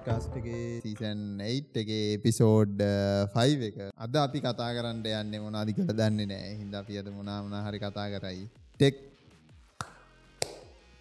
Podcast එක season 8 එක episode 5 එක. අද අපි කතා කරන්න යන්න මොනාදි කළ දන්නේ නෑ හිද අපි අද මොනාමන හරි කතා කරයි. ටෙක්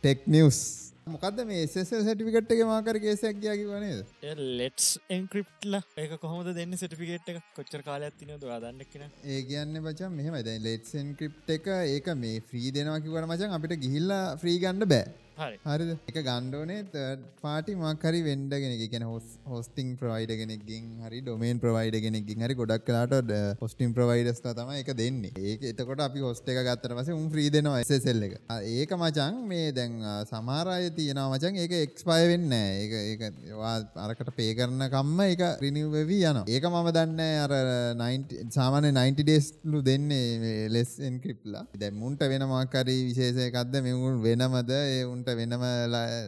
ටෙක් නිවස් මොකද මේ ෙස සටිකට එක මාකර කේසයක් ගයාකි වනේද ලෙට්ස් එන්ක්‍රප්ටල ඒක කොහොමද දෙන්න සටිෆිකේට් එක? කොච්චර කාලයක් තින දන්නක්න ඒ කියන්න බචන් මෙහම දැ ලෙට්සන් ක්‍රිප් එක. ඒක මේ ෆ්‍රී දෙනවාකිවට මචන් අපිට ගිහිල්ලා ෆ්‍රී ගණ්ඩ බෑ හරි. එක ගණ්ඩෝනේ පාටි මක්හරි වෙන්ඩගෙන කියන හොස් හොස්ටිං ප්‍රවයිඩ කෙනෙක්ගින් හරි ඩොමේන් ප්‍රවයිඩ කෙනෙක්ගින් හරි ගොඩක් කලාට හොස්ටිම් ප්‍රවයිඩස් තම එක දෙන්නේ. ඒක එතකොට අපි හොස්ට එක ගත්තර පස උම් ්‍රී දෙනවා එසෙල් එක. ඒක මචන් මේ දැන් සමාරය තියෙනවා මචන් ඒක එක්ස්පය වෙන්න ඒ අරකට පේ කරන කම්ම එක රිනිවවී යන ඒක මම දන්න අර සාමාන 90 ඩේස්ලු දෙන්නේ ලෙස් එන්ක්‍රිප්ලා දැමුන්ට වෙනමාකරී විශේෂයකක්ද මෙවුන් වෙනමද? ඒ උන්ට උන්ට වෙනම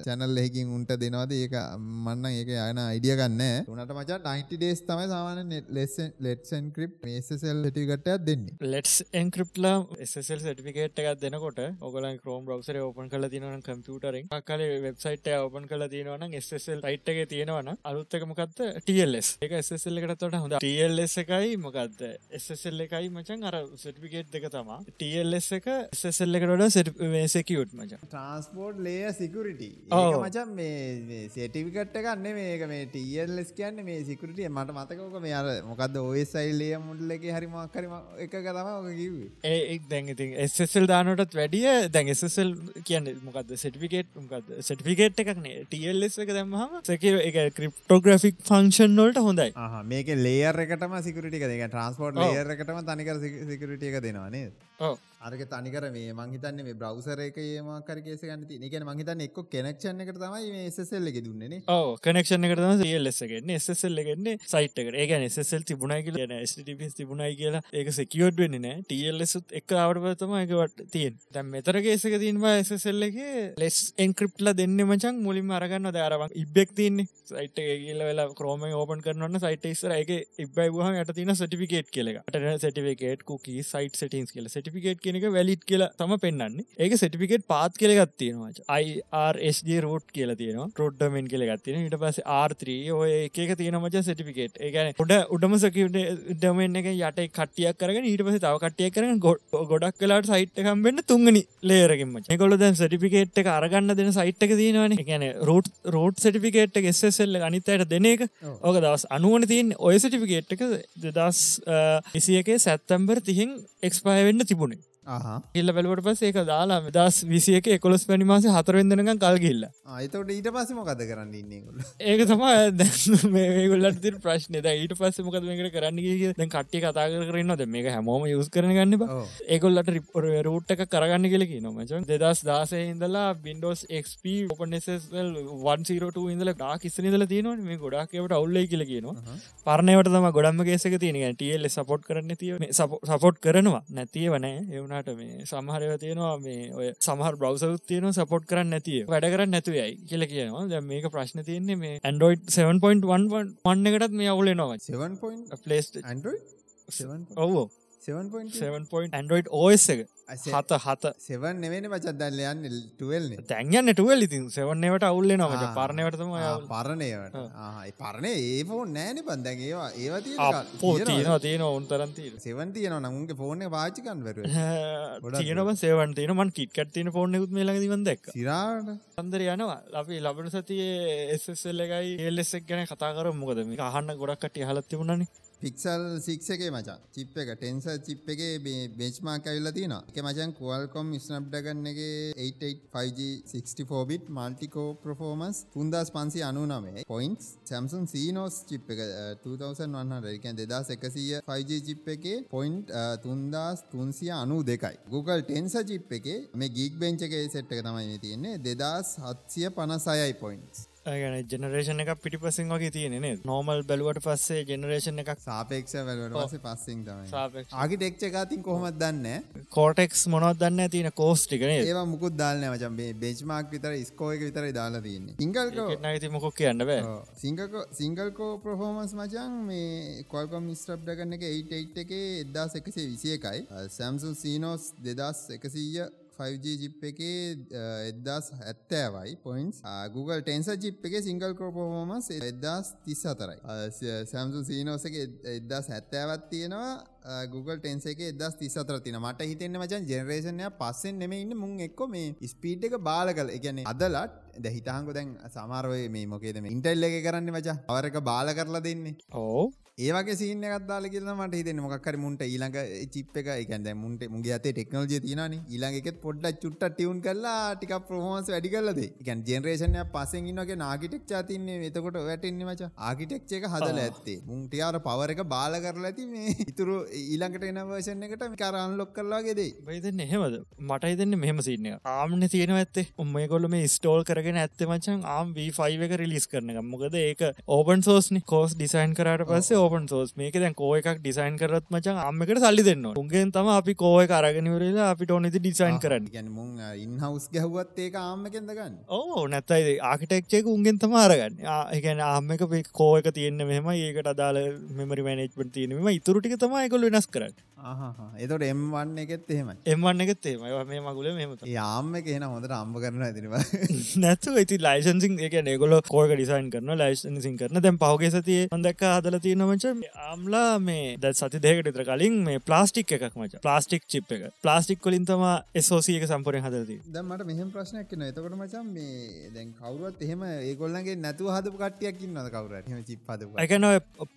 චැනල් එහකින් උන්ට දෙනවාද? ඒක මන්න ඒක යන අයිඩිය ගන්න උනට මචා 90 ඩේස් තමයි සාමාන ලෙස් ලෙට්සන් ක්‍රිප් මේසල් ටිකටයක් දෙන්නේ. ලෙට්ස් එන්ක්‍රප්ලා SSල් සටිකේට් එකක් දෙනකොට ඔගල ක්‍රෝම් බ්‍රවසර ඕපන් කල තිනවන කම්පියුටරෙන් කල වෙබ්සයිට් ඕපන් කල තියෙනවන SSල් යිට් එක තියෙනවන අලුත්තක මොකක්ද TLS එක SSල් එකටතොට හොඳ TLS එකයි මොකක්ද SSල් එකයි මචන් අර සටිකේට් දෙක තමා TLS එක SSල් එකටට සෙකියුට් මච. ට්‍රන්ස්පෝර්ට් ලේ සිකුරිට මචන් මේ සේටිවිකට් ගන්න මේක මේ ටල්ස් කියන්න මේ සිකුරිටිය මට මතකෝක මේ අර මොකද ඔයසයිල්ලේ මුල්ලගේ හරිමක්කරම එක තම ඕක කිවේ ඒක් දැන් ඉතින් එස්සල් දානටත් වැඩිය දැන් එස්සල් කියන්න මොකද සටිකේට් මොකද සටිකේට් එකක්නේ ටල්ස් එක දැම්මහම සැක එක ක්‍රිප්ටෝග්‍රෆික් ෆංක්ෂන් නොල්ට හොඳයි. මේක ලේර් එකටම සිකුරිටි එක ට්‍රන්ස්පෝර්ට් ලේර් එකටම තනිකර සිකුරිටිය එක දෙනවානේ අරක තනිකර මේ මංහිතන්න මේ බ්‍රවසර එක ඒමකර කේස ගන්න නිකන මහිතන්න එක් කෙනෙක්ෂන් එකට තමයි මේ එසෙල් එක දුන්නේ ඕ කනෙක්ෂණ එකට තම ලෙසගන්න එසෙල් එකන්නේ සයිට් එකට. ඒගැන එසෙල් තිබුණයි කියලා ස්ටිපිස් තිබුණයි කියලා ඒක සෙකියෝඩ් වෙන්න නෑ ටල්ලෙසුත් එක අවටපතම එකවට තියෙන් දැම් මෙතර කේසක තින්වා එසෙල් එක ලෙස් එන්ක්‍රප්ල දෙන්න මචන් මුලින් අරගන්න දරම ඉබ්බෙක් තින්නේ සයිට් කියල වෙලා ක්‍රෝම ඕපන් කරන්න සයිට ස්ර එක ඉබයි වහ යට තින සටිකේට් කියලක සටිකේට කුකි සයිට සටින්ස් කියල සටිකේට් කෙනෙක වැලිට් කියලා තම පෙන්න්නේ ඒක සටිකේට පාත් කියලගත් තියෙනවා. අයිRSG රෝට් කියලා තියෙන රොඩ්ඩමෙන් කියල ගත්තින ඉට පස ආර්ත්‍රී ඔය එක තියෙන මච සටිකේට් ඒගැන උඩ උඩම සකට ඩමෙන් එක යට කටියක් කරගෙන ඊට පස තව කටිය කරන ගොඩක් කලාට සයිට්කම් වෙන්න තුන්ගනි ලේරකින්ම කොල දැන් සටිකේට් එක අරගන්න දෙන සයිට් එක තියෙනවන. ගැන රෝට් රෝට් සටිකේට් ෙස්සෙල්ල අනිතයට දෙන එක. ඕක දවස් අනුවන තියන් ඔය සටිකේට් එක දෙදස් විසියගේ සැත්තම්බර් තිහින් එක්ස්පය වෙන්න තිබුණේ ඉල්ල බැලුවට පස් ඒක දාලා දස් විසියක එකොළොස් පැනි මාස හතරවෙදනක කල් ගිල්ල අයිතට ඊට පස්සම කද කරන්න ඉන්නගුල ඒක තම මේගොල්ලට ප්‍රශ්න. ඊට පස්ස මොකද මේකට කරන්න දැ කට්ටිය කතා කරන්න ද මේක හැමෝම යුස් කරන ගන්න ඒගොල්ලට රිපොර රූට් එක කරගන්න කියලකි නොමචන් දෙදස් දාසය ඉඳලා බින්ඩෝස් XP ඔපනසල් වන්සිරට ඉඳල ඩා කිස්සනිදල තියනවා මේ ගොඩක්වට අවුල්ලයි කියල කියනවා. පරණයට තම ගොඩම්ම කේසක තියෙන ටියල්ල සපොට් කරන්න තිය සපොට් කරනවා. නැතිය වනෑ එවන වුණට මේ සමහරව තියෙනවා මේ ඔය සමහර බ්‍රවසරුත් තියෙන සපොට් කරන්න නැතිය වැඩ කරන්න නැතුයයි කියල කියනවා. දැ මේක ප්‍රශ්න තියන්නේ මේ ඇන්ඩෝයිඩ් 7.1 වන්න එකටත් මේ අවුල නවා 7 පලස් ඔවෝ 7 ඇන්ඩෝයිඩ් ඕස් එක. හත හත. සෙවන් නෙවෙන මචත් දැල්ල යන්න ටුවල්න තැන්ගන්න ටුවල් ඉතින්. සෙවන්නේවට අවුල්ල නොමට පරණයටම පරණයට පරණ ඒ ෆෝන් නෑන පන්දැන් ඒවා ඒවති පෝතියනවා තියෙන ඔවුන් තරන්ති සෙවන් තියන නමුන්ගේ ෆෝන පාචිකන්වර තියනව. සේවන් තියන මන් කිට්කට තියන ෆෝන් කුත් මේ ලඟදිවන් දැක් සිරාට අන්දර යනවා. අපි ලබන සතියේ එස්සෙල් එකයි ඒල්ලෙස්සක් ගැන කතා කර මොකද? මේ අහන්න ගොඩක්ට හලත් තිබුණනේ පික්සල් සික් එක මචන්. චිප් එක ටෙන්ස චිප් එක බේච්මාක් ඇවිල්ල තින එක මචන් කුවල්කොම් ස්නප්ඩගන්න එක 885G64 බිට් මල්ටිකෝ ප්‍රෆෝමස් තුන්දස් පන්සි අනුනමේ පොයින්ස් සැම්සන් සීනෝස් චිප් එක 2100 දෙදස් එකසිය 5G චිප් එක පොයින්් තුන්දස් තුන්සිය අනු දෙකයි. Google ටෙන්ස චිප් එක මේ ගීක් බෙන්ච් එක සෙට් එක තමයි තියන්නේ දෙදස් හත්සිය පනසයයි පොයින්ස් ගැන ජනරේෂන එකක් පිටිපසින් වගේ තියෙනෙ නෝමල් බැලුවට පස්සේ ජනරේෂන් එකක් සාපේක්ෂ බැලුවට පස්සේ පස්සිං තමයි. ආගිටෙක්ච එකතින් කොහොමත් දන්න? කෝටෙක්ස් මොනොත් දන්න තියෙන කෝස්ටිකන ඒවා මුකුත් දාන්න මචන් බේච්මාක් විතර ස්කෝයක විතර දාලා තියන්නේ. සිංගල්කෝ නති මොකොක් කියන්න බෑ. සිංගකෝ සිංගල්කෝ ප්‍රහෝමස් මචන් මේ කොල්කොම් ස්ට්‍රප්ඩ කරන්න එක 88 එක එදදාස් එකසේ විසිය එකයි. සැම්සුන් සීනෝස් දෙදස් එකසීය 5G ජිප් එකේ එදදාස් ඇත්තෑවයි පොයින්ස් Google ටෙන්ස ජිප් එක සිංගල් කෝපෝමස් එදදාස් තිස් අතරයි සැම්සු සීනෝසගේ එදදා සැත්තෑවත් තියෙනවා. Google ටෙන්ස එක එදස් තිස් අතර තින මට හිතෙන්න මචන් ජෙනරේෂනය පස්සෙන් නෙම ඉන්න. මුන් එක්කො මේ ස්පීට් එක බාල කල එකන අදලට දැහිතාංකො දැන් සමාරය මේ මොකේද ඉන්ටල්ල එක කරන්න මචා අවරක බාල කරලා දෙන්නේ. ඕ ඒවගේ සිීන ගත්දාල කියල මට හිතෙන මොක්කර මුන්ට ඊළඟ චිප් එක එකන්ද මුන්ට මුගේ අතේ ටෙක්නෝජය තිනන ඊළඟෙත් පොඩ්ඩ චුට්ට ටියවුන් කරලා ටික ප්‍රහෝස් වැඩි කලද එකන් ජෙනරේෂනය පසෙන් ඉන්නගේ නාගිටෙක් චාතින්නේ එතකොට වැටෙන්නේ මච. ආකිටෙක් එක හදල ඇත්තේ. මුන්ටියාර පවර එක බාල කරලා ඇති මේ ඉතුරු ඊළඟට එනවර්ෂණ එකට කරන්න ලොක් කරලාගේදේ බයිදන්න එහෙමද? මට හිතන්න මෙහම සින්න ආම්න තියෙන ඇත්තේ. උම්මය කොල්ල මේ ස්ටෝල් කරගෙන ඇත්ත මචන් ආම් V5 එක රිලිස් කරන මොකද ඒක ඕපන් සෝස්නි කෝස් ඩිසයින් කරට පස්සේ ඕපන් සෝස් මේක දැන් කෝ එකක් ඩිසයින් කරත් මචන් අම්මකට සල්ලි දෙන්න උන්ගෙන් තම අපි කෝය කරගෙනවරලා අපිට ඕනෙති ඩිසයින් කරන්න. ගැනමුන් ඉන්හවස් ගැහුවත් ඒක ආම්මකෙන්දගන්න ඕ නැත්තයි. ආකිටෙක්්චයක උන්ගෙන් තම අරගන්න. ඒගැන ආම්මක කෝයක තියෙන්න්න මෙම ඒකට අදාල මෙමරි මනේජ්මට තියෙනීම ඉතුරටික තමයිකොල් වෙනස් කරන්න එතොට එම්වන්න එකෙත් එහෙම එම්වන්න එකත් ඒම මේ මගුල මෙම යාම කියෙන හොඳට අම්බ කරන ඇතිවා නැතු ඇති ලයිසන්සින් එක නෙගොල කෝක ඩිසයින් කරන ලයිසන්සින් කරන දැම් පවගේ සතිය හොදක් හදල තියෙනමච ආම්ලා මේ ද සති දෙකට ඉතර කලින් මේ ප්ලාස්ටික් එකක් මච. ප්ලාස්ටික් චිප් එක. ප්ලාස්ටික් කොලින් තම එසෝසියක සම්පරය හදති දමට මෙහම ප්‍රශ්නයක් න එතකොට මචන් මේ දැන් කවරුවත් එහෙම ඒගොල්ලගේ නැතු හදපු කට්ටියක් ඉන්නද කවර චිප් හද එකන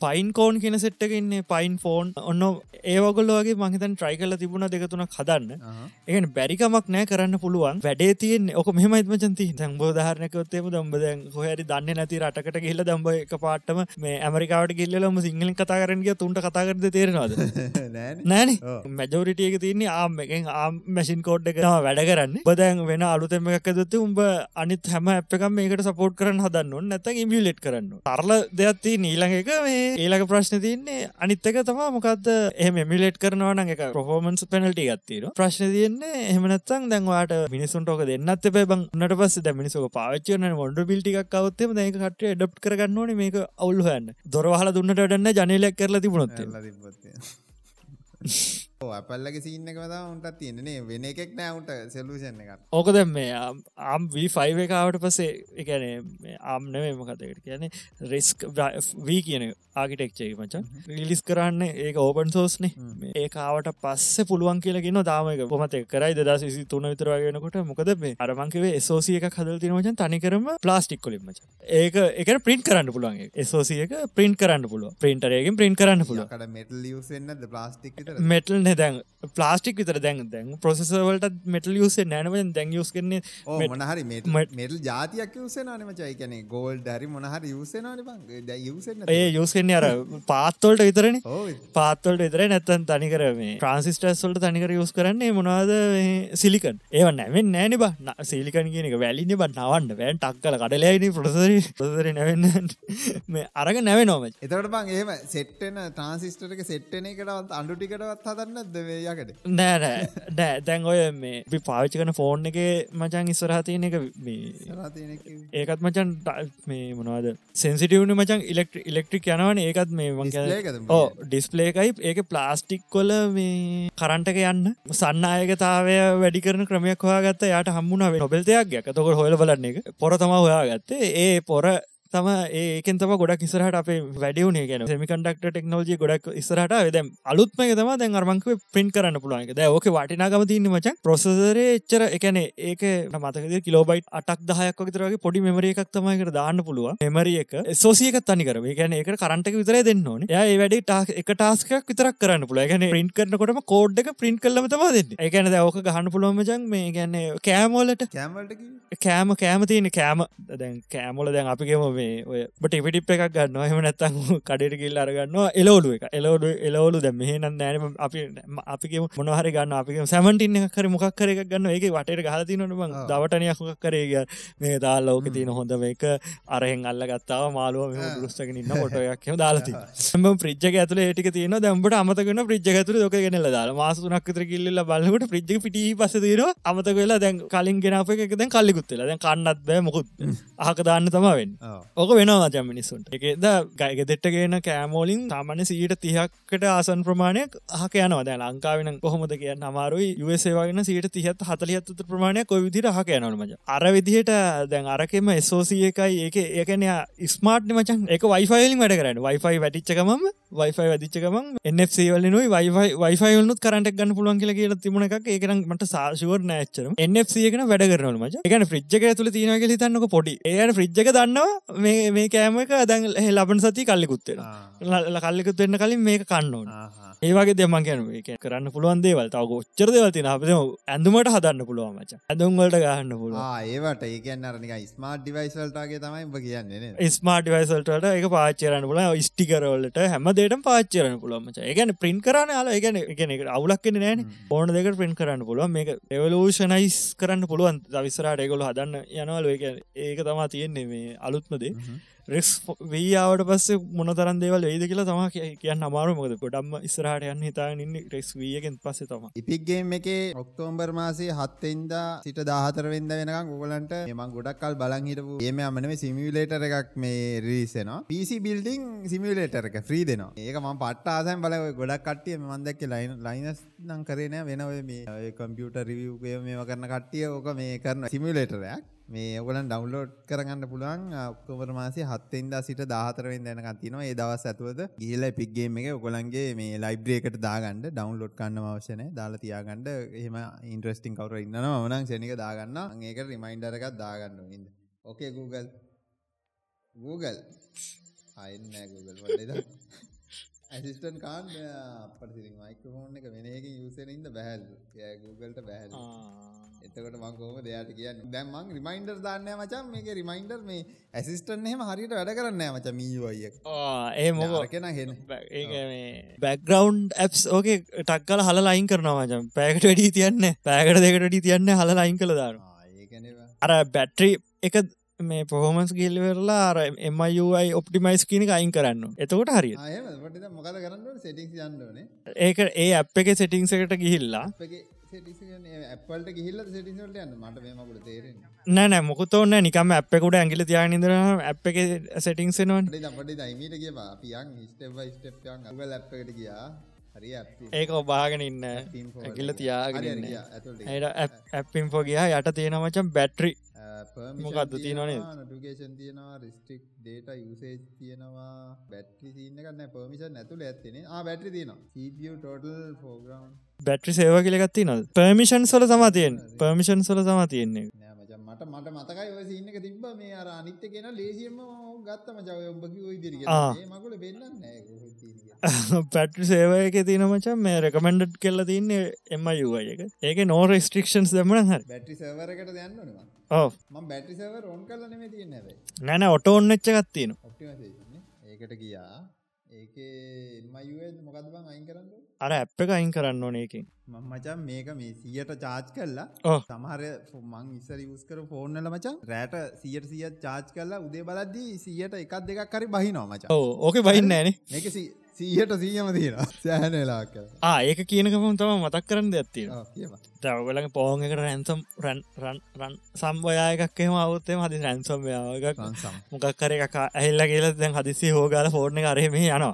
පයින් කෝන් කියන සෙට්ටකන්නේ පයින් ෆෝන් ඔන්න ඒවගොල්ල වගේ මහිතන් ට්‍රයි කල තිබුණ දෙකතුනක් හදන්න. එගෙන බැරිකමක් නෑ කරන්න පුළුවන්. වැඩේ තියෙන් ඕක මෙමයිත්මචන්ති දැන් බෝධාරනකවත්තේම දම්බ දැන් හොහරි දන්න නැති රටකට කියල්ල දම්බ එක පාටම මේ ඇමරිකාවට කිල්ලම සිංහලින් කතා කරනගේ තුන්ට කතාකරද තේරෙනවාද? නෑන. මැජෝරිටියක තියන්නේ ආම් එකෙන් ආම් මැසින් කෝඩ් එක වැඩ කරන්න. බදැන් වෙන අලුතෙම එකක් දත්ත උඹ අනිත් හැම ඇප්කම් මේකට සපෝට් කරන්න හදන්න නැත ඉමියලෙට් කරන්න තරල දෙයක්ති නීළඟ එක. මේ ඒලක ප්‍රශ්න තියන්නේ අනිත්තක තමා මොකක්ද එහම මිලෙට් කරනවන එක ප්‍රහෝමන්ස් පෙනල්ටි ගත්තීර ප්‍රශ්න තියන්නේ එහමනත්තන් දැන්වාට මිනිසුන්ටෝක දෙන්නත් බැබන් නට පස් ද මිනිසක පාච්චන මොඩ පිල්ටික් අවත්තේ දැක කට ඩප් කරගන්නවන මේක අවුල්හන්න දොරහල දුන්නට ඩන්න ජනලයක් කරලා තිබුණොත් අපල්ලගේ සින්න එකවද උන්ට තියන්නේ වෙන එකෙක් නෑවුන්ට සෙලූෂන් එක ඕකද මේ ආම් වී5 එකාවට පසේ එකන ආම් නෙවේ මකතකට කියන රෙස්ක් වී කියන ආකිටෙක්චේ මචන් රිලිස් කරන්න ඒක ඕපන් සෝස්නේ ඒකාවට පස්ස පුළුවන් කියලගෙන දාමක පොමත කරයි. දස් විසි තුන විතරවාගෙනකොට මොකද මේ අරමංකවේ සෝසිය එක හදල් තිනවචන් තනිකරම ප්ලාස්ටික් කොලින් මච. ඒක එක ප්‍රින්ට් කරන්න පුළුවන්. සෝසියක ප්‍රින්ට් කරන්න පුළුව ප්‍රින්ටරයගෙන් ප්‍රින්ට් කරන්න පුළුව මෙටල් ප්ලාස්ටික් මෙටල් නෙ දැන්. ප්ලාස්ටික් විතර දැන් දැන් ප්‍රසෙසවලට මෙටල් යුසේ නෑනවෙන් දැන් යුස් කරන්නේ මොනහරි මෙටල් ජාතියක් යුසේ නමචයි කන ගෝල් දැරි මොනහරි යුසේනන ඒ යුසෙන්නේ අර පාත්තවලට විතරන. පාත්තවලට විතර නැත්තන් තනිකර මේ ට්‍රන්සිස්ටර්ස්වලට තනිකර යුස් කරන්නේ මොනවාද සිලිකන් ඒව නැවෙන් නෑන බ. සිලිකන් කියන එක වැලිනි බ නවන්ට වැෑන් ටක් කල කඩලයිනි ප්‍රසරි ප්‍රසර නැවෙන්න. මේ අරග නැව නොම එතට බං ඒම සෙට්ටන ට්‍රන්සිස්ටක සෙට්ටන එකටවත් අඩුටිකටවත් හදන්න දවේයකට නෑ නෑ. දැන් ඔය මේ පි පාවිච්චි කන ෆෝන් එක මචන් ඉස්සරහතියන එක ඒකත් මචන් මේ මොනවාද? සෙන්සිටියවන මචන් ඉලෙක්ට ඉලෙක්ට්‍රික් යනවන ඒකත් මේ ඕ ඩිස්පලේකයි ඒක ප්ලාස්ටික් කොල මේ කරන්ටක යන්න. සන්නයකතාවය වැඩි කරන ක්‍රමයක් හොයාගත්ත යාට හම්මුණාව නොබෙල්තයක් ගැක තොක හොල බලන්න එක. පොර තම හොයාගත්තේ. ඒ පොර තම ඒකෙන් තම ගොඩක් ඉස්සරහට අපේ වැඩියුනේ ගැන සෙමිකන්ඩක්ට ටෙක්නෝජි ගොඩක් ඉස්සරහට. දැම් අලුත්ම තම දැන් අරමංක පින් කරන්න පුළුවන් ද ඕක වටිනාගම තින්න මච. ප්‍රොසෙසරේ එච්චර එකන ඒක මතකද කිලෝබයිට් අටක් දහයක් විතරගේ පොඩි මෙමර එකක් තමයිකට දාන්න පුළුව මෙමරිය එක සෝසියක තනිකර ගැන එක කරන්ටක විතර දෙන්න ඕන. ය වැඩි ටක් එක ටාස්කක් විතරක් කරන්න පුළ ගැන පින්ට කරනකොටම කෝඩ් එක පින්ට කල්ලම තම දෙන්න. එකන ඕක ගහන්න පුළුවමජන් මේ ගැන්න කෑමෝලට කෑම කෑම තියෙන කෑම දැන් කෑමොල දැන් අපිගේම මේ ඔය බට පිටිප් එකක් ගන්න හම නැත්තං කඩට කිල් අරගන්න එලෝඩු එක. එලෝඩු එලෝලු දැ මෙහන නෑනම අපි අපික මොනහරි ගන්න අපි සැමටින් කර මොක්කර එක ගන්න ඒක වටට ගහති නොන දවටනයක් කරේග මේ දාල් ලෝක තියන හොඳ මේක අරහෙන් අල්ල ගත්තාව මාලුව දුස්ටගෙන ඉන්න පොටයක් දාලති ම ප්‍රිජ්ජක ඇතුල ඒටික තියන දැම්බට අමතකන ප්‍රිජ් ඇතුර ොක ගෙනල දාල. මාසුනක් තර කිල්ල බලකට ප්‍රිජ් පිටි පස දීර අමතක වෙලා දැන් කලින් ගෙනප එක දැන් කල්ලිකුත්තලා දැන් කන්නත් බෑ මොකුත්. ආක දාන්න තමවෙන් ඕක වෙනවා ජම මිනිසුන්ට එකද ගයික දෙට්ටගෙන කෑමෝලින් සාමන සීට තිහක්කට ආසන් ප්‍රමාණයක් හක යනවා. දැ ලංකාවෙන කොහොමද කියන්න? අමාරුයි. යුවසේවාගෙන සීට තිහත් හතලියත්ත ප්‍රමාණයක් කොයි විදිර හක යනවමජ අර විදිහට දැන් අරකෙම එසෝසිය එකයි. ඒක ඒකන ස්මාර්ට් මචන් එක වයිෆයිලින් වැඩ කරන්න. වයිෆයි වැටිච්චකම වයිෆයි වැදිච්චකම එNFC වලනුයි වයිෆයි වයිෆයිල්නුත් කරට ගන්න පුළුවන් කියල කියලා තිබුණ එකක්. ඒකන මට සාශුවර් නෑච්චර NFC එකන වැඩ කරනවල මච. එකන ෆ්‍රිජ්ජක ඇතුල තියෙන කියල තන්නක පොඩි. ඒයට ෆ්‍රිජ්ජක දන්නවා මේ මේ කෑම එක දැන් ලබන සති කල්ලිකුත්තෙන කල්ලිකුත් වෙන්න කලින් මේක කන්නවන ඒවගේ දෙම ගැන කරන්න පුළුවන් දේවල්. තව ොච්චර දෙවල්තින අප ඇඳුමට හදන්න පුළුවන් මච. ඇඳුම්වලට ගහන්න පුළුව ඒවට. ඒකන්න අරනික ස්මාර්ට් ඩිවයිසල්ටගේ තමයි කියන්නේ ස්මාර්ට් ඩිවයිසල්ට එක පාච්චරන්න පුල ස්ටිකරවලට හැම දේට පාච්චරන පුළුවන්මච ඒගැන ප්‍රින්් කරන ලා ඒගැන එකන අවුලක්කෙන නෑන ඕන දෙක ප්‍රින්් කරන්න පුළුවන්. මේක එවලූෂනයිස් කරන්න පුළුවන්. දවිස්සරට ඒගොල හදන්න යනවල. ඒක තමා තියෙන්නේ මේ අලුත්මදේ රෙක්ස් වීයාවට පස්සේ මොන තරන් දේවල් වෙයිද කියලා තම කියන්න අමාරු මොද ගොඩම්ම ඉස්රහට යන්න හිතා ඉන්න රෙක්ස් වියගෙන් පස්සේ තම. ඉපික්ගේම් එක ඔක්තෝම්බර් මාසේ හත්තෙන්ද සිට දාහතරවෙද වෙනකම් ගොලන්ට එම ගොඩක්කල් බලන් හිටපු ඒම අමනම සිමියලේටර එකක් මේ රීසෙනවා පිසි බිල්ඩිං සිමියලේටර එක ්‍රී දෙනවා. ඒක ම පට්ට ආසන් බල ගොඩක් කටිය මන්දක්ක ලයින ලයිනස් නම් කරන වෙනව මේ කම්පියුට රිවියගේ මේම කරන කට්ටිය ඕක මේ කරන සිමියලේටරයක් මේ ඔගලන් ඩවන්ලෝඩ් කරගන්න පුළුවන්. ඔක්තෝබර් මාසේ හත්තෙන්දා සිට දාහතරවෙන් දැනකන් තියෙනවා. ඒ දවස් ඇතුළත ගිහලා එපික් ගේම් එක ඔයගලන්ගේ මේ ලයිබ්‍රරි එකට දාගන්න. ඩවුන්ලෝඩ් කරන්න අවශ්‍ය නැහැ. දාලා තියාගන්න. එහෙම ඉන්ටරෙස්ටිං කවුරු ඉන්නවා මම නම් සෙනික දාගන්න. මම ඒකට රිමයින්ඩර් එකක් දාගන්න ඕනින්ද ඕකේ Google. Google. ආයෙත් නෑ Google. වලද ඇසිස්ටන් කාන් අපට සිරින් මයික්‍රෆෝන් එක වෙන එකකින් යූස් වෙන ඉඳ බෑල්ලු එයා Google ට බෑල්ලු එතකොට මං කොහොමද එයාට කියන්නේ? දැන් මං රිමයින්ඩර් දාන්නේ නැහැ මචං. මේකේ රිමයින්ඩර් මේ ඇසිස්ටන්ට් එහෙම හරියට වැඩ කරන්නේ මචං ආ ඒ මොකෝ? අරගෙන හෙන බෑග්ග්‍රවුන්ඩ් ඇප්ස් ඕකේ ටක් ගාලා හලලා අයින් කරනවා මචං. පැයකට වැඩි තියන්නේ පැයකට දෙකට වැඩි තියන්නේ හලලා අයින් කළා දානවා. අර බැටරි එක මේ පොහොමස් ගිල්වෙරලා අර එමයි ඔප්ටිමයිස් කියනක අයින් කරන්න එතකොට හරි ඒක ඒ අප් එක සෙටිංස එකට ගිහිල්ලා ඇපල්ට ගිහිල්ල සෙටිසල්ට යන්න? මට මේමකුට තේරෙන නෑ. නෑ මොකුතෝන්න නිකම අප්පෙකුට ඇගිල තියානිදර අප් එක සෙටිංසෙනවන් පට දයිමීට කියවා පියන් ස්ටබ ස්ටප්යන් අග ලැප්කට ගියා. ඒක ඔබාගෙන ඉන්න ඇකිල්ල තියාගෙන ඇප්පිම්පෝ ගියා. යට තියෙනමචම් බැට්‍රි මොකක්ද තියෙනනේ නටිකේෂන් තියෙනවා රිස්ටික් ඩේට යුසේ තියෙනවා බැට්‍රි සින්න කන්න පර්මිෂන් ඇතුළ ඇත්තනේ බැටි තියෙනවා. CPU total foreground battery saver කියලගත්ති නද පර්මිෂන් සොල තම තියෙන් පර්මිෂන් සොල තම තියෙන්නේ. මට මට මතකයි ඔය සින්න එක තිබ මේ අර අනිත්‍ය කියෙන ලේසියම ගත්තම ජව ඔබකි ඔයි දිරි මකුල වෙන්න පැට්‍රි සේවය එක තින මචන් මේ රෙකමෙන්ඩ් කෙල්ල තින්නේ එම යුවය එක. ඒක නෝ රෙස්ට්‍රික්ෂන්ස් දෙමන හ බැටි සවරකට ම. බැටි සවර ඔන් කල නෙම තියන්න නැන ඔට ඔන්න එච්ච ගත්තින ඒකට ගියා මොකද බං අයින් කරන්න අර ඇප් එක අයින් කරන්න ඕන ඒකින්. මචන් මේක මේ සියට චාච් කල්ලා සමහර මං ඉස්සර යස්කර ෆෝර්නල මචන් රෑට සියට සියත් චාච් කල්ලා උදේ බලද්දී සියට එකක් දෙකක් කරි බහිනවා මචා. ඕක බහින්න ෑන සීයට සීයම තියෙන සෑහනලාක ආ ඒක කියනකම තම මතක් කරන්න ඇත්තිය තවගලඟ පෝහන් එකට රැන්සම් රන් රන් රන් සම්බයායකක් එම අවත්තේ හදි රැන්සම් යාගක් මොකක් කර එක ඇල්ල කියල දැන් හදිසි හෝගාල ෆෝර්න කරම යනවා.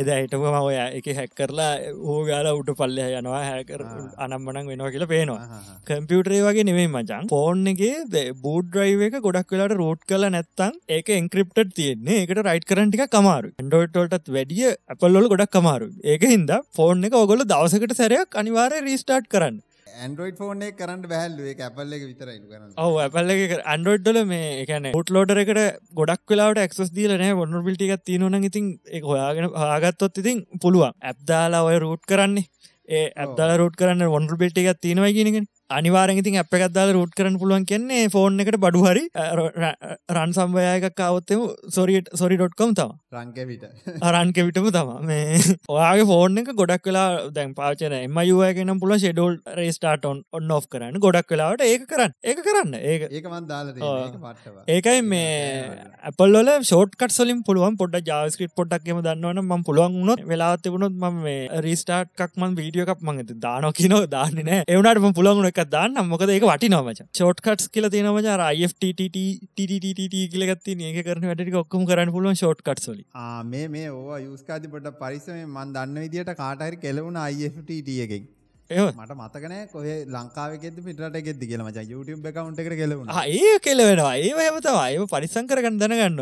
එද හිටම ඔය එක හැක් කරලා හෝගාල උට පල්ලය යනවා හැකර අනම්මනක් වෙනවා කියලා පේනවා. කම්පියුටරේ වගේ නෙවෙයි මචන් ෆෝන් එකගේ බූඩ් ්‍රයිව එක ගොඩක් වෙලාට රෝට් කල නැත්තං ඒක එන්ක්‍රප්ට තියෙන්නේ. එකට රයිට් කරටික කමාරු ඩෝටල්ටත් වැඩිය ඇපල්ලොල ගොඩක් කමාරු ඒක හින්ද ෆෝන් එක ඔගොල දවසකට සැරයක් අනිවාරය රීස්ටාට් කරන්න. ඇන්ඩරෝයිඩ් ෆෝන කරන්න බැහල්ලු. එක ඇපල්ල එක විතරයි කරන්න. ඔව ඇපල්ල එක අන්ඩරෝයිඩ්ඩල මේ එකන ුට ලෝඩර එකට ගොඩක් වෙලාට එක්ස් දීලනෑ ඔන්න පිටික් තියනන ඉතින් එක හොයාගෙන හාගත්තොත් ඉතින් පුළුවන්. ඇබ්දාලා ඔය රූට් කරන්නේ. ඒ ඇබ්දාල රෝට් කරන්න බිට් එකක් තියෙනවා කියනගෙන අනිවාරෙති අපකත්දාල රෝට් කරන්න පුළුවන් කියන්නේ ෆෝන් එකට බඩු හරි රන් සම්වයක අවත්තම සොරිට සොරි.කොම් තම රංකවිට අරන්කවිටම තම මේ ඔයාගේ ෆෝන් එක ගොඩක් වෙලා දැන් පාචන එම යුවගෙන පුල ෂෙඩෝල් රේස්ටාටොන් ඔන්න ඔ් කරන්න. ගොඩක් වෙලාවට ඒක කරන්න. ඒක කරන්න. ඒක ඒකමන් දාල ඒකයි මේ අපල්ල ෂෝට්කට සොලින් පුළුවන් පොඩ ජාස්කරිප් පොඩ්ක්ම දන්නවන ම පුළුවන් වුණොත් වෙලාත් තිබුණොත් ම මේ රීස්ටාට්ක්මන් වීඩියෝ එකක් මඟත දානො කියනෝ දාන්න නෑ එවනට පුළුවන්ුණ එක දාන්න මොකද ඒක වටි නොමච චෝට් කටස් කියල තිනමච අයිටට කියලගත් ඒක කරන වැටි ඔක්කම කරන්න පුළුවන් ෂෝට් කට්සොලි මේ මේ ඕ යුස්කාති පොට පරිසම මන් දන්න විදිට කාටහරි කෙලවුණ අයිට එකෙන් මට මතකන කොහ ලංකාවගෙද පිටට ගෙද කියල මච YouTube කවුන්ට එක කෙලවුණ ඒ කෙලවෙනවා ඒ හමතවා ඒ පරිසං කරගන්න දැනගන්න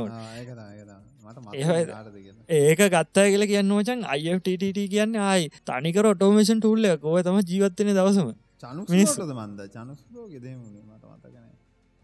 ඒක ගත්තා කියල කියන්න මචන් අයිට කියන්න ආයි තනිකර ඔටෝමේෂන් ටූල්ල කෝව තම ජීවත්වන දවසම චනුස්ද මන්ද? චනුස්ලෝ ගෙදමුණේ මට මතකන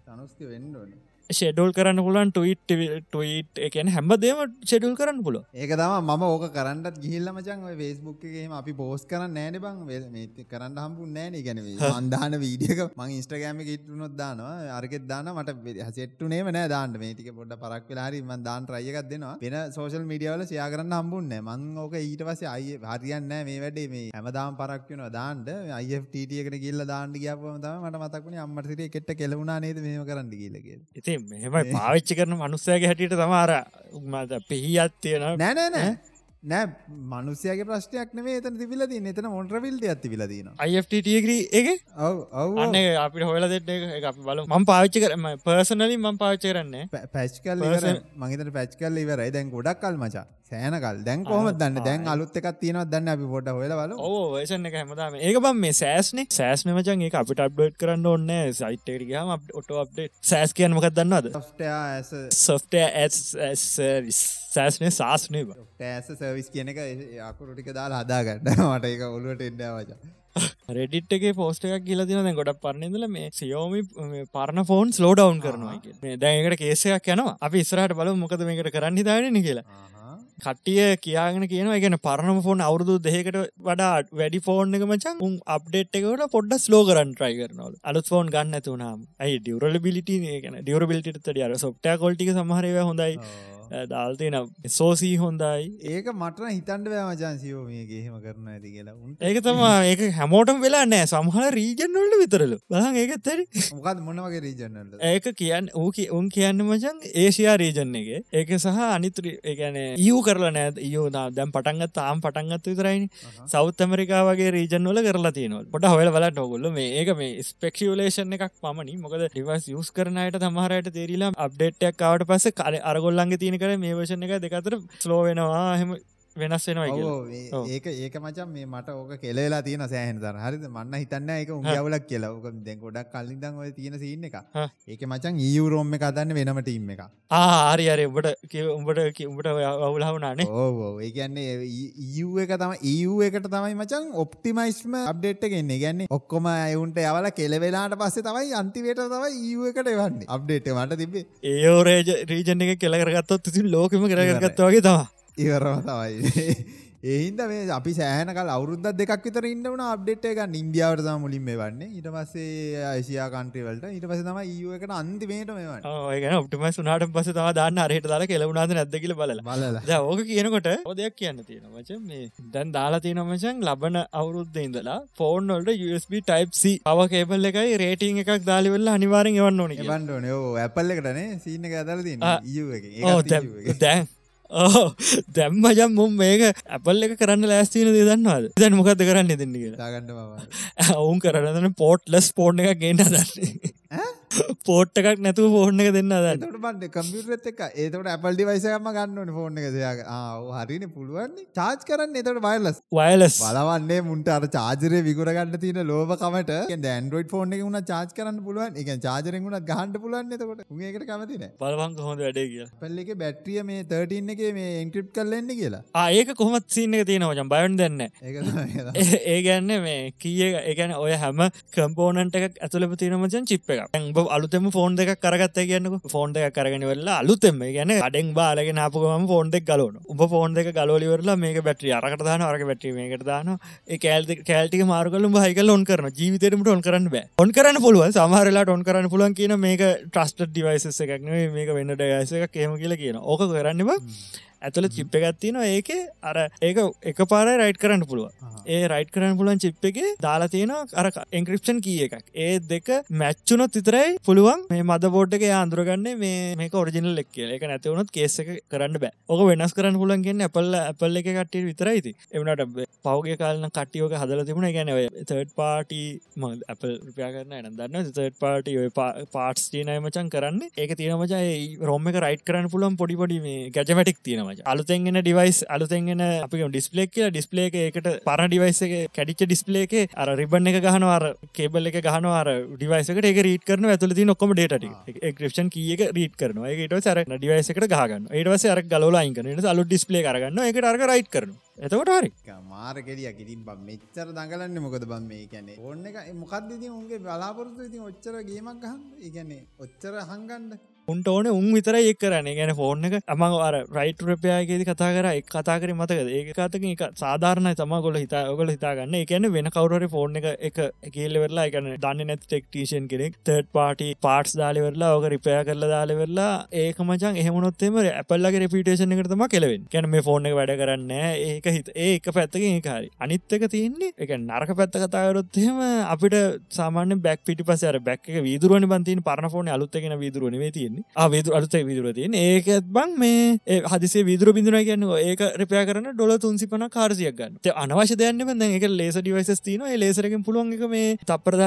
චනුස්ක වෙන්ඩෝන ෂෙඩල් කරන්න පුලන් ටවිට් ටවිට් එකන හැමදේම ෂෙඩුල් කරන්න පුල ඒක තම ම ඕක කරන්නත් ගිහිල්ල මචන් ෆේස්බුක්ගේම අපි පෝස් කරන්න නෑන බං. කරන්න හම්පු නෑන ගැනවේ අන්දාන වීඩියක මං ඉස්ට්‍රගෑම ඉටනොත් දානවා. අරකෙත් දාන මට හසෙට්ටුනේම නෑ දාන්න. මේටික පොඩ පරක් වෙලාරි ම දාන් රයකක් දෙනවා. වෙන සෝශල් මිඩියවල සයා කරන්න හම්බුන්න මං ඕක ඊට පස අය හරියන්න මේ වැඩේ මේ හැමදාම් පරක් වෙනවා දාන්ට අයිටකට ගිල්ල දාන්න ගියාපම තම මට මතක්ුණ අම්මටසිට කෙට්ට කෙලවුණා නේද? මේම කරන්න කියලගේ ඉති මෙහෙමයි පාවිච්චි කරන මනුස්සයගේ හැටියට තමාර උමත පිහිත් තියෙන නෑනෑ නෑ මනුසයගේ ප්‍රශ්නයක් නේ එතන තිබිලදී එතන මොන්ට්‍රවිල්ට ඇති විලදීන අයිටග්‍රී එක? අන්න අපිට හොල දෙට අපි බල ම පාවිච්චි කරම පර්සනලි ම පාවිච්චි කරන්න. පැච් කල් මගේතට පැච් කල් ඉවරයි. දැන් ගොඩක් කල් මචා සෑනකල් දැන් කොහම දන්න? දැන් අලුත් එකක් තියෙනවත් දන්න? අපි පොට හොලවල ඕ වේෂන එක හැමදාම. ඒක බම් මේ සෑස්නේ සෑස් මචන් ඒ අපිට අප්ඩේට් කරන්න ඕන්න සයිට්ටේරියම ඔටෝ අප්ඩේට් සෑස් කියන්න මොකක් දන්නවද? සොෆ්ට සෑස්නේ සාස්නේ ඇස සර්විස් කියන එක අකුරුටික දාලා හදාගන්න. මට එක ඔලුවට එන්න වචා රෙඩිට් එක පෝස්ට එකක් කියල තින ගොඩක් පරන්නදල මේ සියෝමි පරණ ෆෝන් ස්ලෝඩවන් කරනවා දැකට කේසයක් යනවා. අපි ඉස්රට බල මොකද මේකට කරන්න දාන කියලා කට්ටිය කියගෙන කියන ගැන පරණම ෆෝන් අවුරදු දෙකට වඩා වැඩි ෆෝන් එක මචන් උන් අප්ඩේට් එකට පොඩ්ඩ ස්ලෝ කරන්න ට්‍රයි කරනවල. අලුත් ෆෝන් ගන්න ඇතුනම් ඇයි ඩියවරල බිලිට ගැන ඩියවරබිලිට ටිය සොප්ට කොල්ටික සමහරව හොඳයි. දාල්තින සෝසී හොඳයි. ඒක මට හිතන්ඩ මචන් සියෝ මේගේ හෙම කරන ඇති කියලා. ඒක තමා ඒක හැමෝටම් වෙලා නෑ සමහල රීජන්වලට විතරලු. බලන් ඒකත් ඇරි මොකත් මොනවගේ රීජන්නට ඒක කියන්න ඕක උන් කියන්න මචන් ඒෂයා රීජන් එක. ඒක සහ අනිතුර ඒගැන යූ කරලා නෑ යෝ දැම් පටන්ගත් තාම් පටන්ගත් විතරයිනි සෞත් ඇමරිකා වගේ රීජන්වල කරලා තියනවල් පොට හොල වල නොගොල්ල මේ ඒක මේ ස්පෙක්ෂලේෂන් එකක් පමණි. මොකද ඩිවස් යස් කරනයට තමහරයට තේරලා අප්ඩේට්යක් කාවට පස්ස කල අරගොල්ලන්ගේ තියෙන කර මේ වශන එක දෙකතර ස්ලෝ වෙනවා. හෙම වෙනස් වෙනවා ඒක ඒක මචන් මේ මට ඕක කෙලලා තියෙන සෑහන තර හරි මන්න හිතන්න එක උගවලක් කියලා. ඕක දැන් ගොඩක් කල්ලිදන් ඔය තියෙන සින්න එක ඒක මචන් ඊයුරෝම් එක අදන්න වෙනම ටීම් එක ආරි අරය උඹට උඹට උඹට අවුලහුනානේ ඕ ඒ කියන්නේ ඊයු එක තම ඊයු එකට තමයි මචන් ඔප්ටිමයිස්ම අප්ඩේට් එකෙන්නේ ගැන්නේ ඔක්කොම අයුන්ට යවල කෙලවෙලාට පස්සේ තමයි අන්තිවේට තවයි ඊයු එකට එවන්නේ. අප්ඩේට් මට තිබේ ඒෝරේජ රීජන එක කෙලකරගත්තොත් ඉතින් ලෝකම කරගත්ත වගේ තවා ඉවරම තමයි ඒහින්ද මේ අපි සෑහනකල් අවුරුද්ද දෙක් විතර ඉන්න වුණ අප්ඩේට් එක ඉන්දියාවට තම මුලින් මේ වන්නේ ඊට පස්සේ ආසියා කන්ට්‍රි වලට ඊට පස්සේ තමයි EU එකට අන්තිමේට මේ වන්නේ. ඔව් ඒ කියන්නේ ඔප්ටිමයිස් වුණාට පස්සේ තමයි දාන්න අරහෙට දාලා කෙලවුණාද නැද්ද කියලා බලලා. බලලා. දැන් ඕක කියනකොට ඔය දෙයක් කියන්න තියෙනවා මචං මේ දැන් දාලා තියෙනවා මචං ලබන අවුරුද්දේ ඉඳලා ෆෝන් වලට USB type C power cable එකයි රේටින් එකක් දාලා ඉවරලා අනිවාර්යෙන් එවන්න ඕනේ කියලා. එවන්න ඕනේ. ඔව් Apple එකටනේ සීන් එක දාලා තියෙන්නේ EU එකේ. ඒකත් EU දැන් ඕ දැම්මජම් මුම් මේක ඇපල් එක කරන්න ලෑස්තින දන්නවාද? දැන් මොකද කරන්න දෙන්න කියලා? ගන්න ඔවුන් කරන්න පෝට්ලස් පෝර්් එක ගේන්න දන්නේ පෝට් එකක් නැතුව ෆෝර්න එක දෙන්න දට බන්ඩ කම්පියුටත් එක ඒතට ඇපල් ඩිවයිසකම ගන්නන ෆෝර්න එක දෙයක් හරින පුළුවන් චාච් කරන්න එතට වයිලස් වයලස් බලවන්නේ මුන්ට අර චාජරය විගුරගන්න තියෙන ලෝබකමට ඇන්ඩරෝයිඩ් ෆෝර්න එක වුණ චාච් කරන්න පුළුවන්. එක චාජරෙන් වුණත් ගහන්ට පුළුවන් එතකොට. උගේකට කමතින බලවන් හොඳ වැඩේ කිය පල්ල එක බැට්‍රිය මේ තර්ටන්න එක මේ එන්ක්‍රිප් කරලන්න කියලා. ඒක කොහොමත් සින්න එක තියෙන වචන් බයන් දෙන්න ඒ ගැන්න මේ කිය ඒගැන ඔය හැම කම්පෝනන්ට එකක් ඇතුලප තියෙනමචන් චිප් එක අලුතම ෆෝන් දෙක කරගත්ත කියන්න ෆෝන් දෙක කරගෙන වෙල්ලා අලුතෙම ගැන අඩෙන් බාලගෙන අපපුගම ෆෝන් දෙක් ගලන උඹ ෆෝන් දෙක ගලෝලිවරලා මේක බැට්‍රිය අරකට දාන අරක බැට්‍රිය මේකට දාන ඒ කෑල්ත කෑල්ටික මාර්ගල හයිකල ඔන් කරන ජීවිතයටමට ඔන් කරන්න බෑ. ඔන් කරන්න පුළුව සමහරලා ඔන් කරන්න පුලන් කියන මේක ට්‍රස්ට ඩිවයිස එකක්න මේක වෙන්න ඩයස එක කේම කියලා කියන ඕක කරන්නවා ඇතුළ චිප්ප ගත්තින ඒක අර ඒක එක පාර රයිට් කරන්න පුළුව ඒ රයිට් කරන්න පුළුවන් චිප් එක දාලා තියෙන අර එන්ක්‍රප්ෂන් කිය එකක්. ඒ දෙක මැච්චුනොත් විතරයි පුළුවන් මේ මද බෝඩ්ක අන්දුරගන්න මේ ඔරිජිනල් ලෙක් කියල. එක නැතිවුණොත් කේස එක කරන්න බෑ. ඕක වෙනස් කරන්න පුලන්ගෙන් ඇපල්ල ඇපල් එක කට්ටිය විතරයිති එවනට පවගේ කාලන කටියෝක හදල තිබුණ. ගැන තර්ඩ් පාටි ම ඇපල් රුපයා කරන්න එන දන්න තර්ඩ් පාටි පාටස් තියනය මචන් කරන්න. ඒක තියෙනමචයි රොම එක රයිට් කරන්න පුළන් පොඩිපොඩි මේ ගැජමටික් තියෙනමච අලුතෙන්ගෙන ඩිවයිස් අලුතෙන්ගෙන අපි ඩිස්පලේක් කිය ඩිස්පලේ එකට පර ඩිවයිස එක කැඩිච්ච ඩිස්පලේ එක අර රිබන් එක ගහනවාර කේබල් එක ගහනවාර ඩිවයිසකට එක රීට කරන ඇතුලති නොක්කොම ඩේට ක්‍රපෂන් කියක රීට කරන එකට සර ඩිවයිසකට ගහගන්න ඒටවස අර ගලෝලායින් කරන අලු ඩිස්පලේ කරගන්න එකට අර්ග රයිට් කරන එතකොට හරි. මාර කෙලිය ඉතින් බ මෙච්චර දඟලන්න මොකද බම් මේ කැනෙ ඕන්න එක මොකක්ද ඉතින්? උන්ගේ බලාපොරොත්තු ඉතින් ඔච්චර ගේමක් ගහන්න? ඉගැන්නේ ඔච්චර හංගන්ඩ උන්ට ඕන උන් විතර එක් කරන ගැන ෆෝර්න එක අම අර රයිට රපයාගේද කතා කර එක් කතා කර මතක ඒක කතක එක සාධාරණ තම ගොල හිතා ඔගල හිතාගන්න. එකන වෙන කවුරට ෆෝර්න එක එක කියල්ල වෙරලා එකන දන්න නැති ටෙක්ටේෂන් කෙනෙක් තර්ඩ් පාටි පාටස් දාලිවෙරලා ඕක රිපය කරල දාලවෙරලා ඒක මචන් එහමනොත්තේම ඇපල්ලගේ රපිටේෂන එකටම කෙලවෙන් කැන මේ ෆෝර්න එක වැඩ කරන්න ඒක හිත ඒක පැත්තකින් ඒකාරි අනිත්තක තියන්නේ එක නරක පැත්ත කතාවරොත්හෙම අපිට සාමාන්‍ය බැක් පිටි පසර බැක් විදුරුවන බන්තින් පරණ ෆෝන අලුත්තගෙන විදුරුවනේ තියන්නේ. තියෙන්නේ. විදුර අලුත විදුර තියෙන ඒකත් බං මේ හදිසේ විදුර බිඳුන කියන්න ඒක රිපය කරන ඩොල තුන්සි පන කාරසියක් ගන්න. අනවශ දයන්න බඳ එක ලේස ඩිවයිස තින ලේසරකින් පුළුවන් එක මේ තප්පර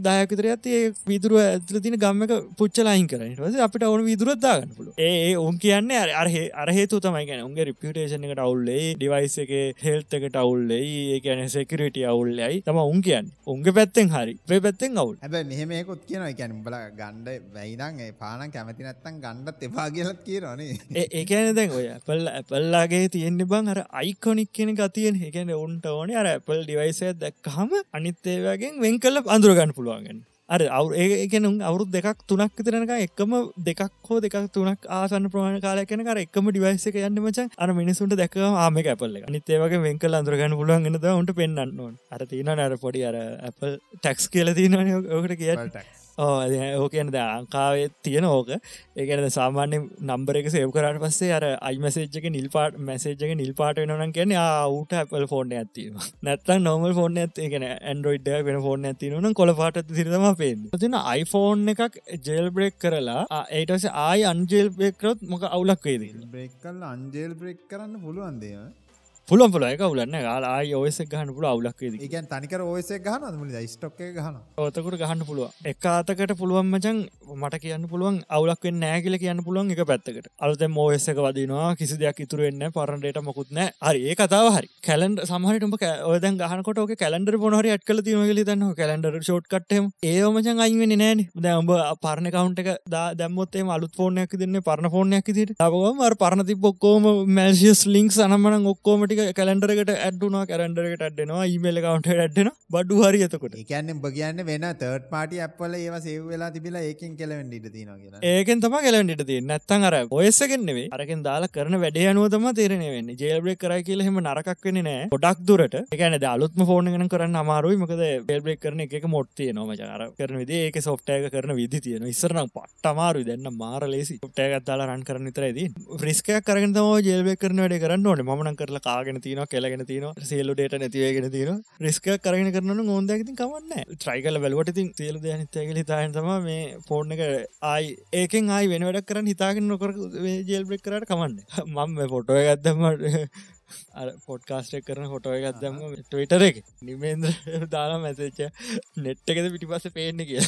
දායකතර ඇති විදුරුව ඇතුල තින ගම්මක පුච්චලායින් කරන ස අපිට ඔවුන විදුරත්දාගන්න පුල ඒ උන් කියන්න අරහ අරහේතු තමයි ගැන උන්ගේ රිපියටේෂන එකට අවුල්ලේ ඩිවයිස එක හෙල්තකට අවුල්ලේ ඒකන සෙකරට අවුල්ලයි තම උන් කියන්න. උන්ගේ පැත්තෙන් හරි. පේ පැත්තෙන් අවුල්. හැබ මෙහෙමයකොත් කියන එකැන බල ගණ්ඩ වැයිනන් පාන කැමති කැමති නැත්තන් ගණ්ඩත් එපා කියලත් කියරනේ ඒකන දැන් ඔය ඇපල් ඇපල්ලාගේ තියෙන්න්න බං අර අයිකොනික් කියෙන ගතියෙන්. එකන ඔන්ට ඕනේ අර ඇපල් ඩිවයිසය දැක්කහම අනිත්තේවගෙන් වෙන් කල්ල අඳුරගන්න පුළුවන්ගෙන් අර අවු ඒකනුම් අවුත් දෙකක් තුනක් විතරනක එක්කම දෙකක් හෝ දෙකක් තුනක් ආසන්න ප්‍රමාණ කාලයකන කර එක්කම ඩිවයිස එක යන්න මච අර මිනිසුන්ට දැක ආම ඇපල්ල නිතේවගේ වෙන්කල් අඳුරගන්න පුළුවන් ගෙනද උන්ට පෙන්න්න ඕන්. අර තියන අර පොඩි අර ඇපල් ටැක්ස් කියල තියන ඕකට කිය ටක්ස් ඕකන ද අංකාවේ තියෙන ඕක. ඒකන සාමාන්‍ය නම්බර එක සේව කරට පස්සේ අර අයිමසේජ්ක නිල් පාට මැසේජ්ක නිල් පාට වෙනන කියන ඌට ඇපල් ෆෝර්න ඇතිීම නැත්තන් නොමල් ෆෝර්න ඇතිගෙන ඇන්ඩරෝයිඩ් වෙන ෆෝර්න ඇතිවන කොල පාට සිරම පේෙන් තින iPhoneෆෝන් එකක් ජෙල් බ්‍රෙක් කරලා ඒටස ආයි අන්ජෙල් බෙක්රොත් මොක අවුලක් වේද බ්‍රෙක්කල් අන්ජෙල් බ්‍රෙක් කරන්න පුළුවන්දේ පුළන් පුල එක උලන්න ලා ඔයස ගහන පුල අවුලක්ේද එකන් තනිකර ඔයස ගහන මුල ස්ටොක් ගහන ඔතකට ගහන්න පුළුව එක අතකට පුළුවන් මචන් මට කියන්න පුළුවන් අවුලක් නෑගල කියන්න පුළුවන් එක පැත්තකට. අලුත මෝයසක වදිනවා. කිසි දෙයක් ඉතුරෙන්න පරන්ඩට මොකුත් නෑ. හරි. ඒ කතාව හරි. කැලන්ඩ සමහටම ඔද ගහනකොට ක කලන්ඩර පොනහරි අට්කල තිනගල තන්න කලන්ඩර ෂෝට් කට්ටම ඒමචන් අයිවෙන නෑන. දැම්ඹ පරණ කවුන්ට එක දැම්මොත්තේ අලුත් ෆෝනයක් දෙන්න පරණ ෆෝනයක් දිට තවම පරණ ති බොක්කෝම මැසිස් ලිින්ක් සනමන ඔක්කෝමටික කැලන්ඩරකට ඇඩ්ඩුනා කැරන්ඩරකට ඇඩ්ඩෙනවා ඉමල් කවන්ට ඇඩ්ඩෙන බඩු හරි එතකොට. එකන්න බගන්න වෙන තර්ට පාටි අපල ඒව සේව වෙලා තිබිලා ඒකින් කෙලවෙන්ඩ තින ඒකෙන් තම කෙලන්ඩට ති නැත්තන් අර ඔයස්සගෙන්නෙවේ අරකින් දාලා කරන වැඩේ අනුවතම තේරෙන වෙන්න. ජේල්බ්‍රෙක් කරයි කියල හෙම නරකක් වෙන නෑ ොඩක් දුරට. එකන අලුත්ම ෆෝන ගෙන කරන්න අමාරුයි. මකද බෙල්බෙක් කරන එක මොට්තිය නොම ජාර කරන විදේ ඒක සොෆ්ටයක කරන විදි තියෙන ඉස්සරනම් පට්ට අමාරු දෙන්න මාර ලේසි. ොට්ටයගත්දාලා රන් කරන විතරයිද රිස්කයක් කරන තම ජේල්බෙක් කරන වැඩ කරන්න ඕන. මන කරලා කාගෙන කරගෙන තින කෙලගෙන තින සියලු ඩේට නැතිවගෙන තින රිස්ක කරගෙන කරන ඕොන්දැති කවන්න ට්‍රයිකල වැලවට තින් සියලු ද නිතයකල හිතාන් තම මේ ෆෝර්න එක ආයි ඒකෙන් ආයි වෙන වැඩක් කරන්න හිතාගෙන නොකර ජෙල්බෙක් කරට කමන්න මම පොටෝ ගත්තමට පොඩ්කාස්ටක් කරන හොටෝ එකත් දැම ටවිටර එක. නිමේන්ද්‍ර දාලා මැසච්ච නෙට් එකද පිටිපස පේන්න කිය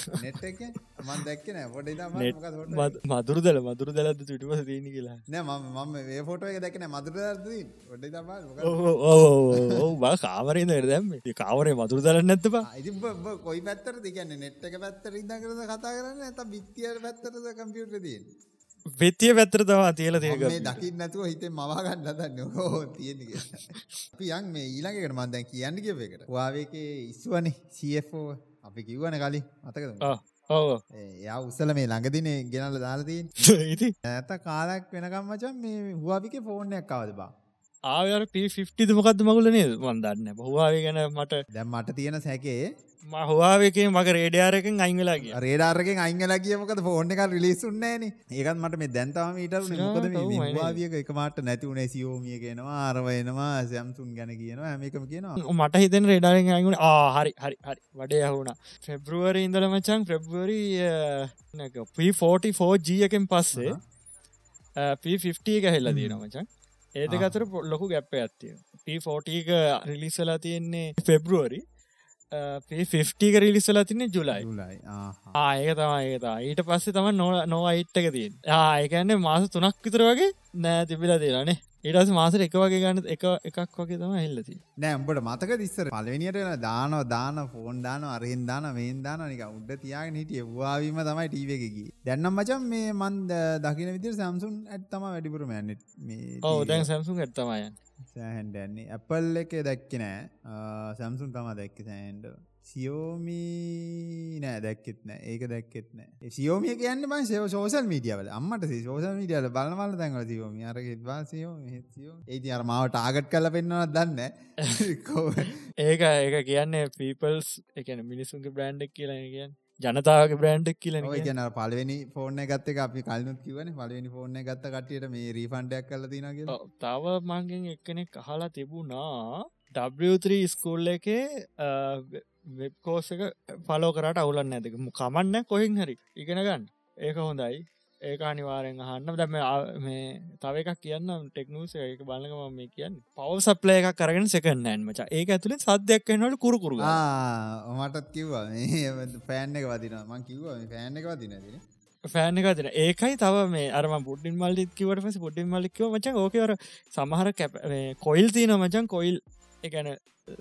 මදුරදල. මදුර දලද චුටිපස දීන කියලා. නෑ ම ෆොටෝ එක දැකන මදුර බා කාවරේ දැම් කාවරේ මදුර දල නැත්තපා කොයි පැත්තර දිගන්න නෙට් එක පැත්තර ඉදා කරද කතා කරන්න ඇත බිත්තියට පැත්තරද කම්පියුටර දන්න වෙතිය පැත්තර තවා තියල තියක දකින්න නැතුව හිතේ මවාගන්න දන්න හෝ තියෙන පියන් මේ ඊළඟකට මන්දැන් කියන්න කියපකට වාවේක ඉස්වනේ සෝ අපි කිව්වන කලින් අතකද ඔව එයා උසල මේ ළඟදින ගෙනල දාලතින් ඇත කාලක් වෙනකම් මචන් මේ හුවාපික ෆෝර්නයක් කවද බා? ආයර ප ෆිෆ්ටිද මොකක්ද මගුල නේද? වන්දන්න බහවාව ගැන මට දැම් මට තියෙන සැකේ මහවාවකේ මක රේඩයාරකින් අංගලාගේ රේඩාරගෙන් අංගලා කියමකද ෆෝන් එක රිලිස්සුන්නෑන ඒකත් මට මේ දැන්තාව ඊට වාවියක එක මට නැතිවුණේ සියෝමිය කියෙනවා අරවයනවා සැම්සුන් ගැන කියනවා හැමකම කියනවා. මට හිතන රේඩාරෙන් අංගුණ හරි හරි හරි. වඩේ යහුණ ෆෙබ්‍රුවර ඉඳල මචන් ෆෙබ්වරි P44G එකෙන් පස්සේ P50 එක හෙල්ල දීන මචන් ඒදක අතර ලොකු ගැප්ප ඇත්තිය P40 රිලිසලා තියෙන්නේ ෆෙබ්‍රුවරි පිෆික රිලිස්සල තින්නේ ජුලයි. ලයි ආයක තමයි ඒතා ඊට පස්සේ තම නො නොයිට්ටක තියෙන් ආයකන්නේ මාස තුනක් විතර වගේ නෑ තිබිලා තියෙනනේ ඒටස් මාසර එක වගේ ගන්න එක එකක් වගේ තම එල්ලති නෑ උඹට මතක දිස්සර පලවෙනිට දානව දාන ෆෝන් දාන අරහෙන් දාන මේන් දාන නික උඩ තියාගෙන හිටිය. වාවීම තමයි ටීව එකකි දැන්නම් මචන් මේ මන්ද දකින විදිර සම්සුන් ඇත්තම වැඩිපුරම ඇන්නෙත් මේ ඕ දැන් සැම්සුන් ඇත්තමයන් සෑහන්ඩන්නේ ඇපල් එක දැක්ක නෑ. සැම්සුන් තම දැක්ක සෑන්ඩ සියෝමී නෑ දැක්කෙත් නෑ. ඒක දැක්කෙත් නෑ. සියෝමිය කියන්න බන් සව සෝසල් මීඩියවල අම්මට සෝසල් මීඩියල බලවල තැන්වල සියෝමි අරගෙත්වා සියෝ සියෝ ඒති අර මාව ටාගට් කල පෙන්න්නවත් දන්න ඒක ඒක කියන්නේ පීපල්ස් එකන මිනිසුන්ගේ බ්‍රන්්ඩක් කියලා කියන්න. ජනතාවගේ බ්‍රන්ඩ්ක් කියල කියන පලවෙනි ෆෝර්න ගත්ත අපි කල්නුත් කිවන පලවෙනි ෆෝර්න ගත්ත කටියට මේ රීෆන්ඩයක් කල තිනගේ තව මංගෙන් එක්කනෙක් අහලා තිබුණා. W3 ස්කූල් එකේ වෙබ්කෝස එක පලෝ කරට අවුලන්න ඇතික කමන්න කොහින් හරි. ඉගෙන ගන්න. ඒක හොඳයි. ඒක අනිවාරෙන් අහන්න. දැම මේ තව එකක් කියන්න ටෙක්නූස එක. බලගම මේ කියන්න. පව සප්ලය එකක් කරගෙන සෙකන්න ඇන්මච ඒක ඇතුළින් සද්‍යයක් එන්නට කුරුකුරු මටත් කිව්වා. පෑන් එක වදින මං කිව්වා පෑන් එක වදින ෆෑන එක තින ඒකයි තව මේ අරම පුඩ්ඩින් මල්ලිත් කිවට පස පුඩ්ඩින් මල්ලික්ව මචන් ඕකවර සමහර කැප කොයිල් තියන මචන් කොයිල් එකන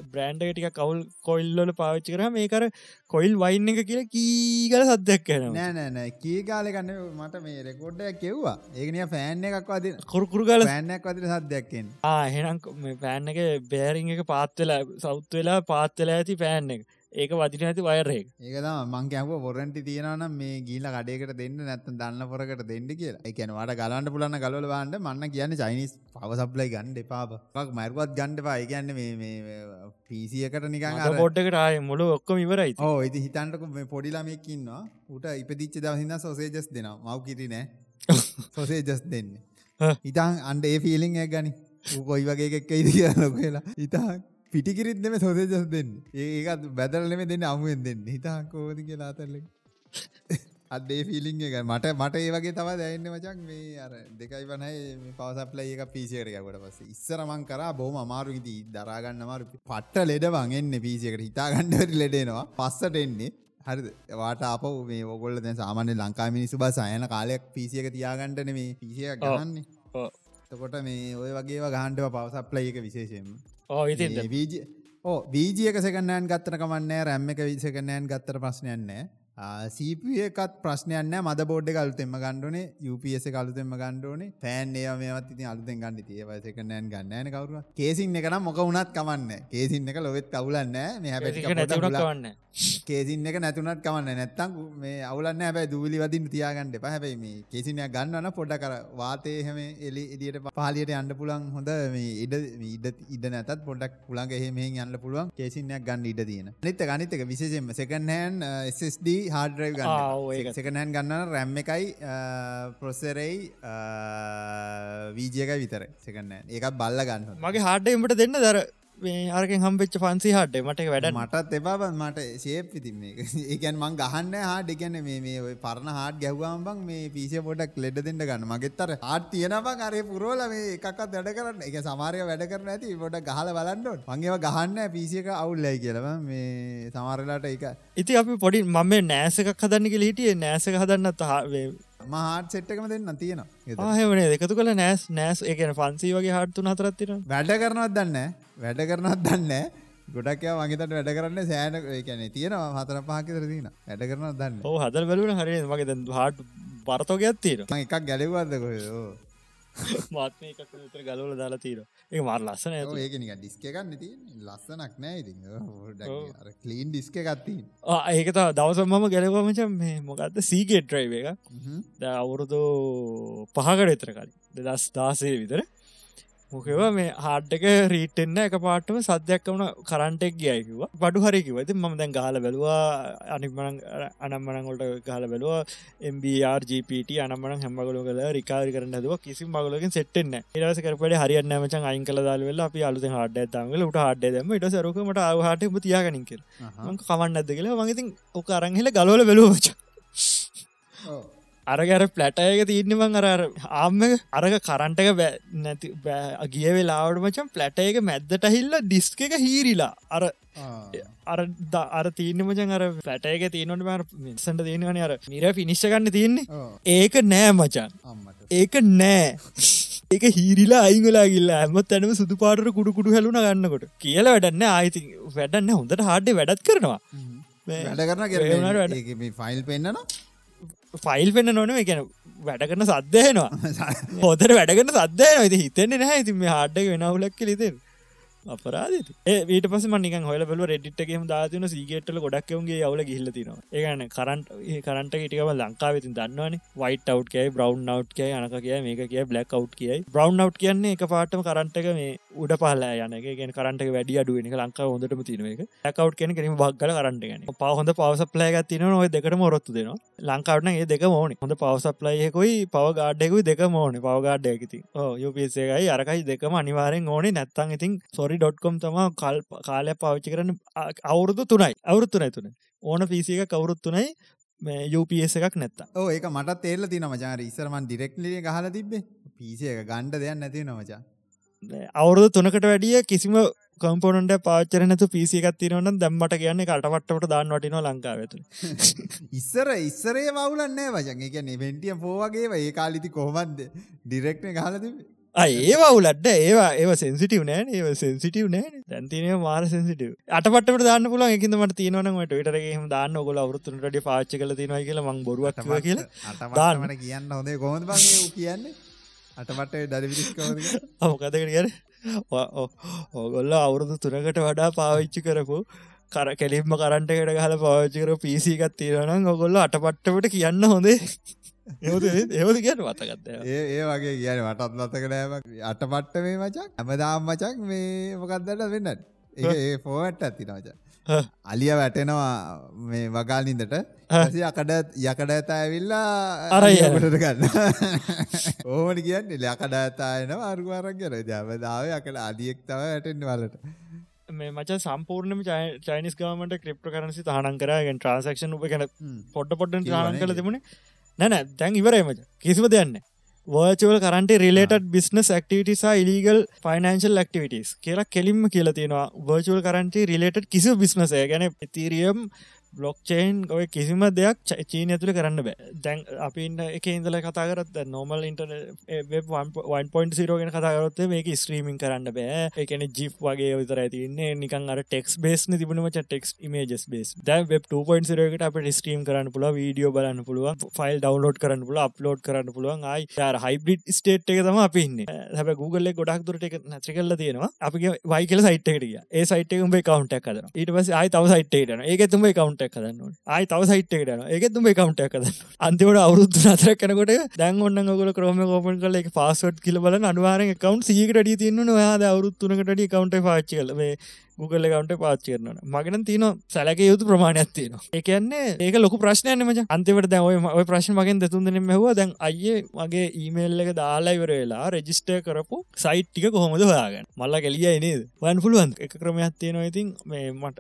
බ්‍රෑන්ඩ ටික කවුල් කොයිල්ලොල පාවිච්චි කර මේකර කොයිල් වයින්න එක කියලා කීගල සද්‍යයක් කන නෑනෑ කී කාලෙකන්න මට මේ රෙකෝඩ්ඩයක් කෙව්වා ඒකනිය ෆෑන් එකක් වද කොරකුරු කල ෑන්නක් වදින සද්‍යයක්කෙන් ආහෙනම් පෑන් එක බෑරිං එක පාත්වෙලා සෞත් වෙලා පාත්වෙලා ඇති පෑන් එක ඒක වදින ඇති වයරෙක් ඒකද මං කැව පොරන්ටි තියෙනවන මේ ගීල කඩේකට දෙන්න නැත්ත දන්න පොරකට දෙන්න කියලා. එකන වට ගලන්ට පුලන්න ගලල බාන්ඩ මන්න කියන්න චයිනිස් පවසප්ලයි ගන්න එපාපක් මැරුවත් ගණ්ඩපා ඒගන්න මේ පිසියකට නිකන් පොඩ්ඩකට ආය මුළු ඔක්කොම ඉවරයි ඕ ඉති හිතන්ටක මේ පොඩිලාමයක්කින්නවා උට ඉපදිච්ච දවසින්න සෝසේජස් දෙෙන මව් කිරි නෑ. සොසේජස් දෙන්න. ඉතන් අන්ඩ ඒ ෆිලිං ඇ ගනි. කොයි වගේ එකක් ඉදි කියන්න කියලා. ඉතාක් පිටිකිරිත් දෙම සොසේජස් දෙන්න. ඒකත් බැදරලෙම දෙන්න අමුවෙන් දෙන්න. හිතා කෝද කියලා අතරල අඩේ ෆිලිං එක මට මට ඒවගේ තව දැන්න මචක් මේ අර දෙකයි වනයි පවසපල ඒක පිසිකරකට පස ඉස්සරමං කර බොහම අමාරු ඉති දරාගන්න මාරු පට්ට ලෙඩවන් එන්න පිසිකට හිතාගන්නවරි ලෙඩෙනවා පස්සට එන්නේ. හරි වාට අප මේ ඔගොල්ල දැ සාමාන්‍ය ලංකා මිනිසු බ සයන කාලයක් පිසියක තියාගන්නටන මේ පිසිය ගන්නේ තකොට මේ ඔය වගේ ගහන්ඩව පවසප්ලයි එක විශේෂයෙන් ඕ ඉති වීජ ඕ වීජියක සකනෑන් ගත්තර කමන්නේ රැම්ම එක විසකනෑන් ගත්තර ප්‍රශ්නයන්නේ සීපියකත් ප්‍රශ්නයන්න මද බෝඩ් කලුතෙම ගණ්ඩුවනේ UPS කලුතෙම ගණ්ඩුවනේ පෑන් ඒ මේවත් ඉතින් අලුතෙන් ගන්න ඒවසක නෑන් ගන්නන කවරුව කේසින් එකන මොක වුණත් කමන්න කේසින් එක ලොවෙත් අවුලන්න මේ හැබැන්න කේසින් එක නැතුනත් කමන්න නැත්තම් මේ අවුලන්න හැබැයි දූලි වදින් තියාගන්නඩ පැහැබයි මේ කේසිනය ගන්නවන පොඩ කර වාතය හැම එලි එදියට පහලියට අන්න පුලන් හොඳ මේ ඉඩ ඉඩ ඉඩ නැතත් පොඩක් පුළන්ගේ එහෙම යන්න පුළුවන්. කේසිනයක් ගන්න ඉඩ තියෙන. නිත ගනිතක විශේෂෙන්ම සකන්හැන් SSD හාඩරයි ගන්න. සකනෑන් ගන්න රැම් එකයි පොසෙරයි වීජයක විතර සකන්න ඒකත් බල්ල ගන්න මගේ හාඩ්ඩයිමට දෙන්න දර අරක හම්පෙච්ච ෆන්සි හට මට වැඩ මටත් එබා මට ශේප් ඉතින් ඒකන් මං ගහන්න හාට එකන මේ ඔය පරණ හාට ගැව්වාම් බං මේ පිසිය පොඩක් ලෙඩ දෙන්න ගන්න. මගෙත්තර ආට තියෙනවා කරේ පුරෝල මේ එකක්ත් වැඩ කරන්න එක සමාරය වැඩ කරන ඇති. පොඩ ගහල බලන්නට මංගේව ගහන්න පිසියක අවුල්ලයි කියලව මේ සමාරලාට එක ඉති අපි පොඩි මම නෑසක හදන්නක හිටිය. නෑසක හදන්නත් මහාට සෙට්කම දෙන්න තියෙනවා. ආහමනේ එකතු කළ නෑස් නෑස් එකන ෆන්සී වගේ හටතු හතරත්තින වැඩ කරනවත් දන්න වැඩ කරනත් දන්න ගොඩක් මගේතට වැඩ කරන්න සෑන කැන තියෙනවා හතර පහකිතර තින වැඩ කරන දන්න ඕ හදල් බලුන හරි මගේ ද හට පරතෝකයක් තියෙන එකක් ගැලවද කොයෝ මාත්ම එකක් තර ගලවල දාලා තීර ඒ මාර ලස්සන ඒක නික ඩිස්ක ගන්න ති ලස්සනක් නෑ ඉති කලීන් ඩිස්ක ගත්ති ඒක දවස මම ගැලවමච මේ මොකක්ද සීගේට ්‍රයිව එක අවුරුදු පහකට එතර කලින්. දෙදස් දාසේ විතර මොකව මේ හාඩ්ඩක රීටෙන්න එක පාටම සද්‍යයක් වුණ කරන්ටෙක් ගයකිව බඩු හරිකිව ඇති ම දැන් ගාල බැලවා අනිමන අනම්මනගොට ගාල බැලවා. MBRGPට අනමන හැමගල කල රිකාරි කරන්න දුව කිසි මගලකින් සෙට්ෙන්න ඒරස කරපට හරියන්න මචන් අයින් කල දාල වෙලා අපි අලුත හඩ තමල උට හඩ දම ඉට සරකමට ආහට තියාගනික කමන්න ඇද කියලා. මගතින් ඕක අරංහිල ගලවල බැලූච අරගර පලටයක තියන්නමං අර ආම්ම අරග කරන්ටක නැති ගිය වෙලාවට මචන් පලටයක මැද්දට හිල්ල ඩිස්ක එක හීරිලා. අර අර අර තියන්න මචන් අර පලටයක තියනට මර මිසට තියෙනවන අර මිර පිනිශ්ෂ ගන්න තියන්නේ. ඒක නෑ මචන් ඒක නෑ. ඒක හීරිලා අයිගලා ගිල්ලා. ඇමත් ඇනම සුදු පාටර කුඩු කුඩු හැලුන ගන්නකොට. කියලා වැඩන්න ආයිති වැඩන්න හොඳට හාඩ්ඩ වැඩත් කරනවා. වැඩ කරන ෆයිල් පෙන්න්නනවා ෆයිල් පෙන්න්න නොන එකන වැඩ කරන සද්‍යයනවා හොතර වැඩගන්න සද්‍යයන ති හිතෙන්නේ නැහැ. තිම හාඩ්ඩ වෙනවුලක් ලිතෙන් අපරාධ ඒට පස මනික හොල බල රෙඩිට්ගේ දාතින සීගේටල ගොඩක්වගේ යවල ගිල්ලතින ඒගන කරන්ට කරන්ට ටිකව ලංකාවති දන්නවන. වයිට අව් කියයි බ්‍රවන්් නව් කිය අනක කිය මේක කිය බ්ලක් අව් කියයි. බ්‍රවන්් නව් කියන්නේ එක පාටම කරන්ටක මේ උඩ පහලා යනක කරන්ට වැඩි අඩුවෙන ලංකා හොඳටම තිනව එක ඇකව් කියන කෙන බක්ගල කරටගෙන පහොඳ පවසප්ලය තින ඔය දෙකට මොරොත්තු දෙනවා. ලංකාවන ඒ දෙක මෝන හොඳ පවසප්ලයකොයි පව ගාඩ්ඩෙකුයි දෙක මෝන පවගාඩ්ඩයකති යුපසේකයි අරකයි දෙකම අනිවාරෙන් ඕනේ. නැත්තන් ඉතින් සොරි ඩොට්කොම් තම කල් කාලය පාවිච්චි කරන අවුරුදු තුනයි. අවුරුත් තුනයි තුන. ඕන පිසි එක කවුරුත් තුනයි යුපස් එකක් නැත්ත ඕ ඒක මට තේල්ල තින මචාර ඉස්සරමන් ඩිරෙක්ලිය ගහල තිබේ පිසි එක ගණ්ඩ දෙයක් නැති නමචා අවුරුදු තුනකට වැඩිය කිසිම කම්පොනට පාචරනතු පිසි එකත් තිරවන දැම්මට කියන්නේ කටපට්ටට දාන්න වටින ලංකාවත ඉස්සර ඉස්සරේ වුලන්නේ වචන් එක නෙවෙන්ටිය පෝවගේ ඒ කාලිති කොහොමන්ද ඩිරෙක්න ගහල තිබේ ඒවා උලට ඒවා ඒ සෙන්සිටව නෑ ඒ සෙන්සිටව නෑ දැන්තිනය මාර සෙන්සිටව අටපට දාන්න පුල එකකින්දමට තියනවනට ටරගේ දාන්න. ගොල අවරුත්තුනට පාච්ච කල තිනව කියල මං බොරුවක් කියල දාන්නට කියන්න හොඳේ කොහොඳ කියන්නේ? අටමට දරවිිස්කවද අවකදකට ගැර ඕගොල්ල අවුරුදු තුරකට වඩා පාවිච්චි කරපු කර කෙලින්ම කරන්ටකට හල පාවිච්චිකර පිසිකත් තියෙනනම් ඔගොල්ල අටපට්ටට කියන්න හොඳේ ඒවද කියන වතගත්ත ඒ ඒ වගේ කියන වටත් ලතක නෑම අටපට්ට මේ මචක් ඇමදාම් මචක් මේ මොකක්දට වෙන්න? ඒ පෝවැට්ට ඇති නවච අලිය වැටෙනවා මේ වගාලින්දට යකඩ යකඩ ඇත ඇවිල්ලා අරයකට ගන්න. ඕමට කියන්නේ ලකඩ ඇතායන අරුවාරක් ගැන ජමදාව යකට අදියෙක් තව ඇටෙන්න්න වලට. මේ මච සම්පූර්ණම චයිනිස් ගමට ක්‍රිප්ට කරනසි තහනන් කරගෙන් ට්‍රන්සක්ෂන් උප ගැන පොට්ට පොට්ට ටහන කල තිබුණේ නැන දැන් ඉවරේමච කිසිම දෙයන්න වර්චුවල් කරන්ට රිලේට බිස්නස් ක්ටිවිටසා ඉලිගල් ෆයිනන්ශල් ක්ටිවිටස් කියලා කෙලින්ම කියල තියෙනවා. වර්චුවල් කරන්ට රිලේට කිසි බිස්නසය ගැන තිරියම් බ්ලොක්්චේන් ඔය කිසිම දෙයක් චීන ඇතුළ කරන්න බෑ. දැන් අපි ඉන්න එක ඉඳල කතාකරත් නොමල් ඉන්ට 1.0 ගෙන කතාකරොත් මේක ස්ත්‍රීමින් කරන්න බෑ. එකන ජිප් වගේ විතර ඇතින්නේ නිකන් අර ටෙක්ස් බේස්න තිබුණමච ටෙක්ස් මේජස් බේස් දැ වෙබ් 2.0කට අප ස්ට්‍රීම් කරන්න පුළුව වීඩියෝ බලන්න පුළුව ෆයිල් ඩවන්ලෝඩ් කරන්න පුල අප්ලෝඩ් කරන්න පුළුවන්. අයි යාර හයිබ්‍රිඩ් ස්ටේට් එක තම අපින්න හැබ Google ගොඩක් දුරට එක නැත්‍රි කල්ල තියෙනවා. අපි වයි කියල සයිට් එකට ඒ සයිට උඹේ කවන්ටක් කද ඊට පස අයි තව සයිට්ේටන ඒක තුම කවන්ට කවන්ටක් කදන්න ආයි තව සයිට් එකටන එක තුම කවන්ටක් කදන්න අන්තිවට අවුරුදු නතර කනකොට දැන් ඔන්න ගොල ක්‍රම කෝපන් කල එක පස්සවට් කියල බල අනුවාරෙන් කවන්් සීකට තියන්න යාද අවුරුත්තුනකට කවන්ට පාච්චි කල මේ Google කවන්ට පාච් කරන මගෙන තින සැලක යුතු ප්‍රමාණයක් තියෙන ඒකන්නේ ඒක ලොක ප්‍රශ්නයන මච. අන්තිවට දැවයි ඔය ප්‍රශ්න මගෙන් දෙතුන්දන මෙහව දැන් අය මගේ ඊමේල් එක දාලා ඉවර වෙලා රෙජිස්ටය කරපු සයිට් ටික කොහොමද හොයාගන්න? මල්ල කලිය නේද? වන් පුළුවන් එක ක්‍රමයක් තියෙනවා ඉතින් මේ මට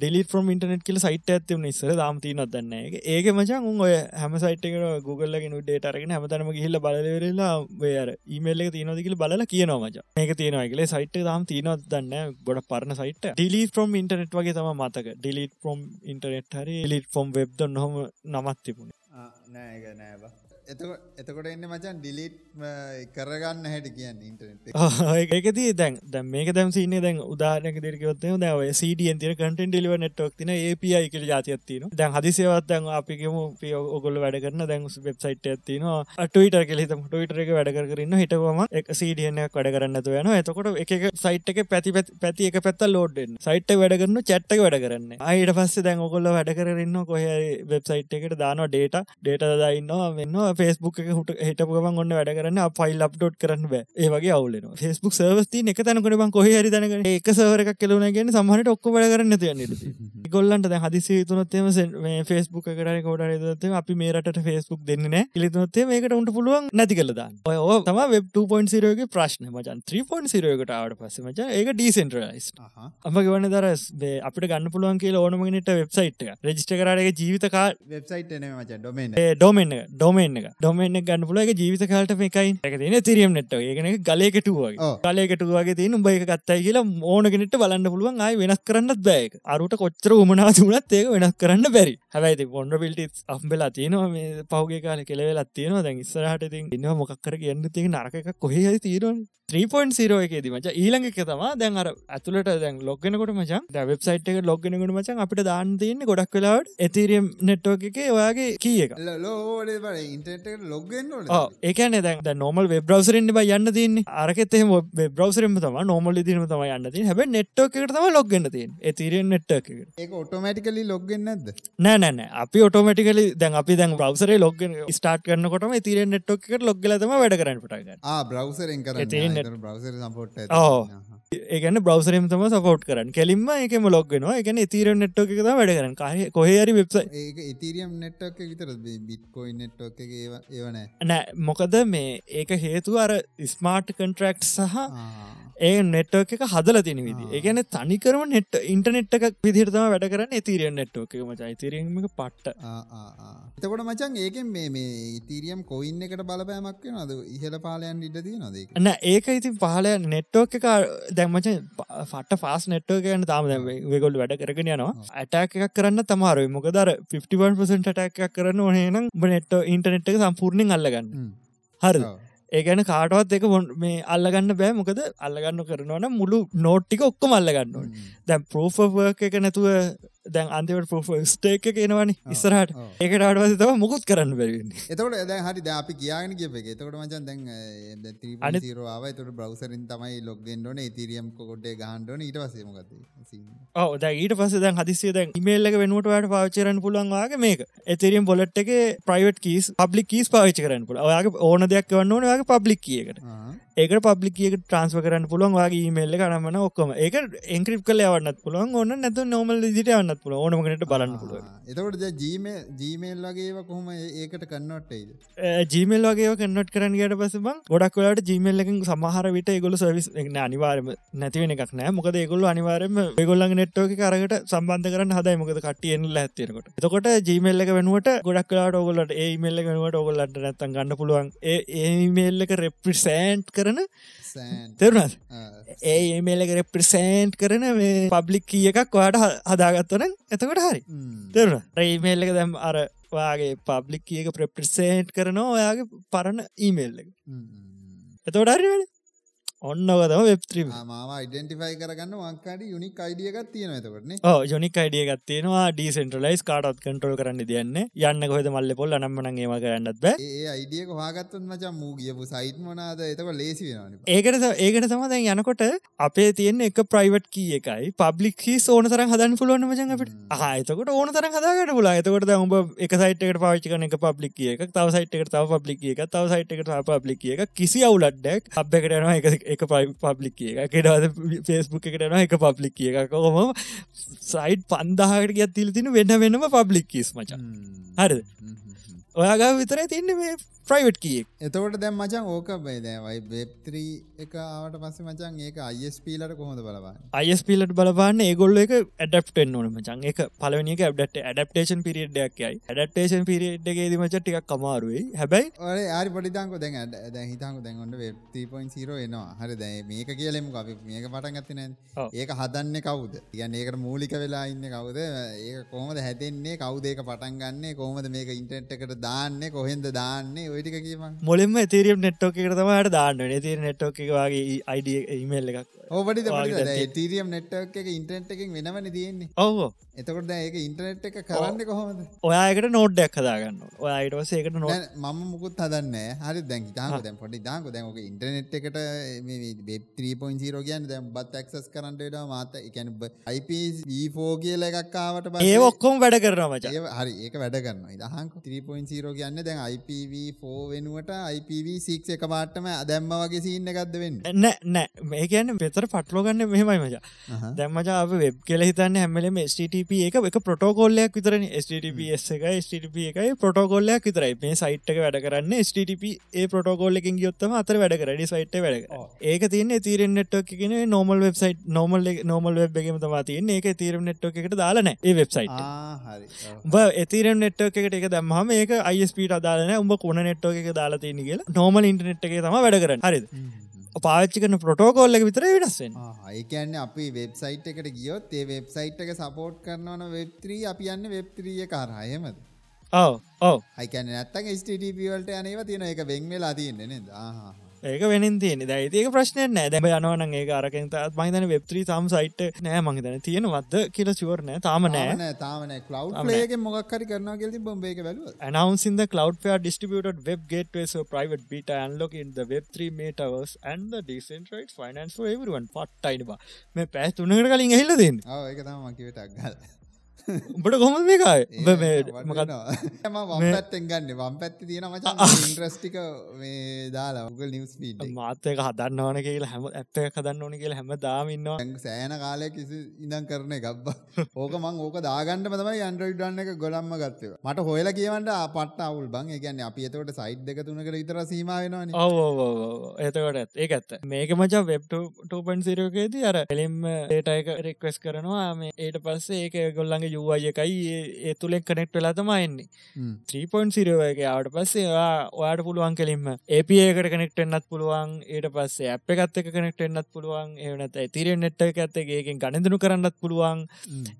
ඩෙලි ්‍රම් ඉටනෙට කියල සයිට ඇතිවන ඉස්සර. දාම තියනත් දන්න ඒක මචන් උන් ඔය හැම සයිට් එක Googleලගෙන ඩේටරගෙන හැමතනම ගහිල්ල බලවෙරලා වේර ඊමේල්ල තියනදකිල බලලා කියනවා මච. මේක තියෙනවා කියල. සයිට් දාම් තියනත් දන්න ගොඩ පරණ සයිට ඩිලි ෆ්‍රම් ඉන්ටනෙට් වගේ තම මතක. ඩිලිට ෆොම් ඉන්ටනෙට් හරි ලිට ෆොම් වෙබ්ද නොහම නමත් තිබුණේ. නෑ නෑ එතකොට එන්න මචන් ඩිලිට් කරගන්න හැට කියන්න ඉන්ටනෙට් ඒකති දැන් දැම් මේක දැම් සින්නේ දැන් උදාරනක දෙරකවත්ය දැව සඩියන් තින කටන් ඩිලිව නෙට්ක් තින API කියල ජාතියත්තින දැන් හදිසේවත් දැන් අපිකම ඔගොල්ල වැඩ කරන දැන් වෙබ්සයිට් ඇතිනවා ටවිට කෙලෙතම ටවිට එක වැඩ කරන්න හිටවම එක සඩියනයක් වැඩ කරන්නතු යන එතකොට එක සයිට් එක පැති පැති එක පැත්ත ලෝඩ්ෙන් සයිට් වැඩ කරන්න චට්ට වැඩ කරන්න. අයිට පස්සේ දැන් ඔගොල්ල වැඩ කරන්න කොහ වෙබ්සයිට් එකට දාන ඩේට ඩේට දයින්නවා වෙන්නවා ෆස්බුක් එක හුට හිටපුගමන් ඔන්න වැඩ කරන්න පයිල් අප්ඩෝට් කරන්න බෑ. ඒ වගේ අවුලන ෆස්බුක් සර්වස්ති එක තැනකට බං කොහ හරි තැනක එක සවරක් කෙලුණ ගෙන සමහට ඔක්ක වැඩ කරන්න තියන්න ගොල්ලන්ට හදිසි තුනොත්තේම ෆස්බුක් කරන කොට අපි මේරට ෆස්බුක් දෙන්න ඉලිතුනොත්තේ මේකට උන්ට පුළුවන් නැති කලදා ඔය තම වෙබ් 2.0ගේ ප්‍රශ්න මචන්. 3.0කට ආවට පස්ස මච ඒක ඩීසෙන්ට්‍රලයිස් අම ගවන්න දරස් අපිට ගන්න පුළුවන් කියල ඕනමගනට වෙබ්සයිට් රජිස්ට කරගේ ජීවිත කාල් වෙබ්සයිට් මච ඩොමෙන් ඩොමෙන් ඩොමෙන් එක. ඩොමෙන් ගන්න පුලගේ ජීවිත කාලට මේකයි එක තින තිරියම් නෙට්ට ඒගෙන ගලයකටුවගේ කලයකටුවගේ තින උඹ එක කත්තයි කියලා ඕනගෙනට බලන්න පුළුවන්. අයි වෙනස් කරන්නත් බෑක අරුට කොච්චර උමනා තුනත් ඒක වෙනස් කරන්න බැරි. හැබැයි පොන්ඩ පිල්ටි අම්බෙලා තියනවා. මේ පහුගේ කාල කෙලවෙලත් තියෙනවා. දැන් ඉස්සරහට ඉතින් ඉන්නවා මොකක්කර කියන්න තියෙන නරක කොහේ තියෙනවනේ. 3.0 එකේදී මචං. ඊළඟ එක තමයි දැන් අර ඇතුළට දැන් ලොග් වෙනකොට මචං. දැන් වෙබ්සයිට් එකට ලොග් වෙනකොට මචං අපිට දාන්න තියෙන්නේ ගොඩක් වෙලාවට Ethereum network එකේ ඔයාගේ කී එක. ලෝඩේ බල ලොග් ඒ දැන් දැන් normal web browser එකෙන් බයි යන්න තියෙන්නේ. අරකෙත් එකෙන්ම තමයි normal විදිහටම තමයි යන්න වෙන්න තියෙන්නේ. Ethereum network එකට. ඒක automatically log වෙන්නේ නැද්ද? නෑ නෑ නෑ. අපි automatically දැන් අපි දැන් log වෙන start කරනකොටම log වෙලා තමයි වැඩ කරන්න පටන් ගන්න. ආ ඒගන බ්‍රවසරම තම සපෝට් කරන්න. කෙලින්ම එකම ලොග්ගෙනවා එකන තීර නෙට්ටෝක එක වැඩ කරන්න. කාහ කොහරි වෙබ්ස ඉතීරියම් නෙට්ක් විතර බිට්කොයි නෙට්ක් ඒවන නෑ. මොකද මේ ඒක හේතු අර ස්මාර්ට් කන්ට්‍රක්් සහ ඒ නෙට්ක හදල තින විදි ඒගැන තනිකරම නෙට් ඉන්ටනෙට් එක විදිරතම වැඩ කරන්න තීරියන් නෙට්ෝක මච. තීරීම පට්ට. එතකොට මචන් ඒකෙන් මේ මේ ඉතීරියම් කොයින්න එකට බලපෑමක් නද ඉහල පාලයන් ඉඩදී නොද න ඒක ඉතින් පහලය නෙට්ෝක එක දැම්මච ෆට ෆාස් නෙට්ෝ කියන්න තාම වෙගොල් වැඩ කරගෙන යනවා. ඇටක් එකක් කරන්න තමාරුව මොකදර 50% ටක් කරන්න ඕනේනම් නෙට්ෝ ඉන්ටනෙට් එක සම්පූර්ණින් අල්ලගන්න. හරි ඒගැන කාටවත් එක මේ අල්ලගන්න බෑ. මොකද අල්ලගන්න කරනවන මුළු නෝට්ටික ඔක්කොම අල්ලගන්න දැන් පෝෆර්ක එක නැතුව දැන් අන්තිවට පොෆ ස්ටේක එනවනි ඉස්සරහට. ඒකට අඩවස තව මුකුත් කරන්න බැරවෙන්නේ එතකට දැ හරි අපි කියාගෙන කිය එක. එතකට මචන් දැන් අනිරවාව තුට බ්‍රවසරින් තමයි ලොක්ගෙන්ඩන තිරියම් කොඩේ ගහන්ඩන ඊට වසේමගත ඕ ද ඊට පස දැන් හදිසිය දැන් ඉමේල්ලක වෙනුවට වැඩ පාචරන පුළන්වාගේ මේක. එතරියම් බොලට් එක ප්‍රයිවට් කීස් පබ්ලික් කීස් පාවිච කරන්න පුල ඔයාගේ ඕන දෙයක් වන්න ඕනගේ පබ්ලික් කියකට ඒක පබ්ලිකියක ට්‍රන්ස්ව කරන්න පුළුවන් වගේ මේල්ල කරමන ඔක්කොම. ඒක එන්ක්‍රිප් කල යවන්නත් පුළුවන් ඔන්න නැතු නොමල් දිට යන්නත් පුල ඕනමකට බලන්න පුළුව එතකට ජීම ජීමේල් වගේ කොහොම ඒකට කන්නොට්ටයිද ජීමල් වගේ කන්නොට් කරන්න ගට පසම ගොඩක් වලට ජීමල්ලකින් සමහර විට ගොල සවිස් අනිවාරම නැතිවෙන එකක් නෑ. මොකද ඒගොල්ල අනිවාරම ගොල්ලන් නෙට්ෝක කරට සම්බන්ධ කරන්න හදයි. මොකද කටියෙන් ඇත්තිනකොට එතකොට ජීමල්ල වෙනුවට ගොඩක් කලාට ඔගොලට ඒමල්ල වෙනුවට ඔගොල්ලට නැත්තන් ගන්න පුළුවන්. ඒමල්ලක රෙප්‍රිසෑන්ට් කර කරන තෙරුණත් ඒ ඒමේලක රෙප්‍රසෑන්ට් කරන මේ පබ්ලික් කිය එකක් වාට හදාගත්තන එතකොට හරි. තෙරුණ? රේමේල්ලක දැම් අර වාගේ පබ්ලික් කියක ප්‍රප්‍රසේන්ට් කරනවා ඔයාගේ පරණ ඊමේල් එක. එතකොට හරිවැඩ ඔන්නවතම වෙබ්ත්‍රීම මාව ඉඩෙන්ටිෆයි කරගන්න වංකාඩ යුනික් අයිඩියගත් තියෙන ඇතකරන ඕ ජොනික් අයිඩිය ගත්තියෙනවා ඩීසෙන්ටලයිස් කාටත් කටරල් කරන්න දියන්න යන්න. කොහෙද මල්ල පොල් නම්මන ඒම කරන්නත් බ. ඒ අයිඩියක හගත්තන් මචා මූ ගියපු සයිට් මනාද? එතක ලේසි වෙන ඒකට ඒකට තම දැන් යනකොට අපේ තියෙන එක ප්‍රයිවට් කිය එකයි. පබ්ලික් හි ඕන තරම් හදන්න පුළුවන් මචන් අපට. ආයතකට ඕන තරම් හදාගට පුලා එතකොට උඹ එක සයිට්කට පාචිකන එක පබ්ලික් කිය එක තව සයිට්කට තව පබ්ලික් එක තව සයිට්කට පබ්ලික් එක කිසි අවුලඩ්ඩක් හබ්බකටනවා එක එක පබ්ලික් එක කෙටවද ෆෙස්බුක් එකටන එක පබ්ලික් එක කොහොම සයිට් පන්දාහට ගත් තිල තින වෙන්න වෙනම පබ්ලික් කිස් මචන් හරි ඔයාගා විතරයි තින්න මේ ප්‍රයිවට් කියෙක් එතකොට දැම් මචන් ඕක බේ දැවයි වෙබ්ත්‍රී එක ආවට පස්ස මචන් ඒක අයිස්පීලට කොහොඳ බලබන්න අයිස්පීලට බලබන්න ඒගොල්ල එක ඇඩප්ටෙන් ඕන මචන් එක පලවනික ඇඩට ඇඩප්ටේෂන් පිරිඩ්ඩක්යයි ඇඩප්ටේෂන් පිරිඩ්ගේ මච ටික් කමාරුවේ හැබැයි ඔය ආරි පොඩිතංක දැන් ඇද හිතංක දැන්ගොඩ වෙබ්තිපොයින්සිරෝ එනවා. හරි දැ මේක කියලෙම අපි මේක පටන් ගත්තන ඒක හදන්න කවුද? කියන්න ඒකට මූලික වෙලා ඉන්න කවුද? ඒක කොහොමද හැතෙන්නේ කවුදේක පටන් ගන්නේ? කොහොමද මේක ඉන්ටෙට් එකට දාන්නේ? කොහෙන්ද දාන්නේ ඔයටික මොලින්ම තේරියම් නෙට්ෝක එක තමට දාන්න තිර නෙට්ෝක වගේ අයිඩ ඉමල් එකක් ඕපටි ටීරියම් නෙට්ක් එක ඉන්ටනෙට් එකින් වෙනවන තියෙන්නේ. ඔව එතකොට ඒක ඉන්ටනෙට් එක කරන්න කොහොමද? ඔයාකට නෝඩ්ඩක් හදාගන්න ඔයායිටවස ඒකට නො මම මුකුත් හදන්න හරි දැන් තාක දැන් පොඩි දාක දැන්ක ඉන්ටනෙට් එකට වෙබ්ත්‍රීපොයින්සිරෝ කියන්න දැම් බත් ඇක්සස් කරන්නට මාත එකැන අයිපෝ කියල එකක්කාවට ඒ ඔක්කොම් වැඩ කරන මච. හරි ඒක වැඩ කරන්න ඉදහක 3.0 කියන්න දැන් IPv4 වෙනුවට IPv6 එක පාටම දැම්ම වගේ සින්න එකක්ද වෙන්න? නෑ නෑ. මේ කියන්න පෙතර පටලෝගන්න මෙහෙමයි මචා. දැම්මචා වෙබ් කෙල හිතන්න හැමලම STTP එක එක ප්‍රටෝකෝල්ලයක් විතරන. STTPS එක STTP එකයි ප්‍රටෝකෝල්ලයක් විතරයි. මේ සයිට්ක වැඩ කරන්න STTP ඒ ප්‍රටෝකෝල්ල එකින් ගියොත්තම අතර වැඩ කරඩි සයිට් වැඩ ඒක තියන්නේ තීරෙන් නෙට්ක් ගෙන normal website normal normal web එකම තවා තියන්න. ඒක තීරම් නෙට්ක් එකට දාලන ඒ වෙබ්සයිට් බ එතිරම් නෙට්ක් එකට එක දම්හම ඒක අයිස්පීට අදාලන උඹ කොන නෙට්ෝ එක දාලා තියෙන කියලා. නෝමල් ඉන්ටනෙට් එක තම වැඩ කරන්න. හරිද පාච්චි කන ප්‍රටෝකෝල්ල එක විතර වෙනස්වෙන් ඒකන්න අපි වෙබ්සයිට් එකට ගියොත් ඒ වෙබ්සයිට් එක සපෝට් කරනවන වෙබ්ත්‍රී අපි යන්න වෙබ්ත්‍රිය කරහයමද ඔව ඔව. අයිකැන නැත්තන් ස්ටවල්ට යනව තියෙන එක වෙංවෙලා තියන්නේ හ ඒක වෙනින් තියෙන දැයිතික ප්‍රශ්නය නෑ. දැම යනවන ඒ අරකෙන්ත මහිතන වෙබ්ත්‍රී තම් සයිට් නෑ මහිතන තියෙනවද කියල චුවරනෑ තාම නෑ. තාමන කලව් මොක්කරි කරන ගෙති බොම්බේක බැල announcing the Cloudflare distributed web gateway so private beta unlocking the web3 metaverse and the decentralized finance for everyone. පට්ටයිඩ බා. මේ පැස් තුනකට කලින් ඇහිල්ල දෙන්න ඒක තම මකිවට අක්ගල උඹට කොම මේකයි? ම වම්පැත්තෙන් ගන්න. වම් පැත්ති තියෙන මච. ඉන්ට්‍රස්ටික මේ දාලා උගල් නිවස් පීට මාතක හදන්න ඕන කියලා හැම ඇත්ත හදන්න ඕන කියලා හැම දාමන්න සෑන කාලය කිසි ඉඳන් කරන ගබ්බ ඕක මං ඕක දාගන්න තමයි අන්ඩරෝයිඩ් ඩන්න එක ගොඩම්ම ගත්තව මට හොයල කියවන්ට පට අවුල් බං. එකන්න අපි එතවට සයිට් දෙක තුනකට විතර සීමාවෙනවාන එතකොට ඒ ඇත්ත. මේක මචා වෙබ් 2.0කේදී අර එලින්ම ඒටයක රෙක්වස් කරනවා. මේ ඒට පස්සේ ඒක ගොල්ලන්ගේ යුවයි එකයි ඒ තුළෙක් කනෙක්ට වෙලා තමයින්නේ 3.0එක ආවට පස්සේ ඔයාට පුළුවන් කෙලින්ම ඒපඒකට කනෙක්ට එන්නත් පුළුවන්. ඒට පස්සේ අප එකත් එක කනෙක්ට එන්නත් පුළුවන්. ඒනත තිර නෙට්ට ඇත්ත ඒකින් ගණඳනු කරන්නත් පුළුවන්.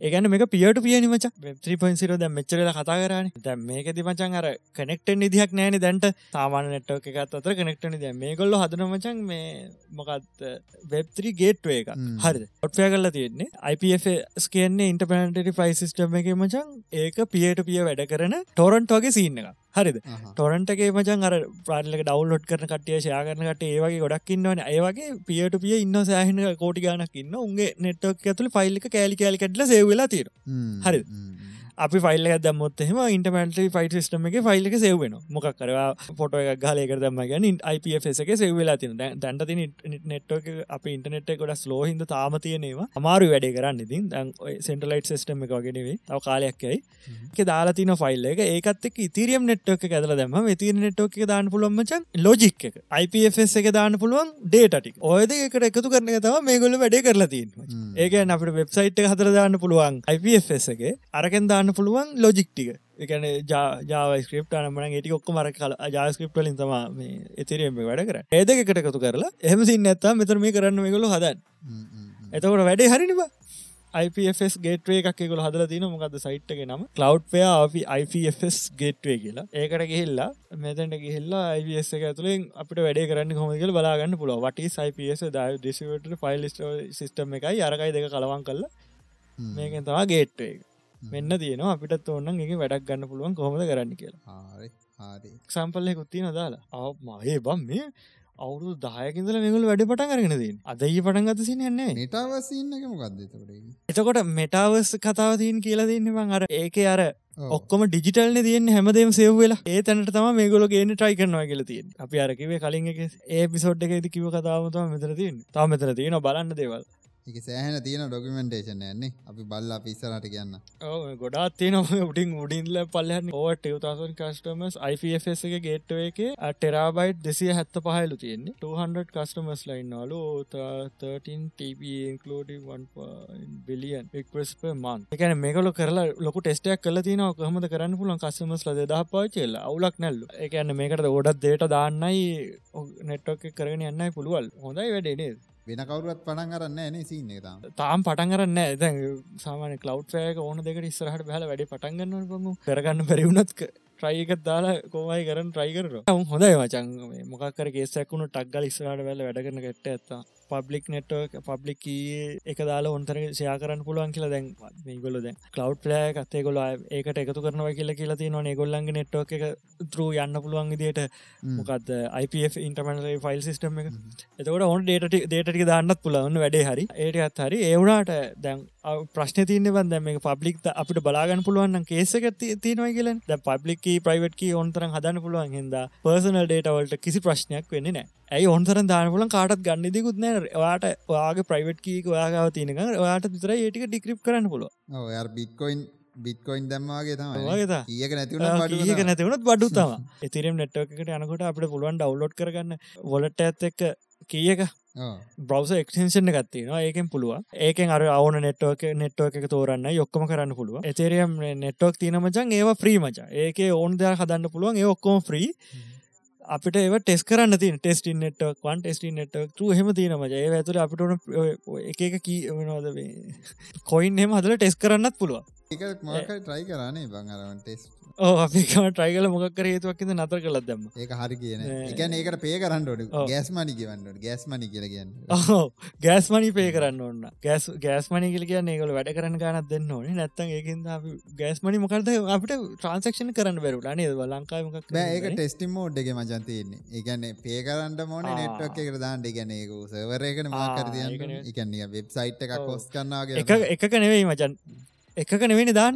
ඒගැන මේ පියට පියනිමච 3.0 දැ මෙච්චරල කතා කරන. දැ මේක දිමචන් අර කනෙක්ටෙන් නිදිහක් නෑන දැන්ට. සාමාන නෙට්ටෝක එකත් අතර කනෙක්ටන දැ මේ කොල්ල හදනමචන් මේ මොකත් වෙබ්ත්‍රී ගේට්ුව එක හරි ඔට්ෆය කරලා තියෙන්නේ IPF කියන්නේ ඉන්ටපනටරි ෆයිස් සිස්ටම් එක මචන් ඒක පියට පිය වැඩ කරන ටොරන්ට් වගේ සින්න එක හරිද? ටොරන්ටගේ මචන් අර ප්‍රාල්ලක ඩවල්ලොඩ් කරන කටිය ශයාගරනකට ඒවගේ ගොඩක් ඉන්නවන. ඒවගේ පියට පිය ඉන්න සෑහන කෝටි ගානක් ඉන්න උන්ගේ නෙට්ක් ඇතුළ ෆයිල්ලි කෑලි කෑලි කටල සේවෙලා තිර හරි අපි ෆයිල් දැමොත් එම ඉන්ටමට ෆයිට සිස්ටම එක ෆයිල් එක සෙව්වෙන මොක් කරවා ෆොට එක ගලයක දම ගැන එක සෙව්වෙලා තින දැන්ට තින නෙට්ක අප ඉන්ටනෙට් ගොඩ ස්ලෝහින්ද තාම තියනවා අමාරු වැඩේ කරන්න ඉතින්. දැන් සෙන්ටලයිට් සිස්ටම එක ගෙනවේ තව කාලයක්කයි එක දාලා තින ෆයිල් එක. ඒකත් එක් ඉතිරියම් නෙට්ක ඇදල දැම තිර නෙට්ක දාන්න පුළුවන්මචන් ලෝජික් එක. IPFS එක දාන්න පුළුවන් ඩේටි ඔයද එකට එකතු කරන තම මේ ගොල වැඩේ කරලා තින් ඒක අපට වෙබ්සයිට් හතර දාන්න පුළුවන් IPFS එක. අරකෙන් දාන්න දාන්න පුළුවන් ලොජික්ටික එකන ජාවස්ක්‍රප් අනමන ටි ඔක්ක මර කල ජාස්ක්‍රප් ලින් තම එතිරෙම වැඩ කර ඒද එකට එකතු කරලා එහම සින්න ඇත්තා මෙතර මේ කරන්න මේගොලු හදන් එතකොට වැඩේ හරිනිවා IPFS ගේට්වේ එකක් ගොල හදල තින මොකද සයිට්ක නම? කලව්පය IPFS ගේට්වේ කියලා. ඒකට ගිහිල්ලා මෙතැට ගිහිල්ලා IPS එක ඇතුළින් අපට වැඩේ කරන්න හොමගල බලාගන්න පුල වට IPS ද ඩිසිවට ෆයිල් සිිටම් එකයි අරකයි දෙක කලවන් කල්ල මේකෙන් තවා ගේට්වේ එක මෙන්න තියෙනවා. අපිට ඕන්න එක වැඩක් ගන්න පුළුවන් කොහොමද කරන්න කියලා. සම්පල්ලය කුත්ති නදාලා අව මගේ බම් මේ අවුරු දායකින්දල මෙගුල වැඩ පටන් කරගෙන දීන් අදයි පටන් ගත සිනන්නේ එතකොට මෙටාවස් කතාවතින් කියලා දෙන්නවා අර ඒක අර ඔක්කොම ඩිජිටල්න තියෙන් හැමදේම සෙව්වෙලා ඒ තැනට තම මේගොල ගේන ට්‍රයි කරනවා කියල තියෙන් අපි අරකිවේ කලින් එක ඒ පිසෝඩ් එක කිව කතාවතම මෙතර තින් තා මෙතර තියෙන බලන්න දේවල් එක සෑහන තියෙන ඩොකමෙන්ටේෂන් යන්නේ අපි බල්ල පිස්සරට කියන්න. ගොඩත් තියන උඩින් උඩින්ල පල්ලහන්න ඕට 2000 කස්ටමස් IFS එක ගේට්ව එක ටෙරාබයිට් දෙසිය හැත්ත පහලු තියෙන්නේ. 200 කස්ටමස් ලයින්නලු 13 TB ඉන්කලෝඩ බිලියන් එක්ස් මන් එකන මේකල කරලා ලොක ටෙස්ටයක් කල තින කහමද කරන්න පුලන් කස්ටමස් ලද දහ පාචෙල්ල අවුලක් නැල්ලු. එකන්න මේකට ඔඩත් දේට දාන්නයි නෙට්ටෝක කරගෙන යන්නයි පුළුවල් හොඳයි වැඩේ වෙන කවරුවත් පටන් කරන්න න සින්න තාම. තාම් පටන් කරන්න ඇ සාමාන කලව් ෑක ඕන දෙක ඉස්සරහට බැල වැඩි පටන්ගන්න පමු කරගන්න පැරිවුණත් ට්‍රයික දාලා කෝමයි කරන ට්‍රයි කර හොඳයි මචන් මොකක්කර ගේසැකුණු ටක්ගල ඉස්රට වැල වැඩ කරන ගෙට ඇත්තා පබ්ලික් නෙට්ව පබ්ලික් එක දාලා ඔන්තර ෂයා කරන්න පුළුවන් කියලා දැන් මේගොල දැන් කලව් ප්ලෑ කත්තේ ගොල ඒකට එකතු කරනව කියලා කියලා තියෙනවා ගොල්ලන්ගේ නෙට්ව එක තරු යන්න පුළුවන් විදියට. මොකක්ද IPF ඉන්ටර්මනල ෆයිල් සිස්ටම් එක. එතකට ඔන් ඩේට ඩේටි දාන්නත් පුළවන්න වැඩේ හරි. ඒටත් හරි. ඒවුණට දැන් ප්‍රශ්න තියන බන්ද මේ පබ්ලික් අපිට බලාගන්න පුළුවන් කේසක තියෙනවා කියල ද පබ්ලික් ප්‍රයිවට්කි ඔන්තරන් හදන්න පුළුවන් හිද පර්සනල් ඩේටවල්ට කිසි ප්‍රශ්නයක් වෙන්න නෑ ඇයි ඔන්සර දානපුලන් කාටත් ගන්න දෙකුත් නෑ. වාට ඔයාගේ ප්‍රයිවට් කීක ඔයාගාව තියෙනක ඔයාට විතර ඒටික ඩික්‍රිප් කරන්න පුළුව ඔය බික්කොයින් බිට්කොයින් දම්මාගේ වගේ ඒක නැති ඒක නැතිවුණත් බඩු තම එතිරම් නෙට්වකට යනකොට අපට පුළුවන් ඩවලෝඩ් කරගන්න වොලට ඇත් එක්ක කියක බ්‍රවස එක්ෂන්ෂන ගත්ති න ඒකෙන් පුළුව ඒකෙන් අර අවන නෙට්ෝක නෙට්ව එක තෝරන්න යොක්කම කරන්න පුළුව එතේරියම් නෙට්වක් තියන මචන් ඒවා ්‍රී මච. ඒක ඕන් දෙයක් හදන්න පුළුවන්. ඒ ඔක්කෝම ්‍රී අපිට ඒව ටෙස් කරන්න තින් ටෙස්ටින් නෙට්ක් වන් ටෙස්ටින් නෙට්ක් තු හෙම තින මජ ඒ ඇතුර අපිට එක එක කී වනවාද කොයින් හෙම හදල ටෙස් කරන්නත් පුළුව ට්‍රයි කරන්නේ බංරවන් ටෙස් ඕ අපිකම ට්‍රයිගල මොක්කර හේතුවක්ද නතර කලත් දම ඒක හරි කියන එකන ඒකට පේ කරන්නට ගෑස් මනි කියවන්න ගෑස් මනි කියල කියන්න. ඕ ගෑස් මනි පේ කරන්න ඔන්න ගෑස් ගෑස් මනි කියල කියන්න ඒකල වැඩ කරන්න ගනත් දෙන්න ඕන. නැත්තන් ඒකින් ගෑස් මනි මොකක්ද අපිට ට්‍රන්සක්ෂන් කරන්න බැරුලා නේද? ලංකාමක් ඒක ටෙස්ටිම් ෝඩ්ඩගේ මජන්තයන්නේ ඒගන්න පේ කරන්න මොන නෙට්ක් එක දාන්න. ගැන ඒක සවරයකන මාකර එකන්නේ වෙබ්සයිට් එකක් කොස් කරන්නගේ එක එක නෙවෙයි මචන් එකක නෙවෙනි දාන්න.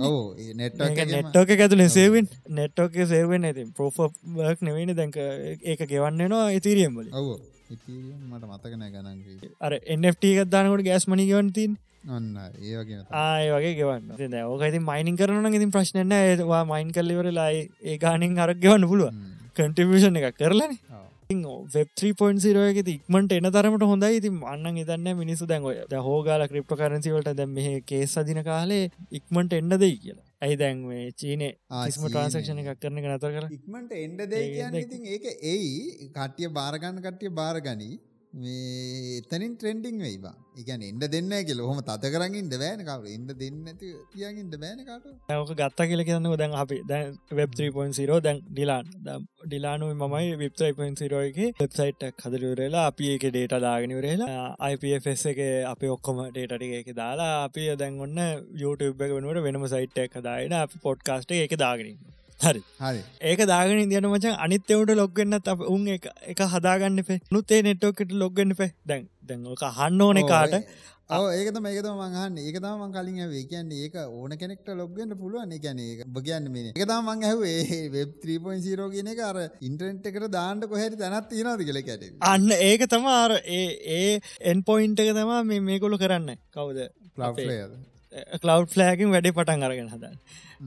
නෙට්ටෝක ඇතුල සේවෙන් නෙට්ටෝක සේවෙන් ඇති පෝෆක් නෙවෙනි දැක ඒක ගෙවන්න නවා ඉතිරියම් ඔව මට මතකන ගනන්ගේ අර එන්ට ගත්දානකට ගෑස් මනි ගවන්තින් ඔන්න ඒගේ ආය වගේ ගෙවන්න. ඕකති මයිනින් කරන ඉතින් ප්‍රශ්නන ඒවා මයින් කල්ලිවරලායි ඒ ගානින් අරක් ගෙවන්න පුළුව කටිවිෂන් එක කරලන වෙබ් 3.0 එක ඉක්මට එන තරමට හොඳයි. ඉති අන්න ඉදන්න මිනිසු දැන්ගොය හෝගල ක්‍රිප්ට කරන්සිවලට දැ මේ කේස් අදින කාලේ ඉක්මට එන්න දෙයි කියලා. ඇයි දැන් චීනේ ආස්ම ට්‍රන්සක්ෂණ එකක් කරන නතර කර ඉක්මට එන්ඩ දේ ඒක එයි. කට්ටිය බාරගන්න කට්ටිය බාරගනී මේ එතනින් ට්‍රෙන්ඩිං වෙයිවා. එකන එන්න දෙන්න කියල. හොම තත කරගින්ට බෑන කව එන්න දෙන්න ඇති කියගින්ට බෑනකට ඇක ගත්තා කියල කියන්න දැන් අපි දැන් වෙබ් 3.0 දැන් ඩිලාන්. ඩිලානු මමයි වෙබ් 3.0 එක වෙබ්සයිට් හදරවෙරලා අපි ඒක ඩේට දාගෙනවරලා IPFS එක අප ඔක්කොම ඩේටටික එක දාලා අපි දැන් ඔන්න YouTube එක වෙනුවට වෙනම සයිට් එක දායන අපි පොඩ්කාස්ට එක දාගෙනින් හරි. හරි. ඒක දාගෙන ඉදියන මචන් අනිත්‍යවට ලොග්ගන්න අප උන් එක හදාගන්න පේ නුත්තේ නෙට්ෝකට ලොග්ගන්න පේ දැන් දැන්ක හන්න ඕන කාට. ඒකත මේකත මංහන්න ඒක තම කලින් වේ කියන්නේ ඒක ඕන කෙනෙක්ට ලොග්ගන්න පුළුවන්. ගැන බගන්න මේ එක තම මං ඇහේ වෙබ් 3.0 කියන එක අර ඉන්ටරෙන්ට් එකට දාන්නට කොහැරි දැනත් තියෙනවාද කියල කැට අන්න ඒක තම අර ඒ ඒ එන් පොයින්ට එක තමා මේ මේකොලු කරන්න. කවුද? කලව් ෆලෑකින් වැඩි පටන් අරගෙන හදන්න.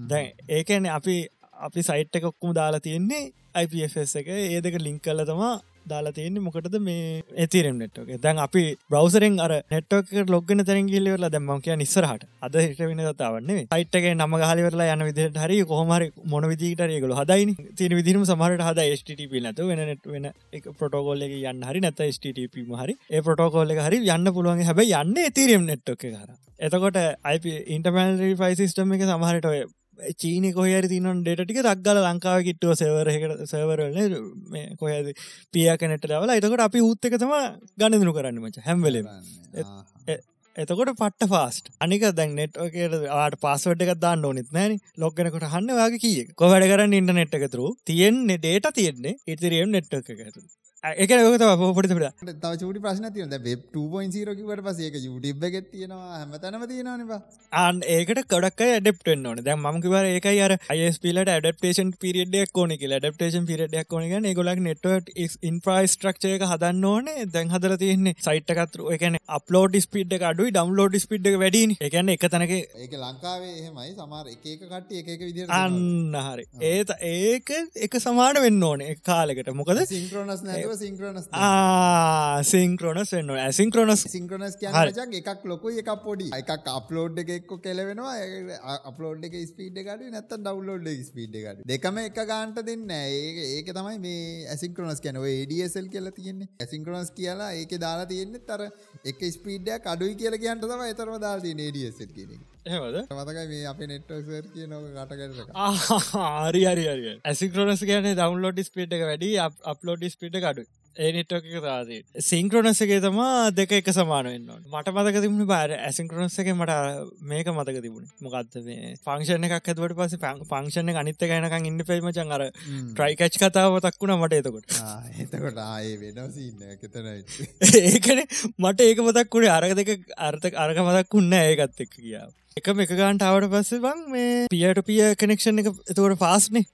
දැන් ඒකන අපි අපි සයිට් එකක්කුම දාලා තියෙන්නේ IPFS එක. ඒ දෙක ලිංක් කල තමා දාලා තියෙන්නේ. මොකටද මේ ඇතිරම් නෙට්ක දැන් අපි බ්‍රවසරෙන් අර නෙට්ක ලොගන තැරගිල්ලවල දැම්ම කිය නිස්සරහට අද හිට වෙන තවන්නේ සයිට්ගේ නම ගහලිවරලා යන විදිට හරි කොහමරි මොන විදිට ඒගල හදයි තින විදිරම සමහට හද ස්ටප නැතු වෙන නෙට වෙන එක පොටෝගොල්ල එක යන්න හරි නැත ස්ටප හරි. ඒ පොටෝකෝල්ල හරි යන්න පුළුවන්. හැබ යන්න තිරම් නෙට්ක කර එතකොට අයිප ඉන්ටමල්රි ෆයි සිස්ටම එක සමහරට ඔය චීන කොහර තින ඩෙටික දක්ගල ලංකාව කිට්ටුව සෙවරහකට සවරල කොහද පියක නැට ලවල එතකොට අපි උත්තක තම ගණදනු කරන්න මච හැම්වලේ එතකොට පට ෆාස්ට අනික දැන් නෙට්ෝකට ආට පස්සවට එකක් දාන්න ඕනෙත් නෑන. ලොක්ගෙනකොට හන්න වගේ කිය කොවැඩ කරන්න ඉන්ටනෙට් එකතුරු තියෙන්නේ ඩේට තියෙන්නේ. ඉතිරියම් නෙට්ක එකතු එක පොට තව චුටි ප්‍රශ්න තියන වෙබ් 2.0කිවට පසේක යුටබ් එකෙත් තියෙනවා හැම තැනම තියෙනවානවා අන් ඒකට කඩක් ඩප්ටෙන් ඕන. දැ මකිවර ඒක අර අයිස්පිලට ඩප්ටේෂන් පිරිඩක් ඕනෙ ඩප්ටේෂන් පිරිඩක් ඕන ගොලක් නෙටවට ඉන්ෆ්‍රයිස්ට්‍රක්ෂය එක හදන්න ඕනේ. දැන් හදර තියන්නේ සයිට්කත්රු එකන අප්ලෝඩ ස්පිඩ් අඩුයි ඩම්ලෝඩ ස්පිඩ් එකවැඩීන එකන එක තැනක ඒක ලංකාවේ එහෙමයි. සමාර එක කට්ටිය එක විදි අන්න හරි. ඒත ඒක එක සමාට වෙන්න ඕනේ. කාලෙකට. මොකද සිංක්‍රනස් නෑ අඩුව සිංක්‍රනස් සිංක්‍රනස් වෙන්න ඇසිංක්‍රනස් සිංක්‍රනස් කියන එකක් ලොකු එක පොඩි එකක් අප්ලෝඩ් එක එක්ක කෙලවෙනවා අප්ලෝඩ් එක ස්පීඩ් ගඩ නැත ඩව්ලෝඩ් ස්පීඩ් ගඩ දෙකම එක ගාන්ට දෙන්න ඒ ඒක තමයි මේ ඇසිංක්‍රනස් කියන ඒඩසල් කියලා තියෙන්නේ ඇසිංක්‍රනස් කියලා ඒක දාලා තියෙන්නේ තර එක ස්පීඩ්ඩයක් අඩුයි කියල කියන්ට තම එතරම දාදී ඒඩසල් කියන එහද මතකයි මේ අප නෙට්සර් කියන කටකට ආරි හරි හරි ඇසික්‍රනස් කියන දවන්ලෝඩ් ස්පීට් එක වැඩි අප්ලෝඩ් ස්පීට් කඩු ඒනිට්ක තාදී සිංක්‍රනසගේ තමා දෙක එක සමානවෙන්න මට මතක තිබුණ බාර ඇසිංක්‍රනස්සක මට මේක මතක තිබුණ. මොකක්ද මේ පංක්ෂණ එකක් ඇතුවට පස පංක්ෂණ අනිත්ත ගැනක ඉන්න පෙල්මචන් අර ට්‍රයිකච් කතාව තක්ුණ මට එතකොට. එතකොට ආයේ වෙනසින්න කෙතන ඒකන මට ඒක මතක්කුණේ අරක දෙක අර්ථ අරක මතක්කුන්න ඒකත් එක්ක කියාව එකම එක ගාන්ට ආවට පස්සේ බං මේ පියට පිය කනෙක්ෂන් එක එතකොට පාස්නේ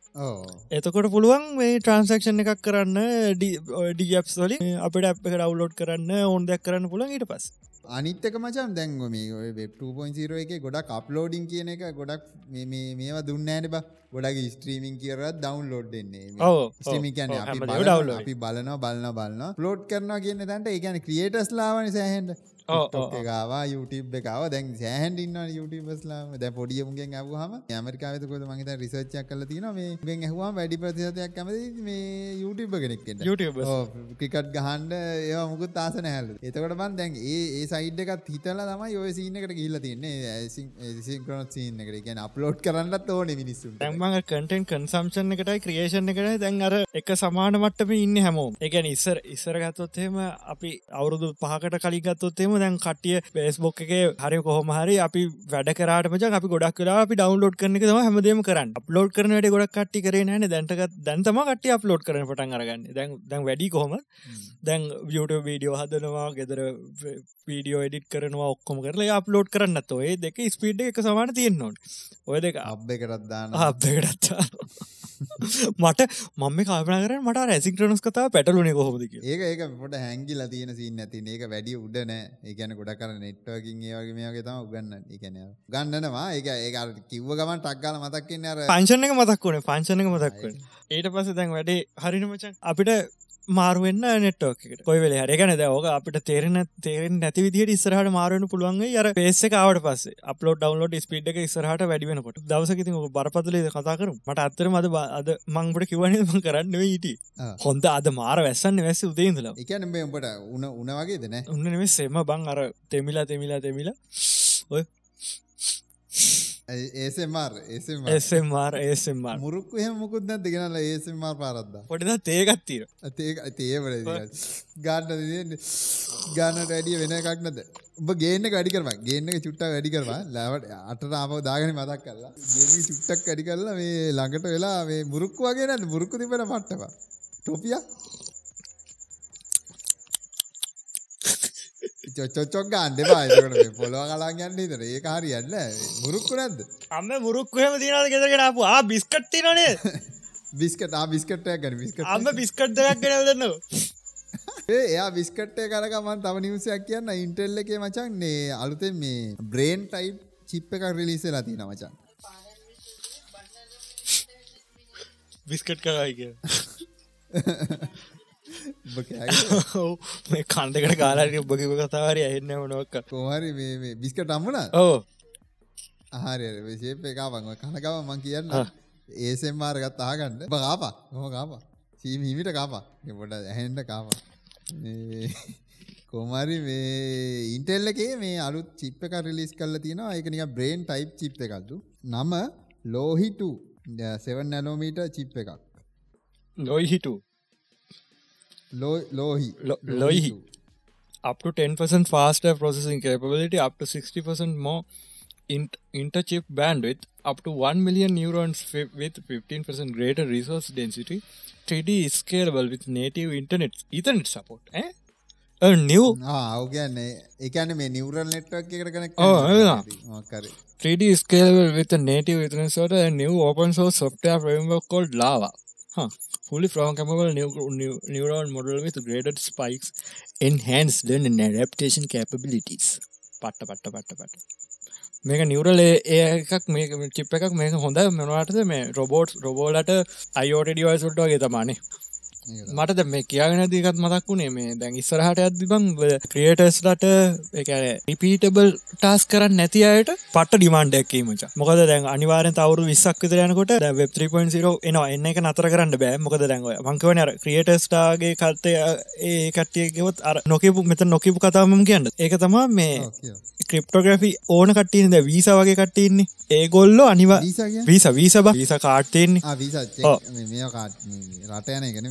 එතකොට පුළුවන් මේ ට්‍රන්සක්ෂන් එකක් කරන්න ඩියප්ස් වලින් අපට අප ඩවලෝඩ් කරන්න ඕන් දෙයක් කරන්න පුළන් ඊට පස් අනිත්තක මචන් දැන්ගම මේ වෙබ් 2.0 එක ගොඩක් අප්ලෝඩින් කියන එක ගොඩක් මේවා දුන්න ඇන බ. ගොඩක් ස්ත්‍රීමින් කියරත් ඩවන්ලෝඩ් දෙන්නේ. ස්ටමින් කියන අපි අපි බලන බලන්න බලන්න ලෝඩ් කරනවා කියන්න තැන්ට ඒගැන ක්‍රියටස් ලාවන සෑහන්ට එකවා YouTube එකව දැන් සෑහන්ඩ ඉන්න YouTubeස්ලාම දැ පොඩියමුගෙන් ඇවහම ඇමරිකාවතකොද මහිත රිසච්චක් කල තින මේ ඇහවා වැඩි ප්‍රතිශතයක් කැමති මේ YouTube කෙනෙක් YouTube ක්‍රිකට් ගහන්ඩ ඒ මුකුත් ආසන හැල් එතකට බන් දැන් ඒ ඒ සයිඩ් එකත් හිතල තමයි ඔය සිීනකට ගිල්ල තින්නේ සිංක්‍රනත් සිීන්න එකට. ගැන අප්ලෝඩ් කරන්නත් ඕන මිනිස්සු දැන්මඟ කටෙන් කන්සම්ෂන් එකටයි ක්‍රියේෂණ එකට දැන් අර එක සමාන මට්ටම ඉන්න හැමෝම්. එකන ඉස්සර ඉස්සර ගත්තොත්හෙම අපි අවුරුදු පහකට කලින් ගත්තොත්තේම දැන් කටිය පේස්බොක් එක හරි කොහොම හරි අපි වැඩ කරට මච අපි ගොඩක් වෙලා අපි ඩවන්ලෝඩ් කරන තම හැමදේම කරන්න. අප්ලෝඩ් කරනට ගොඩක් කට්ටි කරේ නෑන දැන්ටක දැන්තම කට්ටි අප්ලෝඩ් කරන පටන් අරගන්න. දැන් දැන් වැඩි කොහොම? දැන් YouTube වීඩියෝ හදනවා ගෙදර වීඩියෝ එඩිට කරනවා ඔක්කොම කරලා අප්ලෝඩ් කරන්නත් ඔය දෙක ස්පීඩ් එක සමාන තියෙන්න්නවට ඔය දෙක අබ්බ කරත්දාන්න අබ්දකටත්තා මට මම කාපන කර මට රැසික්ටනස් කතා පැටලුනේ කොහොමද ඒක ඒක පොට හැංගිල තියෙන සින්න ඇති ඒක වැඩි උඩන ඒකන ගොඩ කර නෙට්වකින් ඒවගේ මේගේ තම උගන්න එකන ගන්නනවා ඒක ඒ කිව්ව ගමන් ටක්ගල මතක්කන්න අර පංචනක මතක් වුණේ පංචනක මතක් වන ඊට පස දැන් වැඩේ හරිනමචන් අපිට මාරුවෙන්න්න නෙට්ෝකට කොයි වෙල හරගන දෝක අපිට තේරෙන තේරෙන් නැති විදිට ඉස්සරහට මාරුවන පුළුවන් යර පේසකාවට පස අපලෝඩ ඩවන්ලෝඩ ස්පීඩ් එක ඉස්සරහට වැඩිවෙනකොට දවසකති බරපතලේ කතා කරු මට අත්තර මද අද මංගට කිවනම කරන්න ඊට හොඳ අද මාර වැස්සන්න වැස්ස උදේදලා එකන උඹට උන උනවගේ දෙන උන්න නෙේ සෙම බං අර තෙමිලා තෙමිලා තෙමිලා. ඔය ඒසෙමර් ඒසෙමර් ඒසෙමර් මුරුක්ක එහ මුකුත් නැති ගෙනල ඒසෙමර් පාරද්ද? පොටිද තේගත්තීර තේවල ගාන්න ගාන වැඩිය වෙන එකක් නැද උඹ ගේන්න වැඩි කරම ගේන්න චුට්ට වැඩි කරවා ලෑවට අට ආප දාගෙන මදක් කරලා. ගේ චුට්ටක් වැඩි කරලා මේ ළඟට වෙලා මේ මුරුක්ක වගේ නැ මුරුක්කු තිබෙන පට්ටවා ටොපිය චොච්චොක් ගන්න පායකට පොලොව කලාන් යන්න ඉතර ඒ කාරියන්න මුරුක්කු නැද්ද අම්ම මුරුක්කහම තිනද ගෙදගෙනපු ආ බිස්කට්ති නේ බිස්කට බිස්කට්ටය කර බිස්කට අම්ම බිස්කට් දෙයක් ගෙන දන්න එයා බිස්කට්ටය කරකමන් තම නිවසයක් කියන්න. ඉන්ටෙල්ල එක මචන්නේ අලුතෙන් මේ බ්‍රේන් ටයි් චිප් එකක් රිලිසලා තින මචන් බිස්කට් කරයි කිය මේ කන්දකට කාලාට බකිව කතාවරය එන්න වනොක්ක කෝහරි මේ බිස්කට අම්මන ඕ ආහරය විශේප එකකාපං කනකව මං කියන්න. ඒසෙම් මාරගත් ආගන්න බාපා හොම කාපා? සීම හිමිට කාපා? එපොට ඇහෙන්ට කාපා. කෝමරි මේ ඉන්ටෙල්ලගේ මේ අලුත් චිප්ප එක රිලිස් කල්ල තියෙනවා. එකනික බ්‍රේන් ටයිප් චිප් එකක්තු නම ලෝහිටු සෙවන් නැලෝමීට චිප් එකක්. ලොයිහිටු Lohi. Lo- Loihi. Up to 10% faster processing capability, up to 60% more in- interchip bandwidth, up to 1 million neurons fi- with 15% greater resource density, 3D scalable with native internet Ethernet support. Eh? A new එකන මේ neural network එකට කන කර 3D scalable with a native Ethernet sort a new open source software framework called Lava. Huh. Fully programmable neu- neu- neural model with graded spikes, enhanced learning and adaptation capabilities. පට්ට පට්ට පට්ට පට මේක නිවරල ඒ එකක් මේ චිප් එකක් මේක හොඳ මෙනවාටද? මේ රොබෝට් රොබෝලට අයෝට ඩිවයිසුට් වගේ තමානේ මට මේ කියගෙන දීකත් මතක් වුණේ මේ දැන් ඉස්සරහට ඇදදිබං ක්‍රියටස්ලට රිපීටබල් ටස් කරන්න නැති අයට පට ඩිමාන්ඩක්කීමච මොකද දැන් අනිවාරෙන් තවරු විස්සක් විතරයනකොට වෙබ් 3.0 එනවා. එන්න එක නතර කරන්න බෑ. මොකද දැන්ව මංකවන ක්‍රියටස්ටාගේ කල්තය ඒ කට්ටියගෙවත් අර නොකපු මෙත නොකිපු කතාමම් කියන්න. ඒක තමා මේ ක්‍රිප්ටෝග්‍රෆි ඕන කට්ටියද වීස වගේ කට්ටඉන්නේ ඒගොල්ලො අනිවා වීස වීස බ. වීස කාට්ටයන්නේ රටයන එකන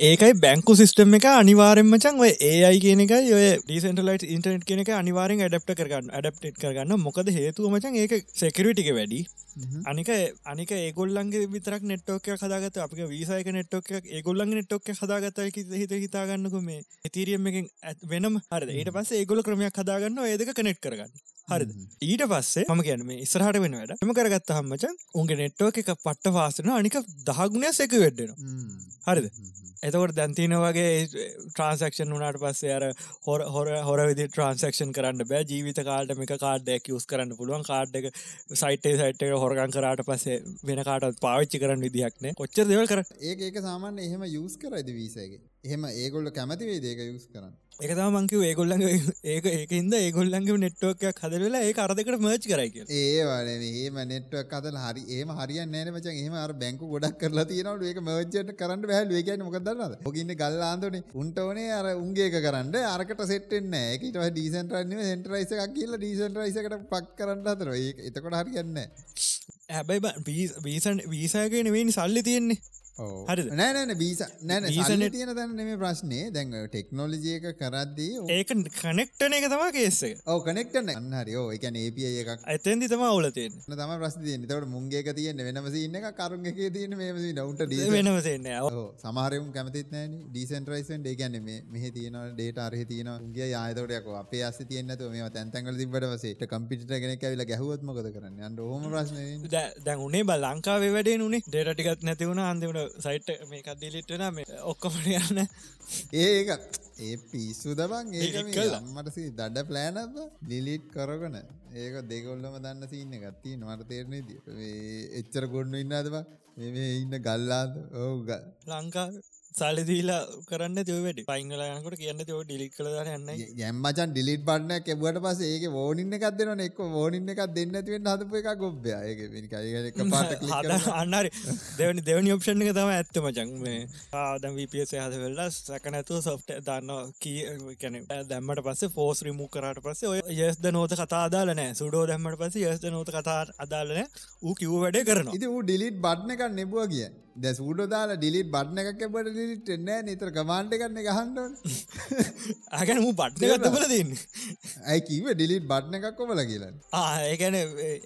ඒකයි බැංකු සිස්ටම් එක අනිවාරෙන්මචන් ඔය ඒ අයි කියන එක ඔය ඩීසන්ටලයිට ඉන්ටනෙට් කෙනෙක අනිවාරෙන් ඩප්ට කරගන්න ඩප්ට් කරගන්න. මොකද හේතුව මචන් ඒක සෙකරටික වැඩි. අනික අනික ඒගොල්ලන්ගේ විතරක් නෙට්ටෝක හදාගත අප වීසායක නෙට්ටෝක ඒගොල්ලන් නෙට්ටෝක හදාගත හිත හිතාගන්නක මේ එතීරියම් එක වෙනම්. හර ඊට පස්ස ඒගොල ක්‍රමයක් හදාගන්න ඒදක කනෙට් කරගන්න හරිද? ඊට පස්සේ මේ ඉස්රහට වෙන වැඩ. එම කරගත්ත හම්මච උන්ගේ නෙට්ටෝක එක පට්ට වාසන අනික දහගුණයක් එක වෙඩ්ඩෙන හරිද? එතකොට දැන්තින වගේ ට්‍රන්සක්ෂන් වනාට පස්සේ අර හොර හොර හොර විදි ට්‍රන්සක්ෂන් කරන්න බෑ. ජීවිත කාල්ට එක කාඩ්ඩයක් යස් කරන්න පුළුවන්. කාඩ් එක සයිටේ සයිට් එක හොරගන් කරාට පස්සේ වෙන කාටත් පාවිච්චි කරන්න විදිහක්න කොච්චර දෙවල් කර ඒ ඒක සාමාන්‍ය එහෙම යුස් කරයිද වීසගේ එහෙම ඒගොල්ල කැමති වේ ඒක යුස් කරන්න එකතම මංකිව ඒගොල්ලඟ ඒක ඒකන්ද ඒගොල්ලන්ගේ නෙට්ුවක්යක් හදවෙලා ඒ අරදකට මච් කරයි ඒ වන ඒම නෙට්ුවක් කතල හරි ඒම හරිය නෑන මච. ඒම බැංකු ගොඩක් කරලා තියනට ඒක මචට කරන්න බැහල් වේගන මොකදන්නද ඔගන්න ගල්ලාන්තනේ උන්ට ඕනේ අර උන්ගේක කරන්න. අරකට සෙට්ෙන්න ඒකට ඩීසන්ටරන්න සෙන්ටරයිස එකක් කියල ඩීසන්ටරයිසකට පක් කරන්න අතර එතකොට හරියන්න හැබැයි වීසන් වීසාගෙන වෙන් සල්ලි තියෙන්නේ. හරි නෑන බීස නෑන ඊසන තියෙන තැන නෙම ප්‍රශ්නය දැන් ටෙක්නෝලජයක කරද්දී ඒක කනෙක්ටන එක තම කේෙස ඕ කනෙක්ටන අන්නහරි එක. ඒපිය එකක්. ඇතන්දි තම ඔලතිය තම ප්‍රස් තවට මුන්ගේ තියන්න. වෙනමසින්න එක කරුන් එක තියන මේ නවුට වෙනවසන්න සමාරයුම් කැමතිත් නෑන ඩීසන්ටරයිසන් ඒගැන මේ මෙහ තියන ඩේට අරහ තියන ගේ ආයතටයක් අපේ අස තියන්නතු මේ තැන්තැන්ගල තිබට වසේට කම්පිට ගෙන ඇවිල ගැහුවත්මකද කරන්න? අන්න හොම ප්‍රශ්න දැන් උනේ බ ලංකාවේ වැඩේ නුනේ ඩේටටිකත් නැතිවුණ අන්තිමට සයිට් මේකක් දිලිට්ටන මේ ඔක්කොමට යන්න ඒක ඒ පිස්සු දබන් ඒක අම්මටසි දඩ ප්ලෑනබ ලිලිට් කරගන ඒක දෙකොල්ලම දන්න සින්න ගත්ති නොට තේරණේ ද එච්චර ගොඩ්ඩු ඉන්න අදබ මේ ඉන්න ගල්ලාද? ඕග ලංකාව සල්ලිදීලා කරන්න තිව වැඩි. පයිංගල යනකට කියන්න තිව ඩිලික් කළ යන්න යම්මචන් ඩිලිට බන්න කෙබට පස ඒක ෝනින්න එකක් දෙන එක් ෝනින්න එකක් දෙන්න තිවෙන් හදපු එක ගොබ්බය ඒක පාට අන්නරි දෙවනි දෙවනි ඔප්ෂන් එක තම ඇත්ත මචන්. මේ ආදම් වපස හද වෙල්ලා සැකනැතුව සොෆ්ට දන්න කී කැන දැම්මට පස්ස ෆෝස් රිමූ කරට පස්සේ ඔය යස්ද නෝත කතා අදාලනෑ සුඩෝ දැම්මට පස යස්ද නෝත කතා අදාලන ඌ කිව් වැඩේ කරන ඉති ඩිලිට් බඩ්න එකක් නෙබුව කිය දැ සූඩ දාලා ඩිලිට බට්න එකක් බට ලිට එන්න නිතර කමාන්්ඩ කරන්න ගහන්ඩ ඇගැන මු බට්න ගත්තබල දෙන්න? ඇකිව ඩිලිට බට්න එකක් කොබල කියලා? ඒකන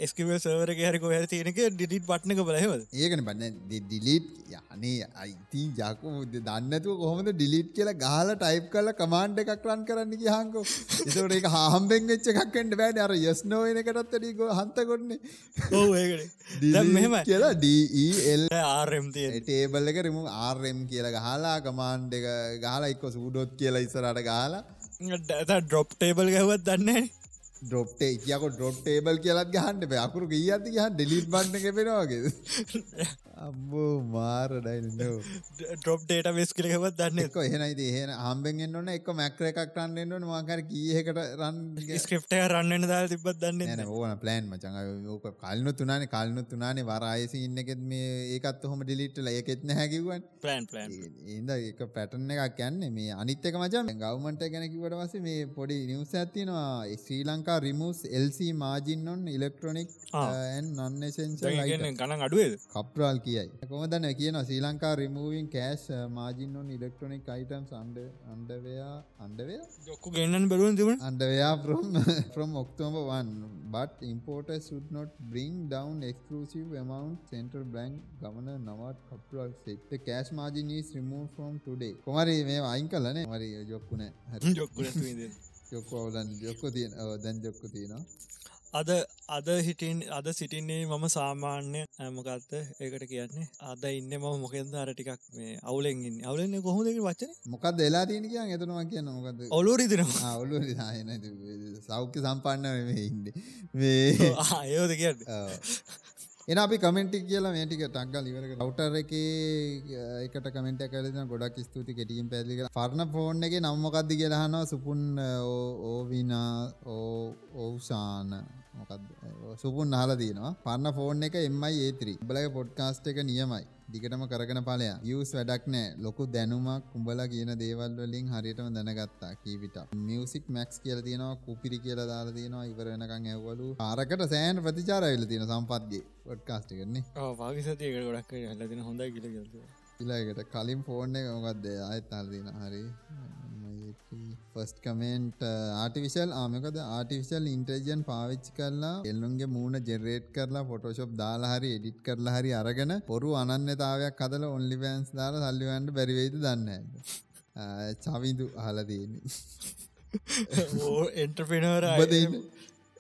එස්කිව සවර හරි කොහ තියනක ඩිලිට එක බලහව ඒකන බන්න. ඩිලිට් යනේ අයිති ජකු දන්නතු කොහොමද ඩිලිට් කියලා ගහල ටයිප් කල කමාන්්ඩ එකක් රන් කරන්න හංකෝ එතට එක හම්බෙන් වෙච්ච එකක්ෙන්ට බෑන. අර යස්නෝයන එකටත් ඩිගෝ හන්ත කොන්නේ ඕ මෙහෙම කියලා ඩල් ආරම්ද ටේබල් එක රිමු ආර්ම් කියලා ගහලා කමාන්්ඩ එක ගහලා එක්ක සූඩොත් කියලා ඉස්සරට ගහලා. ඩොප් ටේබල් ගැවත් දන්නේ ඩොප්ටේ කියක ඩොප් ටේබල් කියලත් ගහන්න අකුරු ගියති ගහ ඩෙලිත් බන්න එක පෙනවාගේ අම්බෝ මාරඩයි ඩොප් ඩේට වෙස් කලෙවත් දන්න එක එහෙනයිති එහෙන හම්බෙන් න්න එක මැක්‍ර එකක් රන්නන්න මාකර කියහකට රන් ස්ක්‍රප්ට රන්නන්න දා තිබත් දන්න ඕන ප්ලෑන් මචන් ඕක කල්නු තුනාන කල්නු තුනානේ වරායස ඉන්නකෙත් මේ ඒකත් හොම ඩිලිට්ල එකෙත්න හැකිවන් පලන් පලන් ඒද එක පැටන එකක් කියන්නේ මේ අනිත්තක මචන් ගවමන්ට ගැනකිවට වස මේ පොඩි නිවස ඇතිනවා Sri Lanka removes LC margin on electronic නොන්නසෙන්ස ගණන් අඩුවද? කප්‍රාල් කියයි කොමදන්න කියන Sri Lanka removing cash margin on electronic items අන්ඩ අන්ඩවයා අන්ඩවය ජොක්කු ගන්නන් බරුවන් තිබන අන්ඩවයා from October 1 but importers should not bring down exclusive amount central bank governor Nawad Kapral said the cash margin is removed from today. කොමරි මේ අයින් කලනේ මරි ජොක්කුනේ? ජොක්කුන යොක්කෝලන් යොක්ක තියෙන දැන් ජොක්ක තියෙනවා අද අද හිටින් අද සිටින්නේ මම සාමාන්‍ය ඇමකත්ත ඒකට කියන්නේ අද ඉන්න ම මොකෙන්ද? අර ටිකක් මේ අවුලෙන්ගින් අවුලෙන් කොහොදක වච්චන මොකක් දෙලා තියෙන කිය එතනවා කියන්න මොකද ඔලුරිදිනවා ඔලු සෞඛ්‍ය සම්පන්න ඉන්න. මේ ආයෝද කිය එන අපි කමෙන්ටි කියලා මේටික ටක්ගල් ඉවර රවටර් එක එකට කමෙන්ට කලන ගොඩක් ස්තුති කෙටියම් පැදික පරණ ෆෝන් එක නම්මකක්ද කියලාහනවා සුපුන් ඕවිනා ඕ ඔවුසාන මොකක් සුපුන් නාල දනවා පන්න ෆෝන් එක එමයි ඒත්‍රී බලක පොඩ්කාස්ට් එක නියමයි. දිගටම කරගෙන පලයා යස් වැඩක් නෑ. ලොකු දැනුමක් කුඹලා කියන දේවල් වලින් හරියටම දැනගත්තා. කීවිට මියසික් මැක්ස් කියල තියෙනවා කුපිරි කියලා දාලා තියෙනවා. ඉවර වෙනකං ඇවලු ආරකට සෑන් ප්‍රතිචාරයිල තියෙන සම්පත්ගේ පොඩ්කාස්ට් කරන්නේ පාකිසතියකට ගොඩක් හලතින හොඳයි කියල ඉලාකට කලින් ෆෝර්න් එක මොකක්ද අයත් අල්දින හරි ෆස්ට කමෙන්ට් ආටිවිශල් ආමකද ආටිවිශල් ඉන්ටර්ජන් පාවිච්චි කරලා එල්ලුන්ගේ මූුණ ජෙරේට් කරලා ෆොටෝශප් දාලා හරි එඩිට් කරලා හරි අරගෙන පොරු අනන්‍යතාවයක් කදල ඔන්ලිවන්ස් දාලා සල්ලිවන්ට බැරිවෙයිද දන්න චවිදු අහලදන්නේ එන්ට්‍රපෙනවර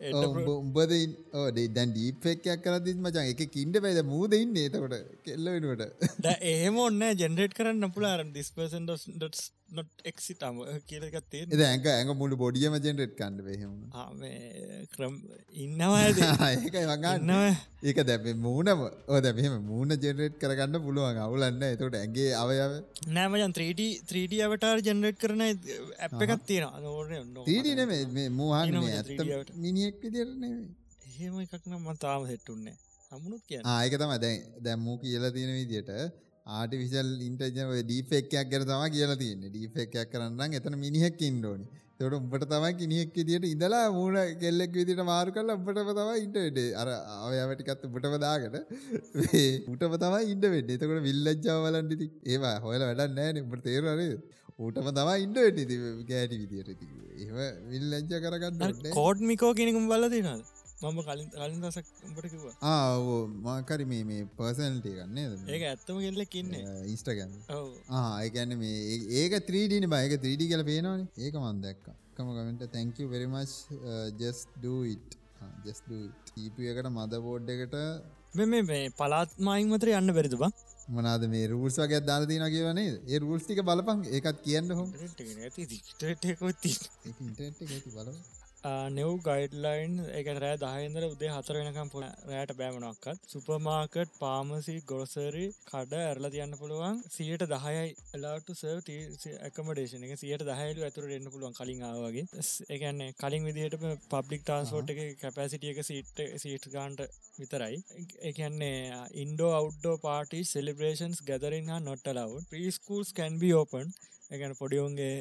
උඹද දැන් ඩීපෙක්යක් කරදි මචන් එක කින්ඩ පැද මූද ඉන්න ඒතකොට කෙල්ල වෙනුවට. ඒම ඔන්න ජෙනරේට් කරන්න පුලාරන් ඩිස්පර්සන් නොට එක්සිටම කියලගත්තේ ඇක ඇඟ මුළු බොඩියම ජෙනරෙට් කන්න වෙහෙම ක්‍රම් ඉන්නවා ඒකයි වගන්න ඒක දැබ මූනම දැම මූුණ ජෙනරේට් කරගන්න පුළුවන්. අවුලන්න එතට ඇගේ අවයාව. නෑමයන් 3D 3D අවටාර් ජෙනරේට් කරන ඇප් එකත් තියෙන න මූහන් ඇත්ත මිනිියෙක් විදිරන්නේ එහෙම එකක් නම් මතාම හෙට්ටුන්නේ හමුණුත් කිය ආයක තම දැන් දැම්මූ කියලා තියෙන විදියට ආටිවිශල් ඉන්ටජන ඩීෆෙක්යක් ගැර තම කියලා තියන්න. ඩීෆෙක්යක් කරන්න එතන මිනිහෙක් ඉන්ඩෝනි තොට උඹට තමයි කිනිහෙක් දිට ඉඳලා මූුණ කෙල්ලෙක් විදිට මාරු කල උඹටම තම ඉන්ටට අර අවයාවටිකත් උඹටම දාගට උටම තම ඉන්ඩ වෙන්න. එතකට විල්ලජ්ජාවලන්ඩිති ඒවා හොල වැඩ නෑන උඹට තේරවාරය ඌටම තම ඉන්ඩ වෙට ගෑටි විදියට. ඒ විල්ලජ්ජ කරගන්න කෝඩ්මිකෝ කෙනෙකුම් බලදිනද මම කලින් කලින් දසක් උඹට කිවා ආ මාකරි මේ මේ පර්සනල්ටේ ගන්නේ ඒක ඇත්තම කෙල්ලෙක් ඉන්න. ඉස්ටගන්න ඒකන්න මේ ඒක ත්‍රීඩීන බයක ත්‍රීඩි කල පේනවන. ඒක මන් දැක්ක. කම කමට තැංක වෙරිමච් ජස් ඩට ජස් ඊපකට මද බෝඩ් එකට මෙ මේ පලාත් මයින් මතර යන්න බැරිද බා? මනාද මේ රූල්ස් වගේ දාල තින කියවනේ ඒ රූල්ස්ටික බලපන් ඒකත් කියන්න හො නෙව් ගයිඩ්ලයින් එක රෑ දහයින්දර උදේ හතර වෙනකම් පො රෑට බෑමනක්කත් සුපමාකට් පාමසි ගොසරි කඩ ඇරල තියන්න පුළුවන්. සියට දහයයි එලාට සර් ඇකමඩේෂන එක සියට දහයලු ඇතුර එන්න පුළුවන් කලින් ආවගේ එකන්නේ කලින් විදිහට පබ්ලික් ට්‍රන්ස්පෝට් එක කැපසිටිය එක සිට සීට් ගාන්ට විතරයි. එකන්නේ ඉන්ඩෝ අව්ඩෝ පාටි සෙලිබ්‍රේෂන්ස් ගැදරින් හා නොට ලව් ප්‍රීස්කූල්ස් කැන්බි ඕපන් එකන පොඩියෝන්ගේ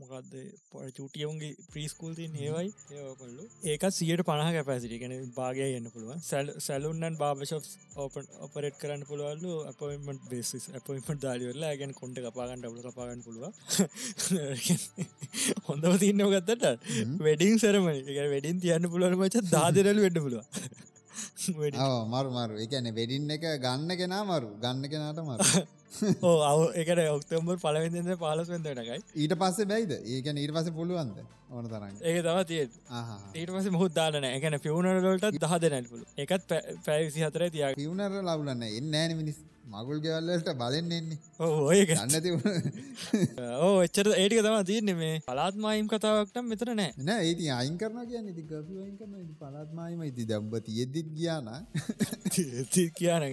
මොකක්ද පො චුටියවුන්ගේ ප්‍රීස්කූල් තින් ඒවයි. ඒපල්ලු ඒකත් සියට පණහ කැපැසිටි කෙන භාගය යන්න පුළුවන්. සැල් සැලුන්නන් බාබශප් ඕපන් ඔපරෙට් කරන්න පුළුවල්ලු අපොයිමට බේසිස් අපොයිමට දාලිවෙල්ලා ගැන කොන්ට කපාගන්න ඩබල කපාගන්න පුළුව හොඳම තින්න ගත්තට වැඩින් සරමනි වැඩින් තියන්න පුළුවන් මච දාදරල වෙන්න පුළුව මරු මරු. එකන වෙඩින් එක ගන්න කෙනා මරු. ගන්න කෙනාට මරු ඕ එකට ඔක්තම්බර් පලවෙදද පාලස් වෙදටකයි ඊට පස්සේ බැයිද? ඒක ඊට පස පුළුවන්ද? ඕන තරන්න ඒක තව තිය ඊට පස මුහදාලන එකන පිවුණරලට දහ දෙනැල්පුල එකත් පැවිසි හතර තිය පිවුණර ලවලන්න එන්න ෑන මිනිස්. මගුල් ගෙවල්ලට බලෙන් එන්නේ. ඕය ගන්න ඕ එච්චර ඒටික තම තියන්නේ මේ. පලාත්මයිම් කතාවක්ටම් මෙතර නෑ. නෑ ඒති අයින් කරන කියන්න ඉති ගපුුවයින් කරන පලාත්මයිම ඉති දම්බ තියෙද්දිත් කියන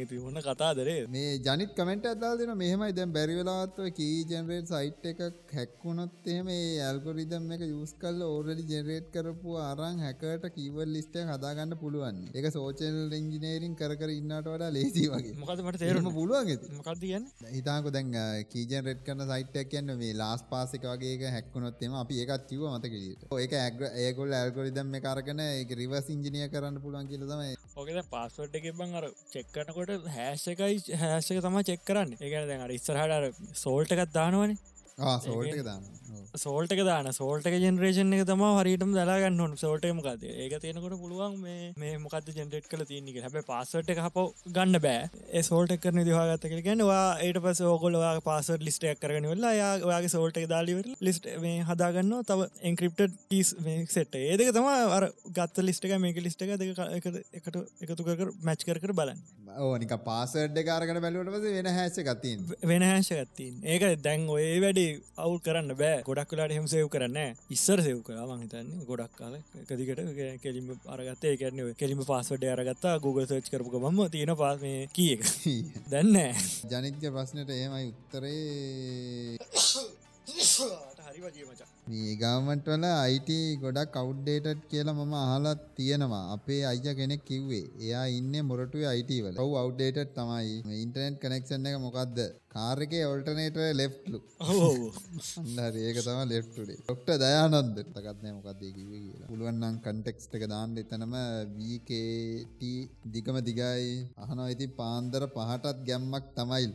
ති ඔන්න කතාදරේ මේ ජනිත් කමෙන්ට අදල් දෙන මෙහමයි. දැම් බැරිවෙලාත්ව කී ජනරේට් සයිට් එක හැක්වුණොත් එම ඇල්ගොරිදම් එක යස් කල් ඕරඩි ජෙනරේට් කරපු අරං හැකට කීවල් ලිස්ටය හදාගන්න පුළුවන්. එක සෝචල් ඉංජිනේරින් කර ඉන්නට වඩා ලේසි වගේ. මොකදමට තේරම පුළුවන් මොකක්ද කියන්න? හිතාක දැන් කීජන් රෙට් කන්න සයිට්යක් කියන්න මේ ලාස් පාසික වගේ හැක්කුණොත්තෙම අපි ඒකත් කිව මතකට ඒක ඇග ඒගොල් ඇල්ගොරිදම් මේ කරගන එක රිවස් ඉංජිනිය කරන්න පුළුවන් කියල තමයි. ඕකද පාස්වට් එක බං අර චෙක්කනකොට හැෂකයි හැෂක තම චෙක් කරන්න. එක දැන් අර ඉස්සරහට සෝල්ට එකත් දානවනේ. සෝල්ට එක දාන්න. සෝල්ට එක දාන සෝල්ට එක ජෙනරේෂන් එක තම හරිටම දලාගන්න හොන සෝල්ට මකද ඒක තියෙනකොට පුළුවන් මේ මොකද ජෙනරේට් කල තියන්නේ හැබ පස්සට එක හප ගන්න බෑ. ඒ සෝල්ට කරන දිවාගත්ත කර ගැනවා ඒට පස ඕකොලවා පාසට ලිස්ටයක් කරන වෙල්ලා යාගේ සෝල්ට දාලිවර ලිස්ට මේ හදාගන්න තව එන්ක්‍රප්ට ටස් සෙට් ඒදක තම අර ගත්ත ලිස්ට එක මේක ලිස්ට එක එකට එකතු කර මැච් කර බලන්න. ඕනික පාසඩ් කාරකට බැලුවට වෙන හැස ගත්තින් වෙන හැශ ගත්තින් ඒක දැන් ඔය වැඩ අවු කරන්න බෑ. ගොඩක් කලාට හෙම සයව් කරන්න ඉස්සර සෙව් කලා මහිතන්නේ ගොඩක් කාල. එකදිකට කෙලිම අරගත්තේ. කරන කෙලිම පාස්වඩ අරගත්තා. Google සර්ච් කරපුක මම තියෙන පාස්මේ කිය දැන්න ජනිත්‍ය ප්‍රශ්නයට ඒමයි උත්තරේ මේ ගවමට වල අයිට ගොඩක් කවු්ඩේටත් කියලා මම අහලත් තියෙනවා. අපේ අයිය කෙනෙක් කිව්වේ. එයා ඉන්න මොරටුව අයිටවල ඔව අව්ඩේට තමයි. ඉන්ටනෙට් කනෙක්ෂන් එක මොකක්ද කාරක ඔල්ටනේට ලෙෆ්ලු ඒක තම ලෙෆ්ටුඩේ ොක්ට දයානොන්ද? තකත්නය මොකක්දේ කිව කියලා. පුළුවන්නම් කන්ටෙක්ස්ට එක දාන්න එතනම වීකට දිගම දිගයි. අහනෝ ඉති පාන්දර පහටත් ගැම්මක් තමයිල්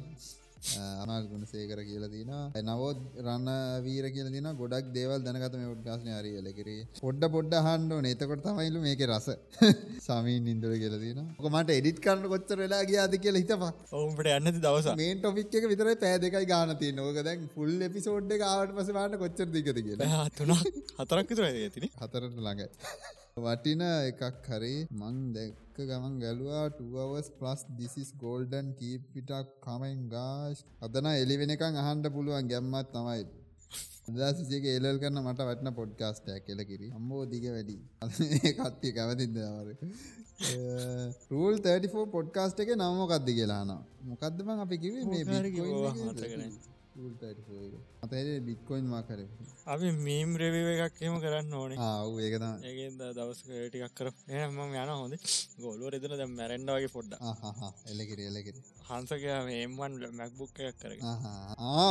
අනාල් ගුණ සේකර කියලා තින නවෝත් රන්න වීර කියල තින ගොඩක් දේවල් දැනගතම ොඩ්ගාස්න අරියලකිර පොඩ්ඩ පොඩ්ඩ හන්ඩෝ නතකොට තමයිලු මේක රස. සමීන් ඉන්දුර කියල තින කොමට එඩිට කරන්න කොච්චර වෙලා ගයාද කියල හිතපා ඔවුන්ට ඇන්න දවස මේ ටොපික් එක විතර පෑදකයි ගානති නෝක දැන් ෆුල් එපිසෝඩ් කාවට පසවාට කොච්චර දිකද කියලා. තුනක් හතරක් විතර ඇතින හතරට ළඟ වටින එකක් හරි. මං දැක්ක ගමන් ගැලවා 2ස් ප්ලස් දිසිස් ගෝල්ඩන් කීපිටක් කමෙන් ගාශ් අදන එලිවෙනකං අහන්ඩ පුළුවන් ගැම්මත් තමයි. දසික එලල් කරන්න මට වටන පොඩ්කාස්ටයක් කෙල කිරි. අම්බෝ දිග වැඩි. කට්ටිය කැවතිදවර රූල් 34 පොඩ්කාස්ට එක නම්මොකක්ද කියලාන මොකක්දම අපි කිවේ මේ අතේ බික්කොයින් මාකර අපි මීම් රෙවිව එකක් එම කරන්න ඕනේ. ආව ඒකත ඒකද දවස් ටිකක් කර එම යන හොඳ. ගොල්ුව එදන දැ මැරෙන්ඩවගේ පොඩ්ඩ එලකිර එලකිර හන්සකයා එම්වන් මැක්බුක් එකක් කර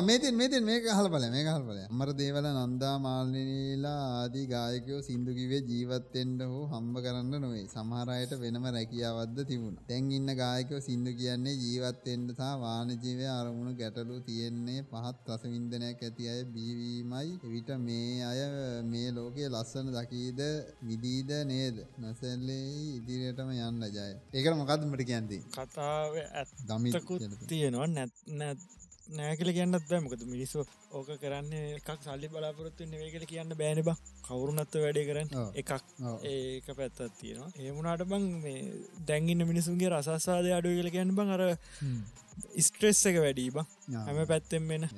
මේතින් මේතින් මේක හල් බල මේ හල් බල අමර දේවල නන්දා මාල්නීලා ආදී ගායකයෝ සිින්දුකිවේ ජීවත්තෙන්ට හෝ හම්බ කරන්න නොවේ. සමහරයට වෙනම රැකියාවද්ද තිබුණ. තැන් ඉන්න ගායකයෝ සිින්දු කියන්නේ ජීවත්තෙන්ට සහ වානජීවය අරමුණු ගැටලු තියෙන්නේ පහත් රසවින්දනයක් ඇති අය බීවීමයි එවිට මේ අය මේ ලෝකයේ ලස්සන දකීද විදීද නේද? නැසැල්ලේ ඉදිරියටම යන්න ජය. ඒකට මොකක්දමට කියන්දී කතාව දමිකුත් තියෙනවා. නැත් නෑකල කියන්නත් බෑමකද මිනිස්සු ඕක කරන්න එකක් සල්ලි බලාපොරොත්තු නෙවේ කල කියන්න බෑන බ. කවුරුනත්ව වැඩේ කරන්න? එකක්. ඒක පැත්තත් තියෙනවා. ඒමුණට බං මේ දැන්ගන්න මිනිසුන්ගේ රසස්වාදය අඩුව කල කියන්න බං. අර ස්ට්‍රෙස් එක වැඩී බං හැම පැත්තෙන් වෙන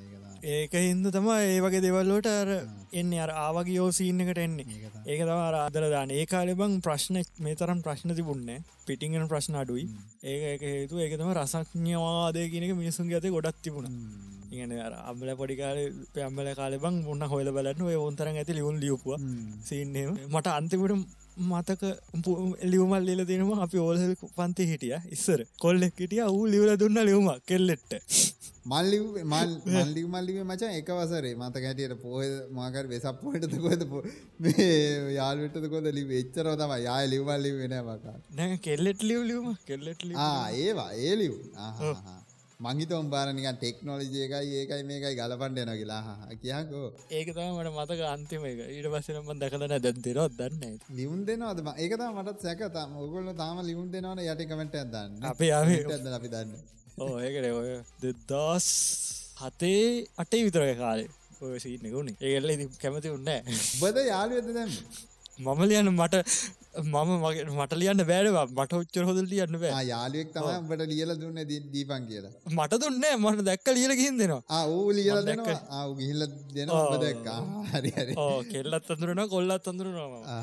ඒක හින්ද තම ඒ වගේ දෙවල්ලෝට අර එන්න. අර ආවගේ යෝසීන්න එකට එන්නේ. ඒක තම අරාදර දාන ඒ කාලෙ බං ප්‍රශ්න මේ තරම් ප්‍රශ්න තිබුන්නේ පිටිංගෙන ප්‍රශ්න අඩුයි. ඒක එක හේතු ඒක තම රසඥවාදය කියනක මිනිසුන්ගේ ඇත ගොඩක් තිබුණ. ඉගෙන අම්ල පොඩිකාල පයම්බල කාල බං මුන්න හොල බලන්න ඔය ඔොන්තර ඇති ලියුන් ලියපුවා. සින්නේ මට අන්තිමට මතක ලියවමල් ලිල දෙනවා අපි ඕල පන්ති හිටිය. ඉස්සර. කොල්ලෙක් හිටිය වූ ලිවල දුන්න ලියවම කෙල්ලෙට්ට. මල්ලිව මල්ලි මල්ලිවේ මචා එක වසරේ. මත කැටියට පෝහ මාකර වෙසක් පොහටද කොද මේ යාල්විටද කොද ලි එච්චරව තම යා ලිවමල්ලි වෙන මකා නැ කෙල්ලෙට ලියව ලියම කෙල්ලෙට ඒවා ඒ ලිව් මංහිතවම් බාරනික ටෙක්නෝලජය එකයි ඒකයි මේකයි ගලපන්ඩ යන කියලා. කියකෝ ඒක තම මට මතක අන්තිම එක. ඊට පස්සනම දකලන දැන්තිරොත් දන්න ලියුන් දෙනවද? ඒකත මටත් සැකතම ඔගොල්ල තාම ලියුන් දෙනවන යට කමට දන්න. අපේ අපි දන්න. ඕ ඒකට ඔය. දෙදස් හතේ අටේ විතරය කාලේ. ඔය සීනකුණේ ඒල්ල කැමති උන්නෑ බද යාලුවද දැම් මම ලියන්න මට මම මගේ මට ලියන්න බෑඩවා මට ඔච්චර හොදල් ලියන්න බෑ. යාලුවෙක් තම බට ලියල දුන්න දීපන් කියලා. මට දුන්න මට දැක්ක ලියල ගින් දෙනවා. ඌ ලියල ආව ගිහිල්ල දෙනවා. දැක්කා. හරි කෙල්ලත් අඳුරන කොල්ලත් අඳුරනවා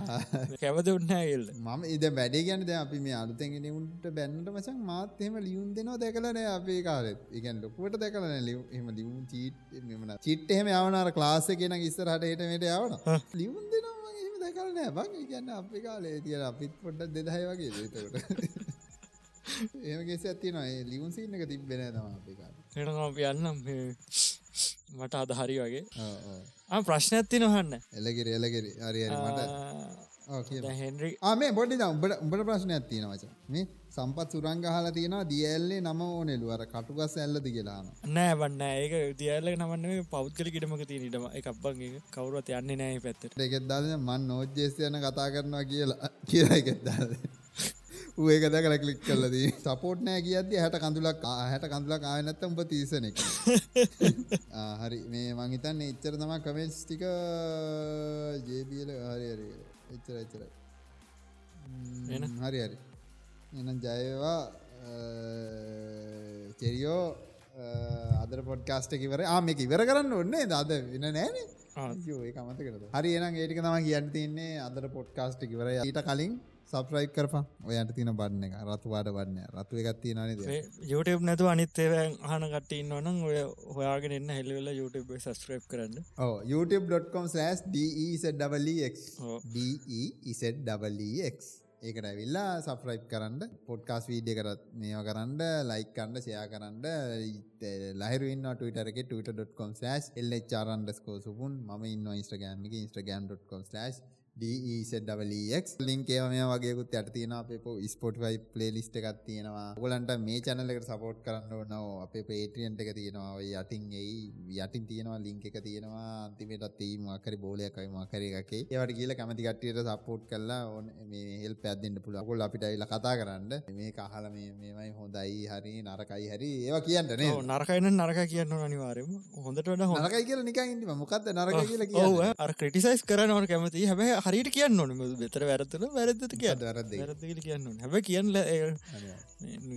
කැවද උන්නෑගල් මම ඉද වැඩේ ගැන ද අපි මේ අලුතැගෙන උන්ට බැන්නට මසන් මාත්හෙම ලියුන් දෙනවා දැකලන අපේ කාලෙත් ඉගන් ලොකුවට දැකලන ලියව එම ලියුම් චීට් මෙමන චිට් එහෙම යවනර ක්ලාස කියෙන ඉස්සරහට හටමට යවන ලියුන් දෙනවා දැකල් නෑ. බං කියන්න අපි කාලේ තියන අපිත් පොඩ්ඩක් දෙදහය වගේ ඒතකට ඒමගේ ඇති නොය ලියුන් සින්න එක තිබෙන තම අපි කාල. එනම් අපි යන්නම් මට අදහරි වගේ. ප්‍රශ්න ඇත්ති නොහන්න එලකිර එලකිරි හරි මට හෙන්රි ආමේ බොඩි උඹට උඹට ප්‍රශ්න ඇත්තින වච මේ සම්පත් සුරංග හලා තියෙනවා දියල්ලේ නම ඕනෙලු. අර කටුගස් ඇල්ලද කියලාන නෑ වන්න ඒක දියල්ල නමන්නේ පෞද්ගල කිටමක තිය නිටම එකක්බන්ගේ කවරුවත් යන්නේ නෑ පැත්තට එකෙත්දාල මන් නෝජ්ජේස්යන කතා කරනවා කියලා කියලා එකෙත්දාද ඒක දැකල කලික් කල්ලදී සපෝට් නෑ කියද හැට කඳුලක් හැට කඳුලක් ආයනත්ත උඹ තිීසනෙක් හරි. මේ මංහිතන්න එච්චර තම කමෙන්ස් ටික ජේබියල හරි හරි එච්චර එච්චර හරි හරි. එනම් ජයවා චෙරියෝ අදර පොඩ්කාස්ට කිවර ආම එක ඉවර කරන්න ඔන්නේ දද වෙන නෑන. ඒ කමතකරද හරි එනම් ඒටික තම කියන්න තින්නේ අදර පොඩ්කාස්ට කිවර ඊට කලින් සප්‍රයි් කරපා ඔයන්ට තින බන්න එක. රතුවාට වන්න රතු එකත්ති නද? YouTube නැතු අනිත්තේවැන් අහන කටන්න ඕනම් ඔය හොයාගෙන එන්න හෙල්ලවෙල YouTube සස්ක්‍රප් කරන්න. youtube.com/ DEZEX DEZEX ඒකට ඇවිල්ලා සප්‍රයිප් කරන්න. පොඩ්කාස් වීඩිය කරත් මේවා කරන්න ලයික් කන්න සයා කරන්න. ලහිරන්න ටට ට.com/ එල්චරන්ඩස්කෝ සුපුන්. ම ඉන්න ඉස්ට්‍රගෑම් එක ඉස්ට්‍රගම්.com/ ඩක් ලින්කේ මේ වගේකුත් යට තියෙන අපේ ස්පොට්වයි පලේලිස්ට එකක් තියෙනවා. ගොලන්ට මේ චැනලකට සපෝට් කරන්න ඕනව අපේ පේටියන්ට එක තියෙනවා. යටින් ඒ යටින් තියෙනවා ලිංක එක තියෙනවා. අන්තිමටත් ඒ මකරි බෝලයක්කයි මකර එකේ ඒවට කියල කැමති කට්ටියට සපෝට් කරලා ඕන මේ හෙල් පැත්දෙන්ට පුළ ගොල් අපිට ඉල කතා කරන්න. මේ කහල මේමයි හොඳයි හරි නරකයි හරි. ඒවා කියන්නනේ නරකයින නරක කියන්න අනිවාරම හොඳට නරකයි කියල නිකයින්ම මොකක්ද නරක කියල කිය අර ක්‍රටිසයිස් කරනවට කැමති. හැබැ හරිට කියන්න ඕන. බෙතර වැරතුල වැරදත කිය වැරද වැරදි කියන්න හැබ කියන්න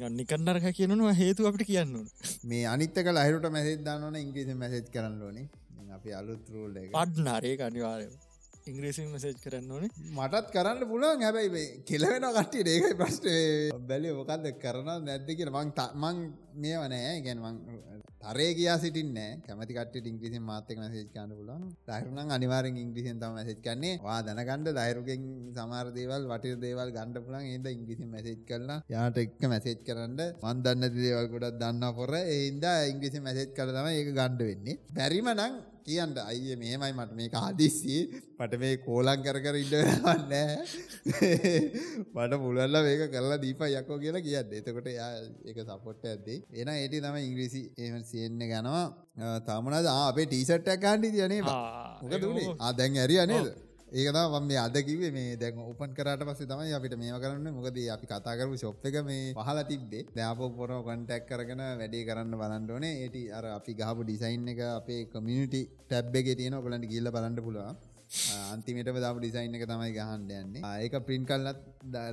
ගන්නිකන් නරක කියනවා හේතු අපට කියන්න මේ අනිත්තක ලහිරුට මැසෙත් දාන්නන ඉංග්‍රීසි මැසෙත් කරන්න ඕනේ. අපි අලුත් රූල් පඩ්නාරේ අනිවාරය ඉංග්‍රීසින් මසේජ් කරන්න ඕනේ. මටත් කරන්න පුළුවන්. හැබැයි කෙලවෙන කට්ටිය ඒකයි ප්‍රශ්ටේ බැලි මොකක්ද කරන නැද්ද කියල. මං මං මේ වනෑ ගැන්මං තරේ කියා සිටින්නේ කැමති කට ඉංග්‍රිසින් මාතක මසේජ් කන්න පුලන් දහරුනම් අනිවාරෙන් ඉංග්‍රිසින් තම මසේජ් කන්නේ වා දනගණ්ඩ දහරුගෙන් සමාර දේවල් වටිර දේවල් ගණඩ පුලන් ඒද ඉංග්‍රිසින් මසේජ් කරලා යාට එක්ක මැසේජ් කරන්න. මන්දන්න දේවල් ගොඩක් දන්න පොර. ඒන්ද ඉංග්‍රිසි මැසේජ් කර තම ඒක ගණ්ඩ වෙන්නේ. බැරිම නං කියන්න. අයිය මේමයි මට මේ ආදිස්සි පට මේ කෝලං කර කර ඉඩවන්න මට මුලල්ල මේක කරලා දීප යකෝ කියලා කියන්න. එතකොට යා එක සපොට්ට ඇදේ එන ඒටි තම ඉංග්‍රීසි එම සියන්න ගැනවා. තමනද අපේ ටීසට්ටක් කාන්ඩි තියනේ මොක දුනේ ආදැන් ඇරිය නේද ඒකතා මම මේ අද කිවේ මේ දැන් උපන් කරට පස්සේ තමයි අපිට මේව කරන්න මොකද අපි කතා කරපු ෂොප් එක මේ පහලා තිබ්බේ. දැන් අපෝ පොර කොන්ටැක්ට් කරගෙන වැඩේ කරන්න බලන්න ඕනේ. ඒටි අර අපි ගහපු ඩිසයින් එක අපේ කමියුනිටි ටැබ් එකේ තියෙන ඔයගලන්ට ගිහිල්ලා බලන්න පුළුවන්. අන්තිමට දාපු ඩිසයින් එක තමයි ගහන්න යන්නේ. ඒක ප්‍රින්ට් කරලත්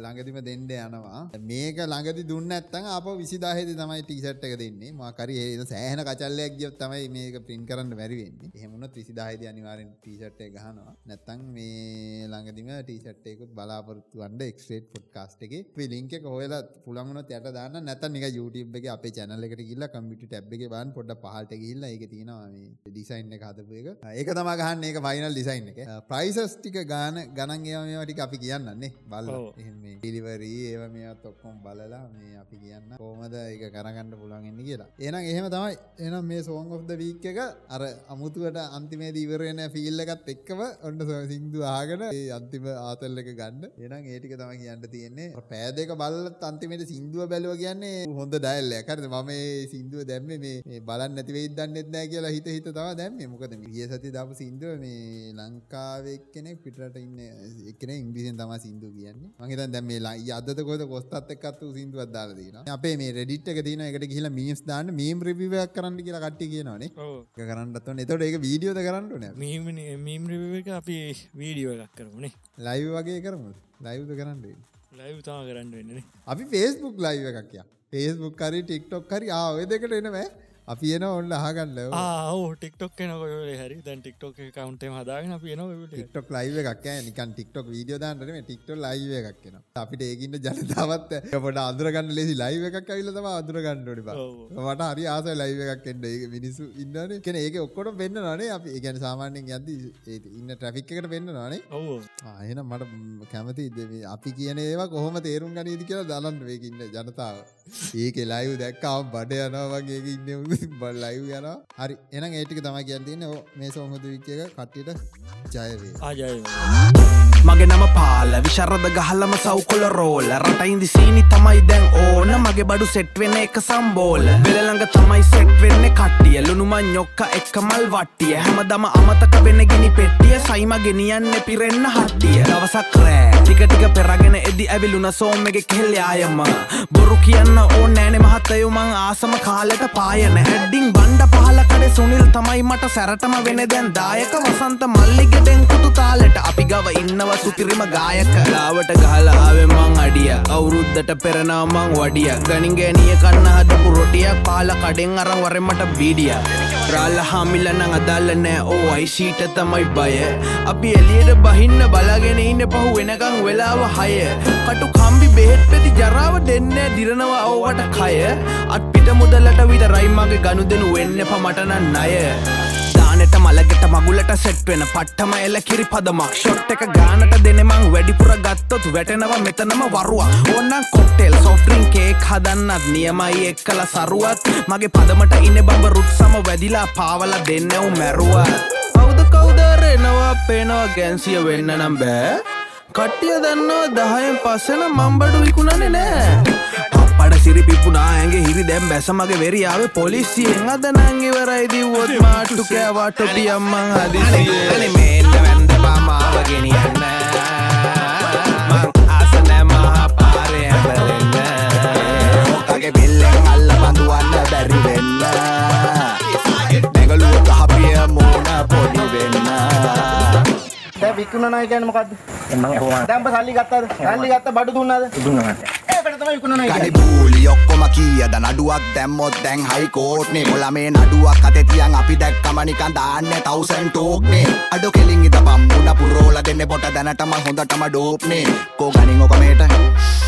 ළඟදිම දෙන්න යනවා. මේක ළඟදි දුන්න ඇත්තන් අප විසිදාහෙද තමයි ටීසට් එක දෙන්නේ. මාකරි ඒ සෑහන කචල්ලයක් ගියොත් තමයි මේක ප්‍රින්ට් කරන්න බැරි වෙන්නේ. එහෙමුණොත් විසිදාහෙද අනිවාර්යෙන් ටීෂර්ට් එක ගහනවා. නැත්තම් මේ ළඟදිම ටීෂර්ට් එකකුත් බලාපොරොත්තු වෙන්න එක්ස්ට්‍රේට් පොඩ්කාස්ට් එකේ. අපි ලින්ක් එක හොයලා පුළුවන් වුණොත් යට දාන්න. නැත්තම් නිකන් YouTube එකේ අපේ channel එකට ගිහිල්ලා කම්පියුටර් ටැබ් එකේ බලන්න. පොඩ්ඩක් පහළට ගිහිල්ලා. ඒකේ තියෙනවා මේ ඩිසයින් එක හදපු එක. ඒක තමයි ගහන්නේ. ඒක ෆයිනල් ඩිසයින් එක. ප්‍රයිසස් ටික ගාන ගණන් ඒවා මේවා ටික අපි කියන්නන්නේ බල්ල. පිලිවරී ඒව මේත් ඔක්කොම් බලලා මේ අපි කියන්න කෝමද එක කරගන්න පුළුවන්ගන්න කියලා. එනම් එහෙම තමයි. එනම් මේ සෝන් ඔෆ්ද වීක් එක අර අමුතුවට අන්තිමේ දීවරෙන ෆිල්ල එකත් එක්කව ඔන්න සිංදු ආගෙන අන්තිම ආතල්ල එක ගන්න. එනම් ඒටික තම කියන්න තියෙන්නේ. පෑදක බල්ලත් අන්තිමට සිින්දුව බැලුව කියන්නේ හොඳ ඩයිල්ල කරද මම සිින්දුව දැම්ම මේ බලන්න නැතිවෙයි දන්නෙත් නෑ කියලා හිත හිත තව දැම්ම. මොකද ගිය සති දපු සිින්දුව මේ ලංකා ලංකාවේ කෙනෙක් පිටට ඉන්න එකන ඉංග්‍රීසියෙන් තම සිින්දු කියන්නේ. මහිත දැම ලා අද කොද කොස්තත් එක්කත් වූ සිින්දුවත් දාලදන අපේ මේ රෙඩිට් එක තින එකට කියලා මීස් දාන්න මීම් රිවිවයක් කරන්න කියලා කට්ටි කියනවානේ. කරන්නත් එතොට ඒක වීඩියෝද කරන්නන මීම් රිව එක අපි වීඩියෝ එකක් කරමුණේ ලයිව් වගේ කරමු ලයිව්ද කරන්න ලයිව් තා කරන්න වෙන්නේ අපි ෆේස්බුක් ලයිව එකක් කිය ෆේස්බුක් කරි ටික්ටොක් කරි ආව දෙකට එනවෑ අපි එන ඔන්න අහගන්න ටික්ටොක් නකොල හරි දැන් ටික්ටොක් කවන්ටේ හදාගෙන පියන ටික්ටොක් ලයිව එකක් නිකන් ටික්ටොක් වීඩියෝ දාන්නන ටික්ටො ලයිව එකක් කියෙන අපිට ඒකින්න ජනතාවත් පොට අදුරගන්න ලෙසි ලයිව එකක් ඇවිලතම අදුරගන්නඩි මට හරි ආස ලයිව එකක් එන්න. ඒ මිනිසු ඉන්නන කෙන ඒක ඔක්කොට වෙන්න නේ අපි. ගැන සාමාන්‍යෙන් යද ඉන්න ට්‍රෆික් එකට වෙන්න නේ. ආයන මට කැමති අපි කියන ඒවා කොහොම තේරුම් ගනීති කියලා දලන්න වේකින්න ජනතාව. ඒක ලයිව් දැක්කාව බඩ යනවාගේ ඉන්න බල්ලයිව් යන. හරි. එන ඒටික තම කියන්තින්න මේ සෝහද විච්චක කට්ටිට ජයවේ ආජය මගේ නම පාල විශරද ගහල්ලම සෞකොල රෝල. රටයින්දි සීනි තමයි දැන් ඕන. මගේ බඩු සෙට්වෙන එක සම්බෝල. වෙලළඟ තමයි සෙට් වෙන්න කට්ටිය. ලුණුම ñොක්ක එක්ක මල් වට්ටිය. හැමදම අමතක වෙන ගිනි පෙට්ටිය. සයිම ගෙනියන්න පිරෙන්න හට්ටිය. දවසක් රෑ. ටික ටික පෙරගෙන එදි ඇවිලුන සෝම්මගේ කෙල්ලයායම බොරු කියන්න ඕ නෑනෙ මහත්තයුමං ආසම කාලෙට පායන හැඩ්ඩිං බණ්ඩ පහල කඩ අනේ සුනිල් තමයි මට සැරටම වෙන දැන් දායක වසන්ත මල්ලිගෙටෙන් කුතු තාලෙට අපි ගව ඉන්නව සුපිරිම ගායක. ලාවට ගහලාවෙන් මං අඩිය. අවුරුද්දට පෙරනා මං වඩිය. ගනින් ගෑනිය කන්න හදපු රොටිය පාල කඩෙන් අරන් වරෙන්මට බීඩිය. රාල්ල හාමිල්ල නං අදාල්ල නෑ. ඕ අයිශීට තමයි බය. අපි එලියට බහින්න බලාගෙන ඉන්න පහු වෙනකං වෙලාව හය. කටු කම්බි බෙහෙත් පෙති ජරාව දෙන්න දිරනවා. ඕවට කය. අත් පිට මුදලට විතරයි මගේ ගනුදෙනු වෙන්න පමටන ණය දානට මලගෙට මගුලට සෙට් වෙන පට්ටම එල කිරි පදමක් ෂොට් එක ගානට දෙනෙමං වැඩිපුර ගත්තොත් වැටෙනවා මෙතනම වරුවා ඕන්නම් කොක්ටෙල් සොෆ්ට්‍රින් කේක් හදන්නත් නියමයි එක්කල සරුවත්. මගේ පදමට ඉන්න බඹ රුට් සම වැදිලා පාවල දෙන්නවු මැරුවා කවුද කවුදරෙනවා පේනවා ගැන්සිය වෙන්න නම් බෑ. කට්ටිය දන්නවා දහයෙන් පස්සෙන මම්බඩු විකුණනේ නෑ. පට සිරි පිපුනා ඇගේ හිරි දැම් බැසමගේ වෙරියාව පොලිසියෙන් අද නංගිවරයි දිව්වොත් මාට්ටු කෑවාට පියම්මං හදිසිය මේන්න වැන්ද පාමාව ගෙනියන්න මං ආසනෑ මහා පාරය ඇබලෙන්න ඕකගේ බෙල්ලෙන් අල්ල බඳුවන්න බැරි වෙන්න නැගලුව කහපිය මෝන පොඩි වෙන්න දැන් විකුණනවා කියන්නේ මොකද්ද? මම අහුවා. දැන් ඔබ සල්ලි ගත්තද? සල්ලි ගත්ත බඩු දුන්නද? දුන්නා මට. ඒකට තමයි විකුණනවා ගනි කියන්නේ. බූලි ඔක්කොම කියද නඩුවක් දැම්මොත් දැන් හයිකෝට්නේ කොළ මේ නඩුවක් අතේ තියන් අපි දැක්කම නිකන් දාන්නේ තවුසන් ටෝක්නේ අඩෝ කෙලින් ඉත පම්මුණ පුරෝල දෙන්නේ පොට දැනටම හොඳටම ඩෝප්නේ කෝ ගනින් ඔක මේට.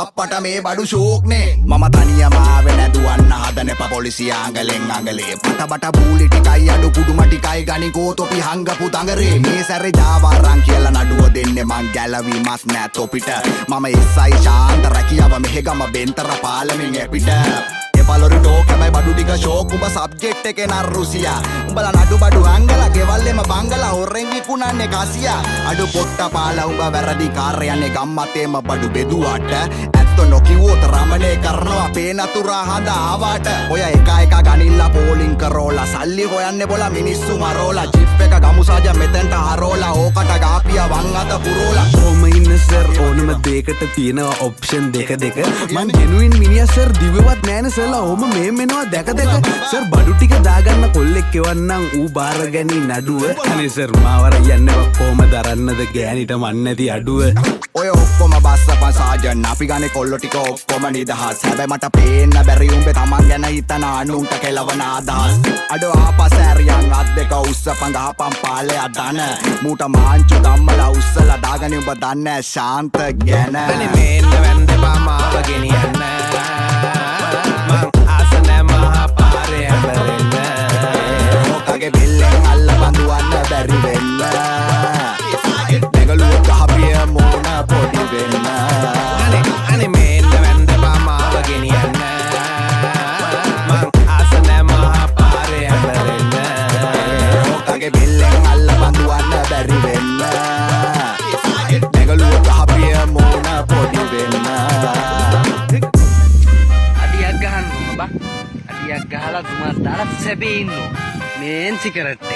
අපට මේ බඩු ශෝක්නේ මම තනියමාව නැදුවන්න හදන එප පොලිසියාංගලෙන් අඟලේ. පට බට බූලි ටිකයි අඩු කුඩුම ටිකයි ගනි කෝතොපි හංගපු තඟරේ. මේ සැරේ ජාවාරං කියලා නඩුව දෙන්නේ මං ගැලවීමක් නෑ තොපිට. මම එස්සයි ශාන්ත රැකියාව මෙහෙගම බෙන්තර පාලමින් එපිට. පලොරි ටෝකමයි බඩු ටික ශෝක් උඹ සබ්ජෙක්් එක නර් රුසියා. උඹල නඩු බඩු අංගල ගෙවල්ලෙම බංගල හොරෙන් විකුණන්නේ කසියා. අඩු පොට්ට පාල උඹ වැරදි කාර්යන්නේ ගම්මතේම බඩු බෙදුවට. ඇත්ත නොකිවෝත රමණය කරනවා පේනතුරා හඳ ආවාට. ඔය එක එක ගනිල්ලා පෝලිං කරෝලා සල්ලි හොයන්න බොල මිනිස්සු මරෝලා. ජිප් එක ගමුසාජ මෙතැන්ට හරෝලා ඕකට ගාපිය වං අත පුරෝලා. ඕම ඉන්න සර් ඕනම දේකට තියෙනවා ඔප්ෂන් දෙක දෙක. මං ගෙනුවෙන් මිනිස්සර් දිවවත් නෑන සලා ඕම මේ මෙනවා දැක දෙක. සර් බඩු ටික දාගන්න කොල්ලෙක් එවන්නම් ඌ බාර ගැනී නඩුව. අනිසර් මාවර යන්නව කෝම දරන්නද ගෑනිට මන්නති අඩුව. ඔය ඔක්කොම බස්ස පසාජන් අපි ගන කොල්ලො ටික ඔක්කොම නිදහස්. හැබැ මට පේන්න බැරියුම්බේ තමන් ගැන හිතන අනුන්ට කෙලවන අදහස්. අඩෝ ආපසෑරියන් අත් දෙක උස්ස පඳහපම් පාලය අදන මූට මාංචු දම්මල උස්සල දාගනි උඹ දන්න ශාන්ත ගැන. මේන්න වැන්ද පාමාව ගෙනියන්න ගහන්න බා අඩියක් ගහලා තුමා